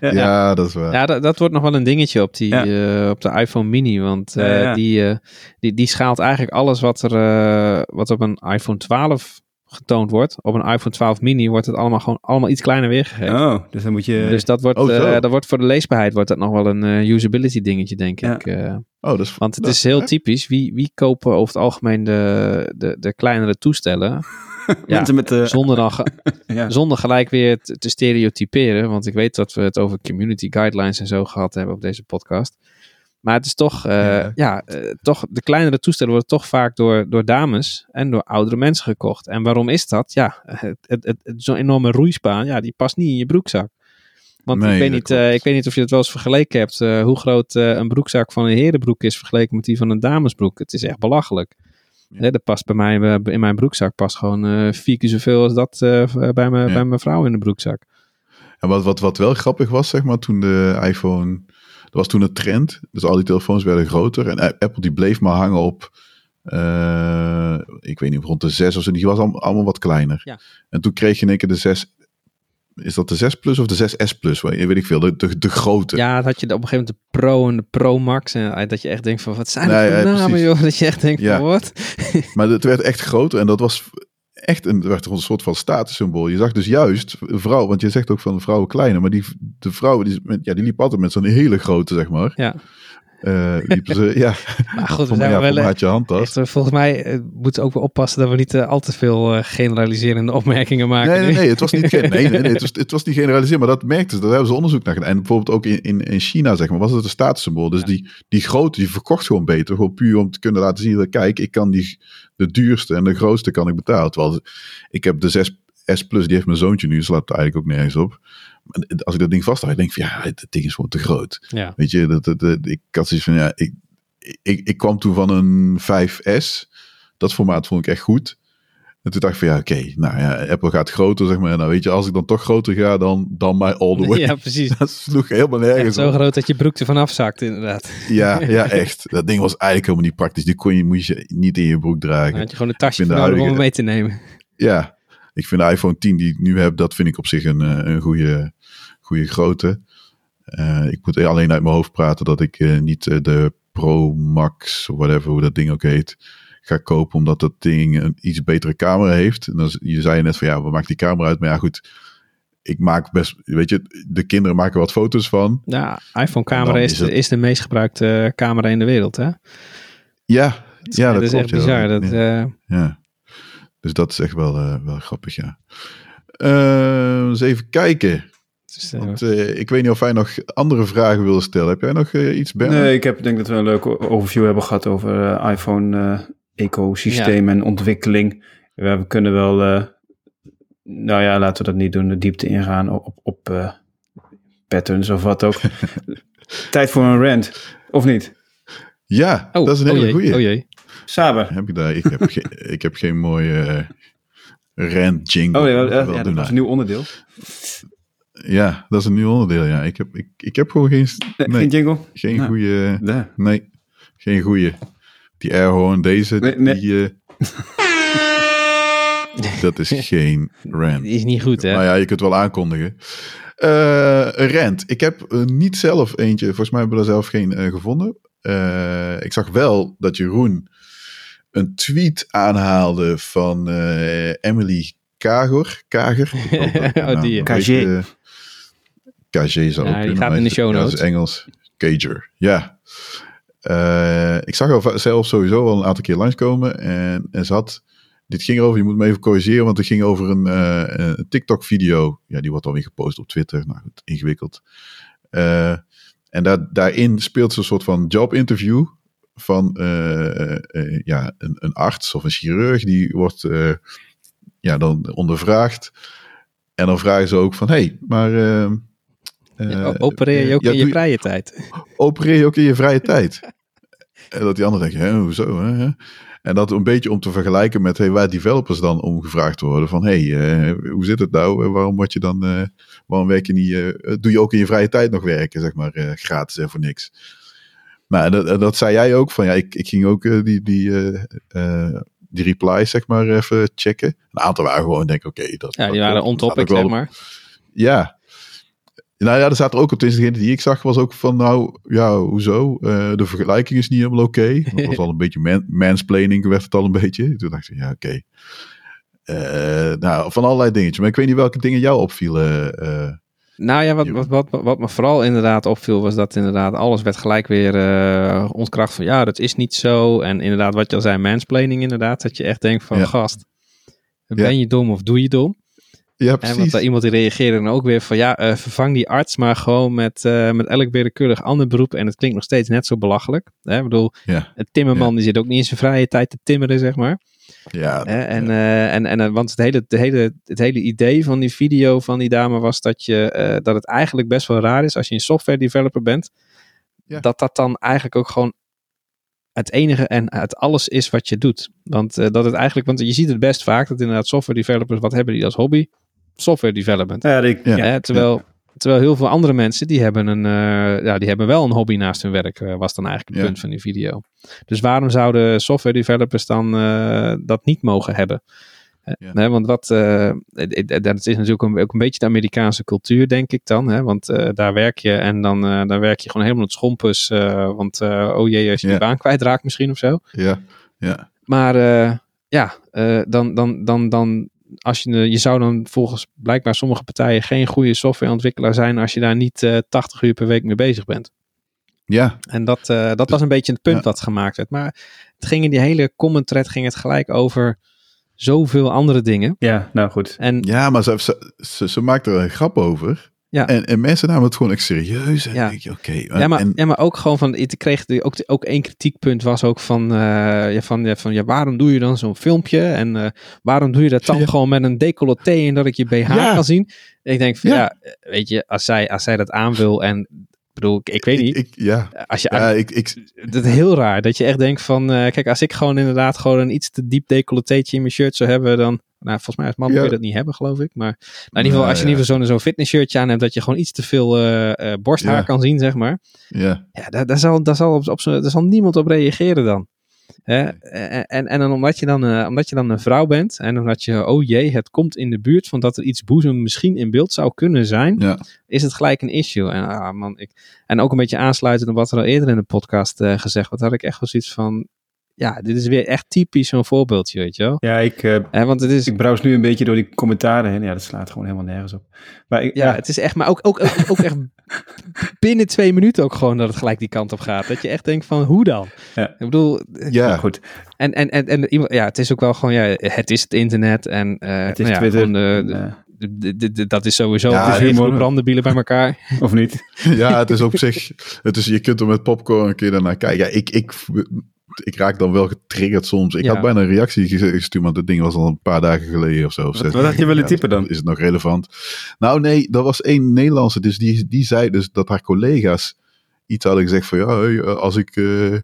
ja, ja, dat is waar. Ja, dat, dat, wordt nog wel een dingetje op, die, uh, op de iPhone mini. Want uh, die, die, die schaalt eigenlijk alles wat, er, wat op een iPhone 12 getoond wordt. Op een iPhone 12 mini wordt het allemaal gewoon allemaal iets kleiner weergegeven. Oh, dus dan moet je... Dus dat wordt, oh, dat wordt voor de leesbaarheid wordt dat nog wel een usability dingetje, denk ik. Oh, dat is, Want het is heel typisch. Wie, wie kopen over het algemeen de, de, de kleinere toestellen? ja, met de... zonder, dan ja. zonder gelijk weer te, te, stereotyperen. Want ik weet dat we het over community guidelines en zo gehad hebben op deze podcast. Maar het is toch, uh, ja, ja uh, toch de kleinere toestellen worden toch vaak door, door dames en door oudere mensen gekocht. En waarom is dat? Ja, het, het, het, zo'n enorme roeispaan, ja, die past niet in je broekzak. Want nee, ik, weet niet, uh, ik weet niet of je het wel eens vergeleken hebt, hoe groot een broekzak van een herenbroek is vergeleken met die van een damesbroek. Het is echt belachelijk. Ja. dat past bij mij, eh, in mijn broekzak past gewoon vier keer zoveel als dat bij, me, bij mijn vrouw in de broekzak. En wat, wat, wat wel grappig was, zeg maar, toen de iPhone, was toen een trend. Dus al die telefoons werden groter en Apple die bleef maar hangen op, uh, ik weet niet, rond de 6 of zo. Die was allemaal, allemaal wat kleiner. Ja. En toen kreeg je in één keer de 6 is dat de 6 Plus of de 6S Plus? Weet ik veel, de, de, de grote. Ja, dat had je op een gegeven moment de Pro en de Pro Max. En eh, dat je echt denkt van, wat zijn nee, dat voor namen, joh? Dat je echt denkt ja. van, wat? maar het werd echt groter en dat was echt een, werd een soort van statussymbool. Je zag dus juist een vrouw, want je zegt ook van vrouwen kleiner, maar die, de vrouwen, die, ja, die liep altijd met zo'n hele grote, zeg maar. Ja. Uh, liepen ze, ja. Maar goed, we zijn ja, wel, had je handtas. Echt, volgens mij uh, moeten we ook wel oppassen dat we niet uh, al te veel generaliserende opmerkingen maken. Nee, nee, nee, het was niet, nee, nee, nee, het was, het was niet generaliseren, maar dat merkte ze. Daar hebben ze onderzoek naar gedaan. En bijvoorbeeld ook in, in, in China, zeg maar, was het een statussymbool. Dus ja. die, die grote, die verkocht gewoon beter. Gewoon puur om te kunnen laten zien, kijk, ik kan die, de duurste en de grootste kan ik betalen. Terwijl ik heb de 6 S Plus, die heeft mijn zoontje nu, slaat er eigenlijk ook nergens op als ik dat ding vasthoud, denk ik van ja, het ding is gewoon te groot. Ja. Weet je, dat, dat, dat, ik had zoiets van ja, ik, ik, ik kwam toen van een 5S. Dat formaat vond ik echt goed. En toen dacht ik van ja, oké, nou ja, Apple gaat groter, zeg maar. Nou weet je, als ik dan toch groter ga, dan, dan my all the way. Ja, precies. Dat sloeg helemaal nergens echt zo groot dat je broek ervan afzakt, inderdaad. Ja, ja, echt. Dat ding was eigenlijk helemaal niet praktisch. Die kon je, moest je niet in je broek dragen. Dan had je gewoon een tasje om mee te nemen. Ja, ik vind de iPhone 10 die ik nu heb, dat vind ik op zich een, eh, een goede, goede grootte. Uh, ik moet alleen uit mijn hoofd praten dat ik uh, niet de Pro Max, of whatever, hoe dat ding ook heet, ga kopen. Omdat dat ding een iets betere camera heeft. En dan, je zei net van ja, wat maakt die camera uit? Maar ja, goed. Ik maak best, weet je, de kinderen maken wat foto's van. Ja, iPhone-camera is, is, de, is de meest gebruikte camera in de wereld, hè? Ja, ja, dat, is klopt, echt bizar. Ja. Dat, uh... ja. Dus dat is echt wel, uh, wel grappig, ja. Uh, eens even kijken. Dus, uh, Want, ik weet niet of wij nog andere vragen willen stellen. Heb jij nog iets, Ben? Nee, ik heb, denk dat we een leuke overview hebben gehad over iPhone-ecosysteem en ontwikkeling. We kunnen wel, nou ja, laten we dat niet doen, de diepte ingaan op, op patterns of wat ook. Tijd voor een rant, of niet? Ja, oh, dat is een hele oh goeie. Oh jee. Saber. Heb ik, daar, ik, heb geen, ik heb geen mooie uh, rant jingle. Oh ja, ja, ja dat is een nieuw onderdeel. Ja, dat is een nieuw onderdeel, ja. Ik heb, ik, ik heb gewoon geen... Nee, geen jingle? Geen nou, goede... Nee. nee. geen goede. Die airhorn, deze, nee, nee. die... Uh, dat is geen rant. Die is niet goed, hè? Nou ja, je kunt wel aankondigen. Uh, rant. Ik heb uh, niet zelf eentje, volgens mij hebben we er zelf geen uh, gevonden. ik zag wel dat Jeroen een tweet aanhaalde van Emily Kager. Kager? oh, die. KG. KG zou ja, die gaat in de show notes. Ja, Engels. Kager, ja. ik zag haar zelf sowieso al een aantal keer langskomen. En, en ze had dit ging over, je moet me even corrigeren, want het ging over een, uh, een TikTok-video. Ja, die wordt alweer gepost op Twitter. Nou goed, ingewikkeld. Uh, en daar, daarin speelt ze een soort van job-interview van ja, een, een, arts of een chirurg. Die wordt ja, dan ondervraagd. En dan vragen ze ook van, hé, hey, maar... Ja, opereer je ook ja, in je vrije tijd? Opereer je ook in je vrije tijd? en dat die ander denkt, hè, hoezo? Hè? En dat een beetje om te vergelijken met hey, waar developers dan om gevraagd worden. Van hey, uh, hoe zit het nou? Waarom word je dan, uh, waarom werk je niet, uh, doe je ook in je vrije tijd nog werken, zeg maar, gratis en voor niks. Nou, dat, dat zei jij ook van ja, ik, ik ging ook die, die, die replies, zeg maar, even checken. Een aantal waren gewoon, denk ik, oké. Okay, dat, ja, die waren on topic, zeg maar. Ja, nou ja, er er ook op, degene die ik zag was ook van, nou ja, hoezo? Uh, de vergelijking is niet helemaal oké. Okay. Dat was al een beetje man mansplaining, werd het al een beetje. Toen dacht ik, ja, oké. Okay. Uh, nou, van allerlei dingetjes. Maar ik weet niet welke dingen jou opvielen. Uh, nou ja, wat, wat, wat, wat me vooral inderdaad opviel, was dat inderdaad alles werd gelijk weer ontkracht van, ja, dat is niet zo. En inderdaad, wat je al zei, mansplaining inderdaad, dat je echt denkt van, ja. gast, ben ja. je dom of doe je dom? Ja, precies. En want uh, iemand die reageerde dan ook weer van ja, uh, vervang die arts maar gewoon met, uh, met elk willekeurig ander beroep. En het klinkt nog steeds net zo belachelijk. Hè? Ik bedoel, ja. een timmerman ja. die zit ook niet in zijn vrije tijd te timmeren, zeg maar. Ja. en, ja. en, en, want het hele, het, hele, het hele idee van die video van die dame was dat, je, dat het eigenlijk best wel raar is als je een software developer bent. Dat dat dan eigenlijk ook gewoon het enige en het alles is wat je doet. Want uh, dat het eigenlijk, want je ziet het best vaak dat inderdaad software developers, wat hebben die als hobby? Software development. Ja, die, ja. Ja, terwijl, ja. terwijl heel veel andere mensen, die hebben, een, uh, ja, die hebben wel een hobby naast hun werk, uh, was dan eigenlijk het punt van die video. Dus waarom zouden software developers dan dat niet mogen hebben? Ja. Nee, want wat, uh, dat is natuurlijk ook een beetje de Amerikaanse cultuur, denk ik dan. Hè? Want uh, daar werk je en dan, uh, dan werk je gewoon helemaal het schompus. want oh jee, als je ja. je baan kwijtraakt misschien of zo. Ja, ja. Maar ja, dan, dan, dan, dan, als je, je zou dan volgens blijkbaar sommige partijen geen goede softwareontwikkelaar zijn als je daar niet 80 uur per week mee bezig bent. Ja. En dat, uh, dat was een beetje het punt ja. dat gemaakt werd. Maar het ging in die hele comment thread ging het gelijk over zoveel andere dingen. Ja, nou goed. En, ja, maar ze, ze, ze, ze maakt er een grap over. Ja. En, en mensen namen het gewoon echt serieus. En ja. denk je, oké. ja, maar, ja, maar ook gewoon van, ik kreeg ook, ook één kritiekpunt was ook van, uh, ja, van, ja, van, ja, waarom doe je dan zo'n filmpje? En uh, waarom doe je dat dan gewoon met een decolleté en dat ik je BH kan zien? ik denk van, ja. weet je, als zij, als zij dat aan wil en bedoel, ik, ik weet niet. Ik, ja. Als je, ja, ik, ik, het is heel raar dat je echt denkt van, uh, kijk, als ik gewoon inderdaad gewoon een iets te diep decolletéetje in mijn shirt zou hebben, dan, nou, volgens mij als man ja. kun je dat niet hebben, geloof ik. Maar nou, in ieder geval, als je in ieder geval zo'n fitness shirtje aan hebt, dat je gewoon iets te veel uh, uh, borsthaar kan zien, zeg maar. ja. Ja, daar, daar, zal, daar, zal op, op daar zal niemand op reageren dan. Hè? En, en, en dan omdat je dan, uh, omdat je dan een vrouw bent en omdat je, oh jee, het komt in de buurt van dat er iets boezem misschien in beeld zou kunnen zijn, ja. is het gelijk een issue. En, ah, man, ik, en ook een beetje aansluitend op wat er al eerder in de podcast uh, gezegd wordt, had ik echt wel zoiets van, ja, dit is weer echt typisch zo'n voorbeeldje, weet je wel. Ja, ik, uh, ja, want het is, ik browse nu een beetje door die commentaren heen. Ja, dat slaat gewoon helemaal nergens op. Maar ik, ja, ja, het is echt, maar ook, ook, ook, ook echt binnen twee minuten ook gewoon dat het gelijk die kant op gaat. Dat je echt denkt van, hoe dan? Ja. Ik bedoel... Ja, maar goed. En, en, en, en ja, het is ook wel gewoon, ja, het is het internet en uh, het is nou ja, dat is sowieso ja, het is humor branddebielen bij elkaar. Of niet? ja, het is op zich, het is, je kunt er met popcorn een keer daarnaar kijken. Ja, ik, ik, ik raak dan wel getriggerd soms. Ik ja. had bijna een reactie gestuurd, maar dat ding was al een paar dagen geleden of zo. Of wat, had je willen typen dan? Is het nog relevant? Nou nee, dat was één Nederlandse, dus die, die zei dus dat haar collega's iets hadden gezegd van ja, als ik... Uh,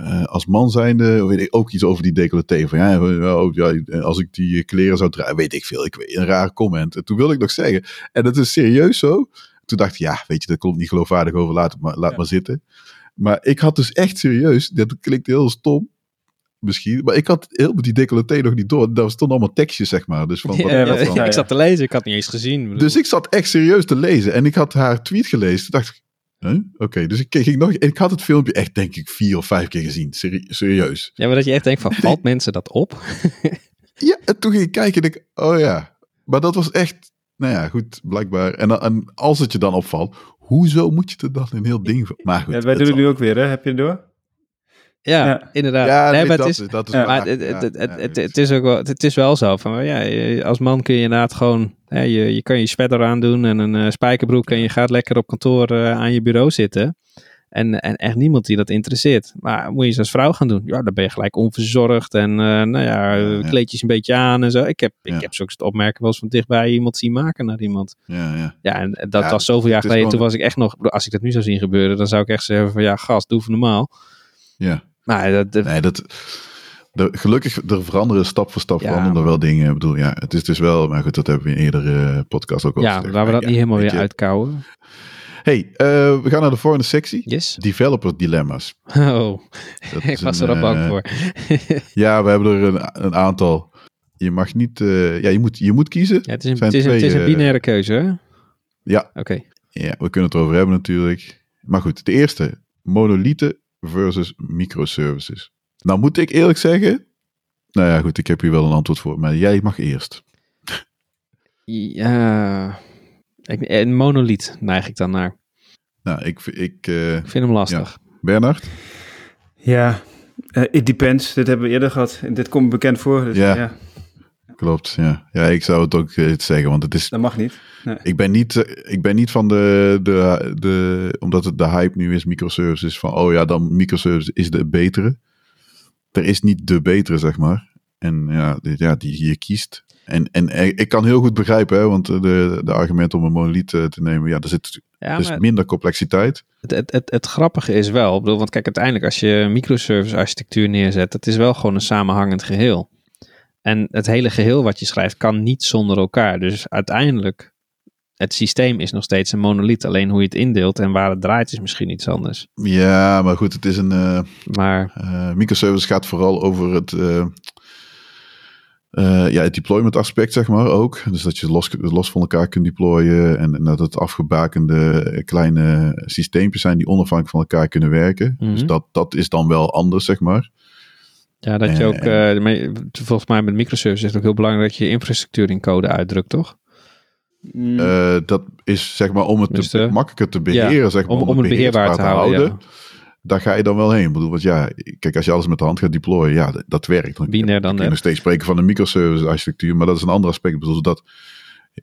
uh, als man zijnde weet ik ook iets over die decolleté. Van ja, oh, ja, als ik die kleren zou dragen, weet ik veel. Ik weet, een raar comment. En toen wilde ik nog zeggen. En dat is serieus zo. Toen dacht ik, ja, weet je, dat komt niet geloofwaardig over. Laat, maar, laat ja. maar zitten. Maar ik had dus echt serieus, dat klinkt heel stom, misschien, maar ik had heel die decolleté nog niet door. Daar stonden allemaal tekstjes, zeg maar. Dus van, ja, ja, ja, ik zat te lezen, ik had niet eens gezien. Dus ik zat echt serieus te lezen. En ik had haar tweet gelezen. Toen dacht ik, huh? oké. Okay. Dus ik ging nog, ik had het filmpje echt, denk ik, vier of vijf keer gezien. Serie, serieus. Ja, maar dat je echt denkt van, valt mensen dat op? ja, en toen ging ik kijken en ik, oh ja. Maar dat was echt, nou ja, goed, blijkbaar. En, en als het je dan opvalt, hoezo moet je er dan een heel ding van? Maar goed. Ja, wij doen het nu ook weer, hè? Heb je het door? Ja, ja. inderdaad. Ja, nee, maar dat, het is, dat is ja, maar het, het, het, het, het, is ook wel, het is wel zo van, ja, als man kun je inderdaad gewoon, hè, je, je kan je sweater aandoen en een uh, spijkerbroek en je gaat lekker op kantoor uh, aan je bureau zitten. En, en echt niemand die dat interesseert. Maar moet je eens als vrouw gaan doen? Ja, dan ben je gelijk onverzorgd en uh, nou ja, ja, kleedjes een beetje aan en zo. Ik heb, ik heb zulke opmerken wel eens van dichtbij iemand zien maken naar iemand. Ja, ja. ja en dat was zoveel jaar geleden. Toen was ik echt nog, als ik dat nu zou zien gebeuren, dan zou ik echt zeggen van ja, gast, doe even normaal. Ja. Maar dat, nee, dat, de, gelukkig, er veranderen stap voor stap ja, veranderen er wel dingen. Ik bedoel, ja, het is dus wel, maar goed, dat hebben we in eerdere podcast ook al Ja, waar we dat niet helemaal weer uitkouwen. Hey, uh, we gaan naar de volgende sectie. Yes. Developer dilemma's. Oh, ik was er ook bang uh, voor. ja, we hebben er een, een, aantal. Je mag niet, uh, ja, je moet, je moet kiezen. Ja, het, is een, het, is twee, een, het is een binaire keuze, hè? Ja. Oké. Okay. Ja, we kunnen het erover hebben natuurlijk. Maar goed, de eerste, monolithen versus microservices. Nou moet ik eerlijk zeggen, nou ja goed, ik heb hier wel een antwoord voor, maar jij mag eerst. Ja, een monoliet neig ik dan naar. Nou, ik, ik, uh, ik vind hem lastig. Ja. Bernard? Ja, uh, it depends. Dit hebben we eerder gehad. Dit komt bekend voor. Dus, ja. ja. Klopt, ja. Ja, ik zou het ook uh, zeggen, want het is... Dat mag niet. Nee. Ik, ben niet ik ben niet van de, de, de... Omdat het de hype nu is, microservices, van oh ja, dan microservices is de betere. Er is niet de betere, zeg maar. En ja, die, ja die je kiest. En, en ik kan heel goed begrijpen, hè, want de, de argument om een monolith te nemen, ja, er zit ja, dus minder complexiteit. Het, het, het, het, grappige is wel, bedoel, want kijk, uiteindelijk als je microservice architectuur neerzet, het is wel gewoon een samenhangend geheel. En het hele geheel wat je schrijft kan niet zonder elkaar. Dus uiteindelijk, het systeem is nog steeds een monolith. Alleen hoe je het indeelt en waar het draait is misschien iets anders. Ja, maar goed, het is een... Uh, maar... Uh, microservice gaat vooral over het... Uh, uh, ja, het deployment aspect, zeg maar ook. Dus dat je los, los van elkaar kunt deployen. En, en dat het afgebakende kleine systeempjes zijn die onafhankelijk van elkaar kunnen werken. Mhm. Dus dat, dat is dan wel anders, zeg maar. Ja, dat je ook, uh, volgens mij met microservices is het ook heel belangrijk dat je infrastructuur in code uitdrukt, toch? Dat is zeg maar om het te, makkelijker te beheren, zeg maar, om- om het beheerbaar te houden, ja. Daar ga je dan wel heen. Ik bedoel, want ja, kijk, als je alles met de hand gaat deployen, ja, dat, dat werkt. Dan Binair dan nog steeds spreken van een microservice architectuur, maar dat is een ander aspect. Ik bedoel, dat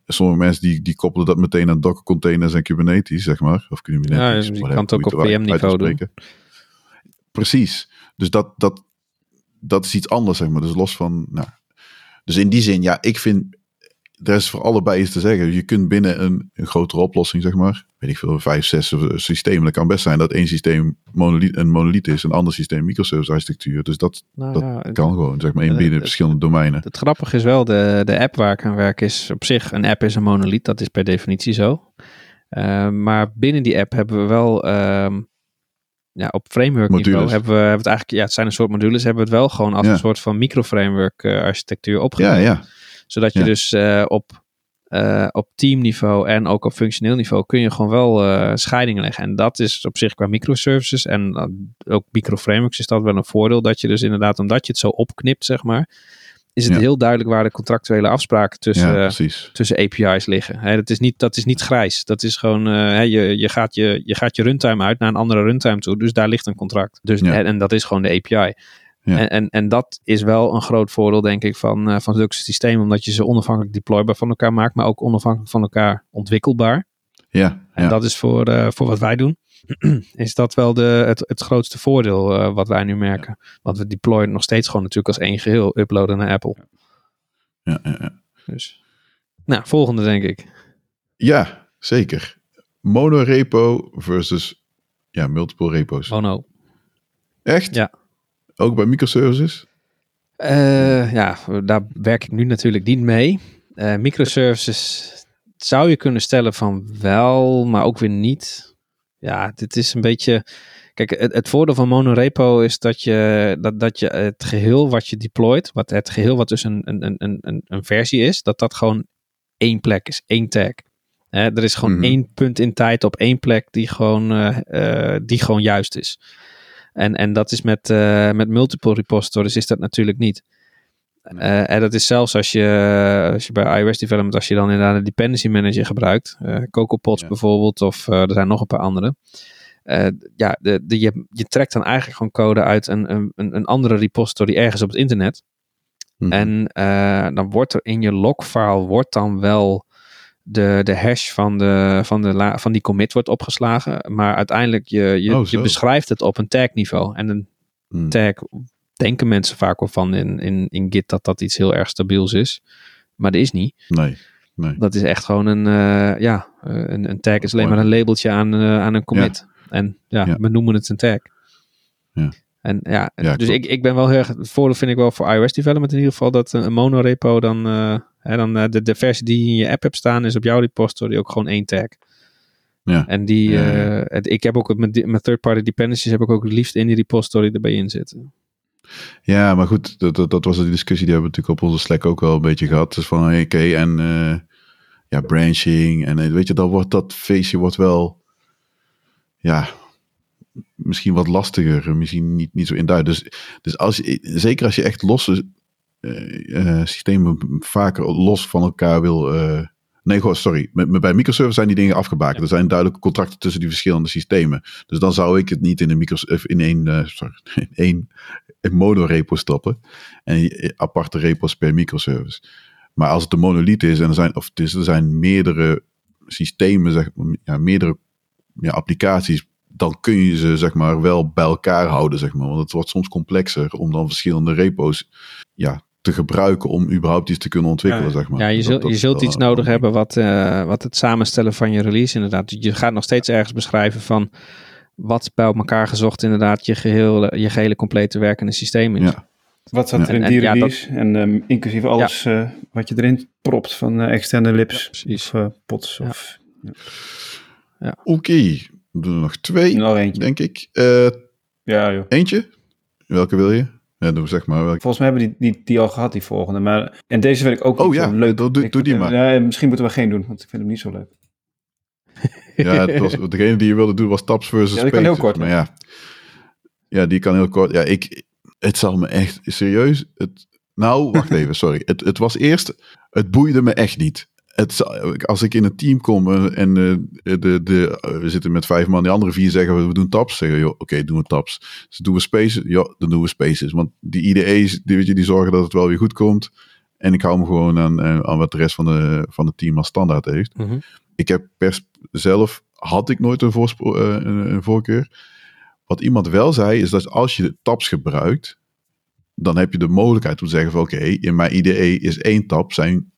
sommige mensen die, die koppelen dat meteen aan Docker containers en Kubernetes, zeg maar. Of Kubernetes. Ja, je kan het ook op VM-niveau doen. Precies. Dus dat, dat, dat is iets anders, zeg maar. Dus los van, nou. Dus in die zin, ja, ik vind, er is voor allebei iets te zeggen. Je kunt binnen een, een grotere oplossing, zeg maar, weet ik veel, vijf, zes systemen. Dat kan best zijn dat één systeem monolith, een monolith is, een ander systeem microservice architectuur. Dus dat, Nou dat ja, kan gewoon, zeg maar, in eh, binnen het- verschillende domeinen. Het grappige is wel, de, de app waar ik aan werk is op zich, een app is een monolith, dat is per definitie zo. Uh, maar binnen die app hebben we wel, um, ja, op framework niveau Modules. hebben we, hebben het eigenlijk, ja, het zijn een soort modules, hebben we het wel gewoon als Ja. een soort van microframework uh, architectuur opgebouwd. Ja, ja. Zodat je Ja. dus uh, op, uh, op teamniveau en ook op functioneel niveau kun je gewoon wel uh, scheidingen leggen. En dat is op zich qua microservices en ook microframeworks is dat wel een voordeel. Dat je dus inderdaad, omdat je het zo opknipt, zeg maar, is het Ja. heel duidelijk waar de contractuele afspraken tussen, ja, tussen API's liggen. Hè, dat, is niet, dat is niet grijs. Dat is gewoon, uh, hè, je, je, gaat je, je gaat je runtime uit naar een andere runtime toe. Dus daar ligt een contract. Dus, Ja. en, en dat is gewoon de API. Ja. En, en, en dat is wel een groot voordeel, denk ik, van, uh, van zulke systemen. Omdat je ze onafhankelijk deploybaar van elkaar maakt, maar ook onafhankelijk van elkaar ontwikkelbaar. Ja, En ja. dat is voor, uh, voor wat wij doen, is dat wel de, het, het grootste voordeel uh, wat wij nu merken. Want we deployen nog steeds gewoon natuurlijk als één geheel, uploaden naar Apple. ja, ja, ja. Dus, nou, volgende denk ik. Ja, zeker. Monorepo versus ja, multiple repo's. Mono. Echt? Ja. Ook bij microservices? Uh, ja, daar werk ik nu natuurlijk niet mee. Uh, microservices zou je kunnen stellen van wel, maar ook weer niet. Ja, dit is een beetje. Kijk, het, het voordeel van monorepo is dat je, dat, dat je het geheel wat je deployt, wat het geheel wat dus een, een, een, een, een versie is, dat dat gewoon één plek is, één tag. Er is gewoon Mhm. één punt in tijd op één plek die gewoon, uh, uh, die gewoon juist is. En, en dat is met, uh, met multiple repositories is dat natuurlijk niet. Uh, en dat is zelfs als je, als je bij iOS development, als je dan inderdaad een dependency manager gebruikt, uh, CocoaPods Ja. bijvoorbeeld, of uh, er zijn nog een paar andere. Ja, de, de, je, je trekt dan eigenlijk gewoon code uit een, een, een andere repository ergens op het internet. Mhm. En dan wordt er in je logfile wordt dan wel de, de hash van, de, van, de la, van die commit wordt opgeslagen. Maar uiteindelijk, je, je, Oh, je beschrijft het op een tag niveau. En een Hmm. tag denken mensen vaak wel van in, in, in Git dat dat iets heel erg stabiels is. Maar dat is niet. Nee, nee. Dat is echt gewoon een, uh, ja, uh, een, een tag is alleen maar een labeltje aan, uh, aan een commit. En ja, Ja. we noemen het een tag. Ja. En ja, Ja, dus klopt. ik, ik ben wel heel erg, het voordeel vind ik wel voor iOS development in ieder geval, dat een monorepo dan, uh, hè, dan uh, de, de versie die in je app hebt staan is op jouw repository ook gewoon één tag. Ja. En die, ja, het, ik heb ook met, met third-party dependencies heb ik ook het liefst in die repository erbij in zitten. Ja, maar goed, dat, dat, dat was die discussie die hebben we natuurlijk op onze Slack ook wel een beetje gehad. Dus van, oké, en eh, ja, branching. En eh, weet je, dan wordt dat feestje wordt wel, ja, misschien wat lastiger. Misschien niet, niet zo in duid. Dus, dus als je, zeker als je echt losse eh, eh, systemen vaker los van elkaar wil... eh, Nee, goh, sorry. Bij microservices zijn die dingen afgebakend. Er zijn duidelijke contracten tussen die verschillende systemen. Dus dan zou ik het niet in een, micro, in één, uh, sorry, in één een monorepo stoppen. En aparte repos per microservice. Maar als het een monolith is en er zijn, of het is, er zijn meerdere systemen, zeg, ja, meerdere ja, applicaties, dan kun je ze zeg maar wel bij elkaar houden, zeg maar. Want het wordt soms complexer om dan verschillende repo's ja, te gebruiken om überhaupt iets te kunnen ontwikkelen, Ja, zeg maar. Ja, je, Dat- zult, dat je zult iets nodig ding. hebben wat, uh, wat het samenstellen van je release inderdaad. Je gaat nog steeds ergens beschrijven van wat bij elkaar gezocht inderdaad je, geheel, je gehele complete werkende systeem is. Ja. Wat zat Ja. er in die en ja, release? En ehm, inclusief alles eh, wat je erin propt van eh, externe lips of eh, pots Ja. of Oké, we doen er nog twee, nog eentje. denk ik. Eh, Ja joh. eentje? Welke wil je? Ja, doe zeg maar. Volgens mij hebben we die, die, die al gehad, die volgende. Maar, en deze vind ik ook Oh ja, zo leuk. doe- doe- Ik doe die maar. Ja, misschien moeten we geen doen, want ik vind hem niet zo leuk. Ja, het was, degene die je wilde doen was Taps versus Ja, die kan heel kort, Maar ja. ja, die kan heel kort. Ja, ik, het zal me echt serieus. Het, nou, wacht even, sorry. Het, het was eerst, het boeide me echt niet. Het, als ik in een team kom en de, de, we zitten met vijf man, die andere vier zeggen we doen taps. Zeggen joh, oké, doen we taps. Dus doen we spaces? Ja, dan doen we spaces. Want die IDE's, die, weet je, die zorgen dat het wel weer goed komt. En ik hou me gewoon aan, aan wat de rest van, de, van het team als standaard heeft. Mhm. Ik heb pers zelf, had ik nooit een, een, een voorkeur. Wat iemand wel zei, is dat als je de tabs gebruikt, dan heb je de mogelijkheid om te zeggen van oké, in mijn IDE is één tab, zijn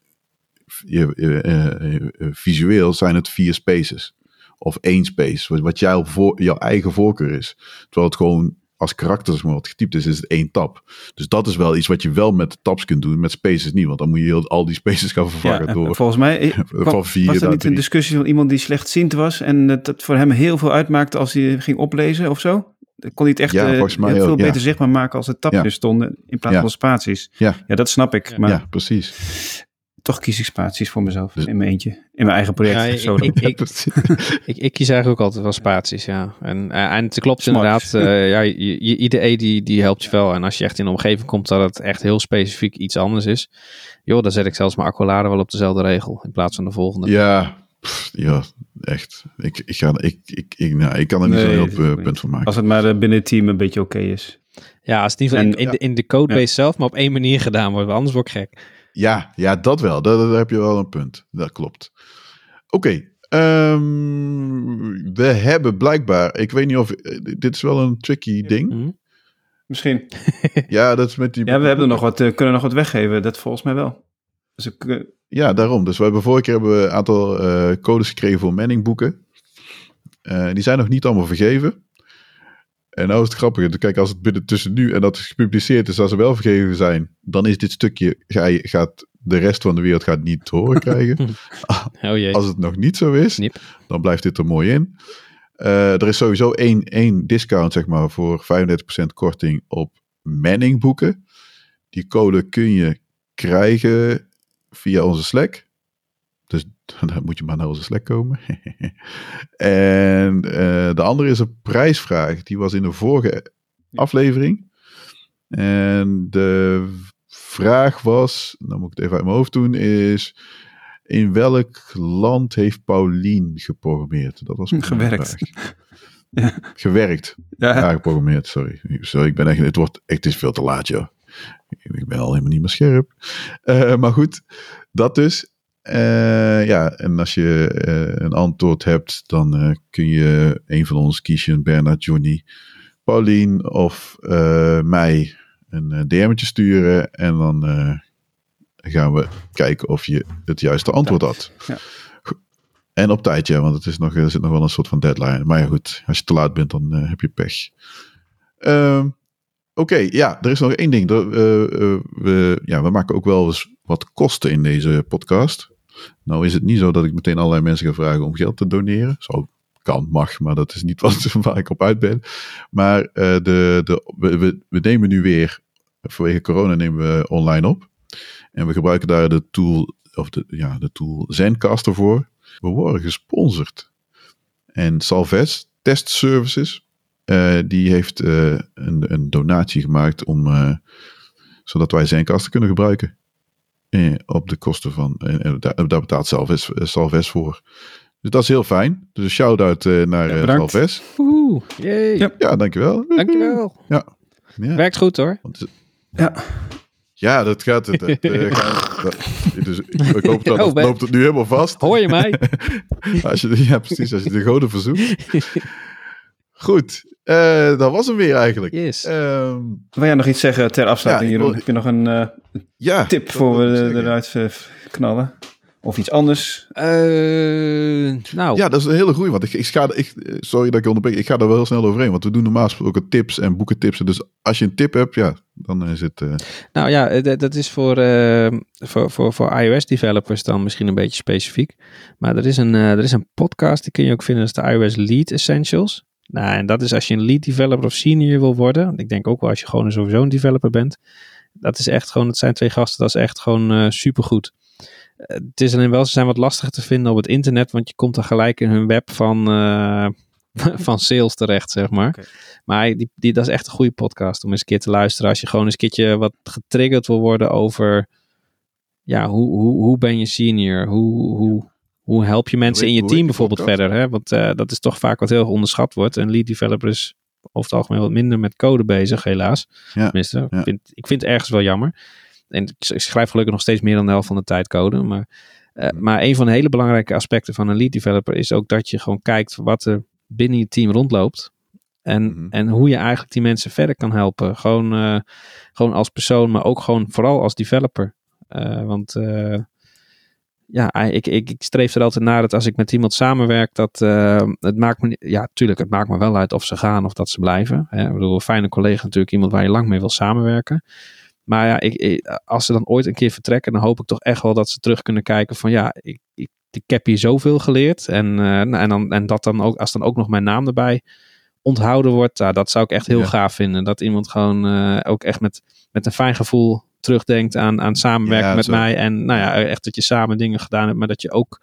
visueel zijn het vier spaces. Of één space, wat jouw, voor, jouw eigen voorkeur is. Terwijl het gewoon als karakter wat getypt is, is het één tab. Dus dat is wel iets wat je wel met tabs kunt doen, met spaces niet. Want dan moet je heel, al die spaces gaan vervangen ja, door... Volgens mij van vier was er niet een discussie van iemand die slechtziend was en dat het voor hem heel veel uitmaakte als hij ging oplezen of zo? kon hij het echt ja, uh, mij veel beter zichtbaar maken als het tabjes stonden in plaats van spaties. Ja. ja, dat snap ik. Maar ja, precies. Toch kies ik spaties voor mezelf, in mijn eentje. In mijn eigen project. Ja, ik, ik, ik, ik, ik, kies eigenlijk ook altijd wel spaties, ja. En, uh, en het klopt inderdaad. Uh, ja, je, je IDE die, die helpt je wel. En als je echt in een omgeving komt dat het echt heel specifiek iets anders is. Joh, dan zet ik zelfs mijn accolade wel op dezelfde regel. In plaats van de volgende. Ja, ja, echt. Ik, ik, ga, ik, ik, ik, nou, ik kan er niet nee, zo heel punt van maken. Als het maar binnen het team een beetje oké is. Ja, als het niet in, in, de, in de codebase ja. zelf, maar op één manier gedaan wordt. Anders word ik gek. Ja, ja dat wel. Daar, daar heb je wel een punt. Dat klopt. Oké. Okay, um, we hebben blijkbaar, ik weet niet of, dit is wel een tricky ding. Mm -hmm. Misschien. ja, dat is met die... Ja, we hebben nog wat, uh, kunnen nog wat weggeven. Dat volgens mij wel. Dus ik, uh, ja, daarom. Dus we hebben vorige keer hebben we een aantal uh, codes gekregen voor Manning boeken. Uh, die zijn nog niet allemaal vergeven. En nou is het grappige. Kijk, als het binnen tussen nu en dat het gepubliceerd is, als ze wel vergeven zijn, dan is dit stukje, ga gaat de rest van de wereld gaat niet te horen krijgen. oh jee. Als het nog niet zo is, dan blijft dit er mooi in. Uh, er is sowieso één, één discount, zeg maar, voor 35% korting op Manning boeken. Die code kun je krijgen via onze Slack. Dan moet je maar naar onze Slack komen. en uh, de andere is een prijsvraag. Die was in de vorige aflevering. En de vraag was, dan moet ik het even uit mijn hoofd doen, is in welk land heeft Paulien geprogrammeerd? Dat was gewerkt. ja. Gewerkt. Ja. ja. geprogrammeerd, sorry. Sorry, ik ben echt, het, wordt, het is veel te laat, joh. Ik ben al helemaal niet meer scherp. Uh, maar goed, dat dus. Uh, ja, en als je uh, een antwoord hebt, dan kun je een van ons kiezen, Bernard, Johnny, Paulien of mij een DM'tje sturen. En dan gaan we kijken of je het juiste antwoord had. Ja. En op tijd, ja, want het is nog, er zit nog wel een soort van deadline. Maar ja, goed, als je te laat bent, dan heb je pech. Ehm, Oké, okay, ja, er is nog één ding. Er, we, ja, we maken ook wel eens wat kosten in deze podcast. Nou is het niet zo dat ik meteen allerlei mensen ga vragen om geld te doneren. Zo kan, mag, maar dat is niet wat, waar ik op uit ben. Maar uh, de, de, we, nemen nu weer, vanwege corona nemen we online op. En we gebruiken daar de tool, of de, ja, de tool Zencaster voor. We worden gesponsord. En Salves Test Services uh, die heeft uh, een, een, donatie gemaakt om, zodat wij zijn kasten kunnen gebruiken. Op de kosten van, daar, daar, betaalt Salves, Salves voor. Dus dat is heel fijn. Dus een shout-out naar ja, Salves. Oeh, ja. ja, dankjewel. Dankjewel. Ja. ja. Werkt goed hoor. Want, ja. Ja, dat gaat. Het, het, gaat, dat, dus, ik hoop dat oh, het loopt het nu helemaal vast. Hoor je mij? als je, ja, precies. Als je de goden verzoekt. Goed, uh, dat was hem weer eigenlijk. Yes. Um, Wil jij nog iets zeggen ter afsluiting, ja, Jeroen? Heb je nog een uh, ja, tip voor we eruit uh, knallen? Of iets anders? Uh, nou. Ja, dat is een hele goeie. Want ik, ik ga, ik, sorry dat ik onderbreek. Ik ga er wel heel snel overheen. Want we doen normaal gesproken tips en boekentips. Dus als je een tip hebt, ja, dan is het... Uh... Nou ja, dat is voor, uh, voor, voor, voor iOS-developers dan misschien een beetje specifiek. Maar er is, een, er is een podcast, die kun je ook vinden. Dat is de iOS Lead Essentials. Nou, en dat is als je een lead developer of senior wil worden. Ik denk ook wel als je gewoon sowieso een developer bent. Dat is echt gewoon, het zijn twee gasten, dat is echt gewoon uh, supergoed. Uh, het is alleen wel, ze zijn wat lastig te vinden op het internet, want je komt dan gelijk in hun web van, uh, van sales terecht, zeg maar. Okay. Maar die, die, dat is echt een goede podcast om eens een keer te luisteren. Als je gewoon eens een keertje wat getriggerd wil worden over ja, hoe, hoe, hoe ben je senior? Hoe, hoe, hoe help je mensen in je team bijvoorbeeld verder? Hè? Want uh, dat is toch vaak wat heel onderschat wordt. En lead developer is over het algemeen wat minder met code bezig, helaas. Ja. Tenminste, ja. Ik, vind, ik vind het ergens wel jammer. En ik schrijf gelukkig nog steeds meer dan de helft van de tijd code. Maar, uh, maar een van de hele belangrijke aspecten van een lead developer is ook dat je gewoon kijkt wat er binnen je team rondloopt. En, mm -hmm. en hoe je eigenlijk die mensen verder kan helpen. Gewoon, uh, gewoon als persoon, maar ook gewoon vooral als developer. Uh, want ja, ik, ik, ik streef er altijd naar dat als ik met iemand samenwerk, dat het maakt me, ja, tuurlijk, het maakt me wel uit of ze gaan of dat ze blijven. Hè. Ik bedoel, een fijne collega natuurlijk iemand waar je lang mee wil samenwerken. Maar ja, ik, ik, als ze dan ooit een keer vertrekken, dan hoop ik toch echt wel dat ze terug kunnen kijken van ja, ik, ik, ik heb hier zoveel geleerd. En, en, dan, en dat dan ook, als dan ook nog mijn naam erbij onthouden wordt, nou, dat zou ik echt heel ja. gaaf vinden. Dat iemand gewoon uh, ook echt met, met een fijn gevoel terugdenkt aan, aan samenwerken ja, met zo. mij. En nou ja, echt dat je samen dingen gedaan hebt, maar dat je ook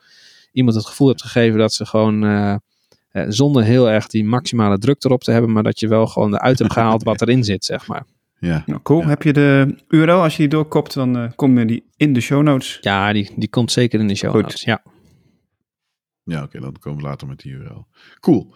iemand het gevoel hebt gegeven dat ze gewoon uh, uh, zonder heel erg die maximale druk erop te hebben, maar dat je wel gewoon eruit hebt gehaald wat erin zit, zeg maar. Ja. Nou, cool. Ja. Heb je de URL? Als je die doorkopt, dan uh, kom je die in de show notes. Ja, die, die komt zeker in de show Goed. notes. Ja. Ja, oké, okay, dan komen we later met die URL. Cool.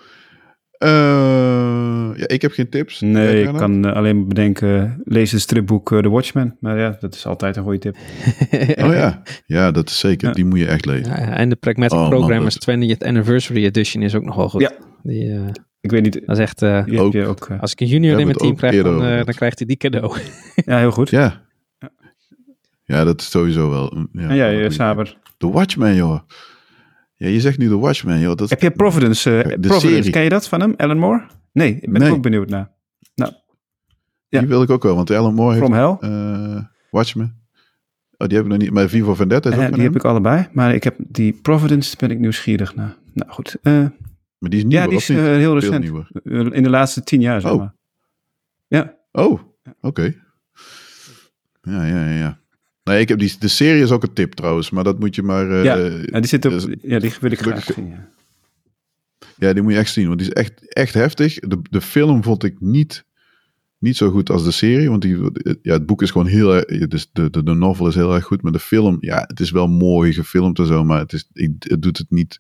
Uh, ja, ik heb geen tips. Nee, ik kan uh, alleen bedenken, lees het stripboek uh, The Watchmen. Maar ja, dat is altijd een goede tip. oh ja, ja, dat is zeker. Ja. Die moet je echt lezen. Ja, en de Pragmatic oh, Programmers man, 20th Anniversary Edition is ook nog wel goed. Ja. Die, uh, ik weet niet. Dat is echt, uh, ook, ook, als ik een junior in mijn team krijg, dan, dan krijgt hij die cadeau. ja, heel goed. Ja. Ja, dat is sowieso wel. Ja, en jij, Saber? The Watchmen, joh. Ja, je zegt nu The Watchmen, joh. Dat Heb je Providence, uh, de Providence serie. ken je dat van hem? Alan Moore? Nee, ik ben Nee. ook benieuwd naar. Nou, Ja. Die wil ik ook wel, want Alan Moore heeft... From Hell? eh, Watchmen. Oh, die heb ik nog niet. Maar Vivo Vendetta is ook Eh, die heb ik allebei, maar ik heb die Providence ben ik nieuwsgierig naar. Nou goed, Maar die is nieuw, ja, die is heel recent. In de laatste tien jaar, zeg Oh. maar. Ja, Oh, oké. Ja, ja, ja, ja. Nee, ik heb die, de serie is ook een tip trouwens, maar dat moet je maar... eh, Ja, ja, die zit op, dus- ja, die wil ik graag zien. Ja. Ja, die moet je echt zien, want die is echt, echt heftig. De, de film vond ik niet, niet zo goed als de serie, want die, ja, het boek is gewoon heel erg, dus de, de, de novel is heel erg goed, maar de film, ja, het is wel mooi gefilmd en zo, maar het, is, ik, het doet het niet,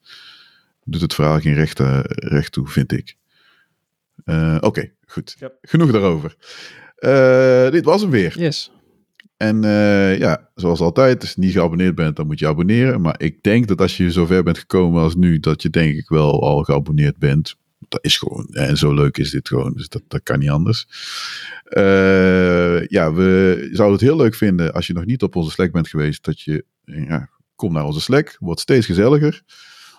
doet het verhaal geen recht, eh, recht toe, vind ik. Eh, Oké, goed. Genoeg daarover. Eh, dit was hem weer. Yes. En eh, ja, zoals altijd, als je niet geabonneerd bent, dan moet je abonneren. Maar ik denk dat als je zover bent gekomen als nu, dat je denk ik wel al geabonneerd bent. Dat is gewoon, en zo leuk is dit gewoon, dus dat, dat kan niet anders. Eh, ja, we zouden het heel leuk vinden als je nog niet op onze Slack bent geweest, dat je, ja, kom naar onze Slack, wordt steeds gezelliger.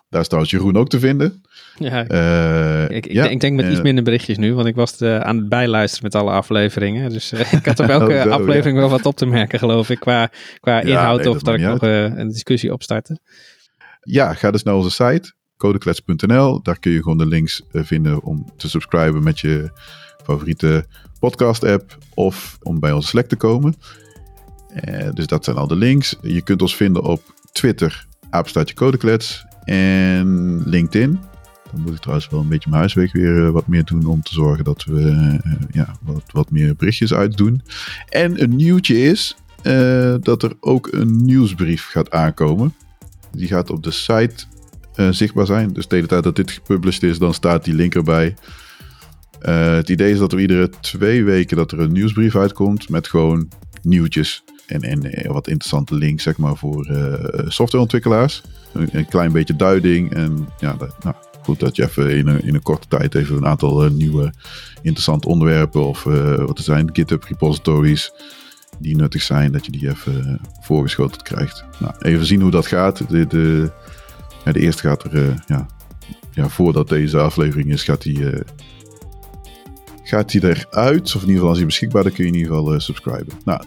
Daar is trouwens Jeroen ook te vinden. Ja, Eh, ik, ik, ja, denk, ik denk met iets minder berichtjes nu, want ik was eh, aan het bijluisteren met alle afleveringen. Dus eh, ik had op elke Oh, aflevering wel wat op te merken, geloof ik, qua, qua inhoud nee, of dat dat ik nog een discussie opstarten. ja, ga dus naar onze site, codeklets.nl. Daar kun je gewoon de links vinden om te subscriben met je favoriete podcast app of om bij onze Slack te komen. Dus dat zijn al de links. Je kunt ons vinden op Twitter, apenstaartje codeklets en LinkedIn. Dan moet ik trouwens wel een beetje mijn huiswerk weer eh, wat meer doen om te zorgen dat we eh, ja, wat, wat meer berichtjes uitdoen. En een nieuwtje is eh, dat er ook een nieuwsbrief gaat aankomen. Die gaat op de site eh, zichtbaar zijn. Dus de tijd dat dit gepublished is, dan staat die link erbij. Eh, het idee is dat er iedere twee weken dat er een nieuwsbrief uitkomt met gewoon nieuwtjes en, en eh, wat interessante links zeg maar voor eh, softwareontwikkelaars. Een, klein beetje duiding en ja, nou, goed dat je even in een, in een korte tijd even een aantal eh, nieuwe interessante onderwerpen of wat er zijn GitHub repositories die nuttig zijn, dat je die even voorgeschoteld krijgt. Nou, even zien hoe dat gaat. De, de, de eerste gaat er, ja, ja, voordat deze aflevering is, gaat die, gaat die eruit. Of in ieder geval als hij beschikbaar, dan kun je in ieder geval subscriben. Nou,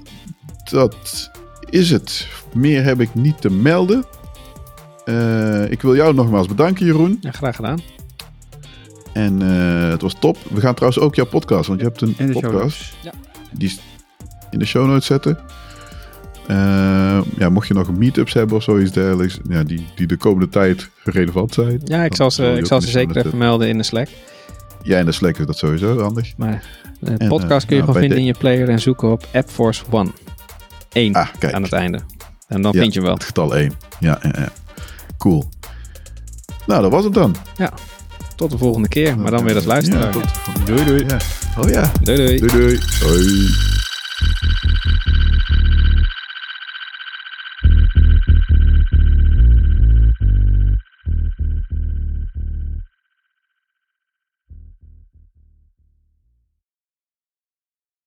dat is het. Meer heb ik niet te melden. Eh, ik wil jou nogmaals bedanken, Jeroen. Ja, graag gedaan. En eh, het was top. We gaan trouwens ook jouw podcast, want je hebt een In de show podcast. notes. Die is in de show notes zetten. Eh, ja, mocht je nog meetups hebben of zoiets dergelijks, ja, die, die de komende tijd relevant zijn. Ja, ik zal ze, ik zal ze zeker even melden in de Slack. Ja, in de Slack is dat sowieso handig. Maar de En, podcast kun je nou, gewoon vinden de- in je player en zoeken op AppForce One. 1 Ah, aan het einde. En dan vind je hem wel. Het getal 1. Ja, ja, ja. Cool. Nou, dat was het dan. Ja. Tot de volgende keer, maar dan weer als luisteraar. Ja, tot, doei doei. Ja. Oh ja. Doei doei. Doei doei. Hoi.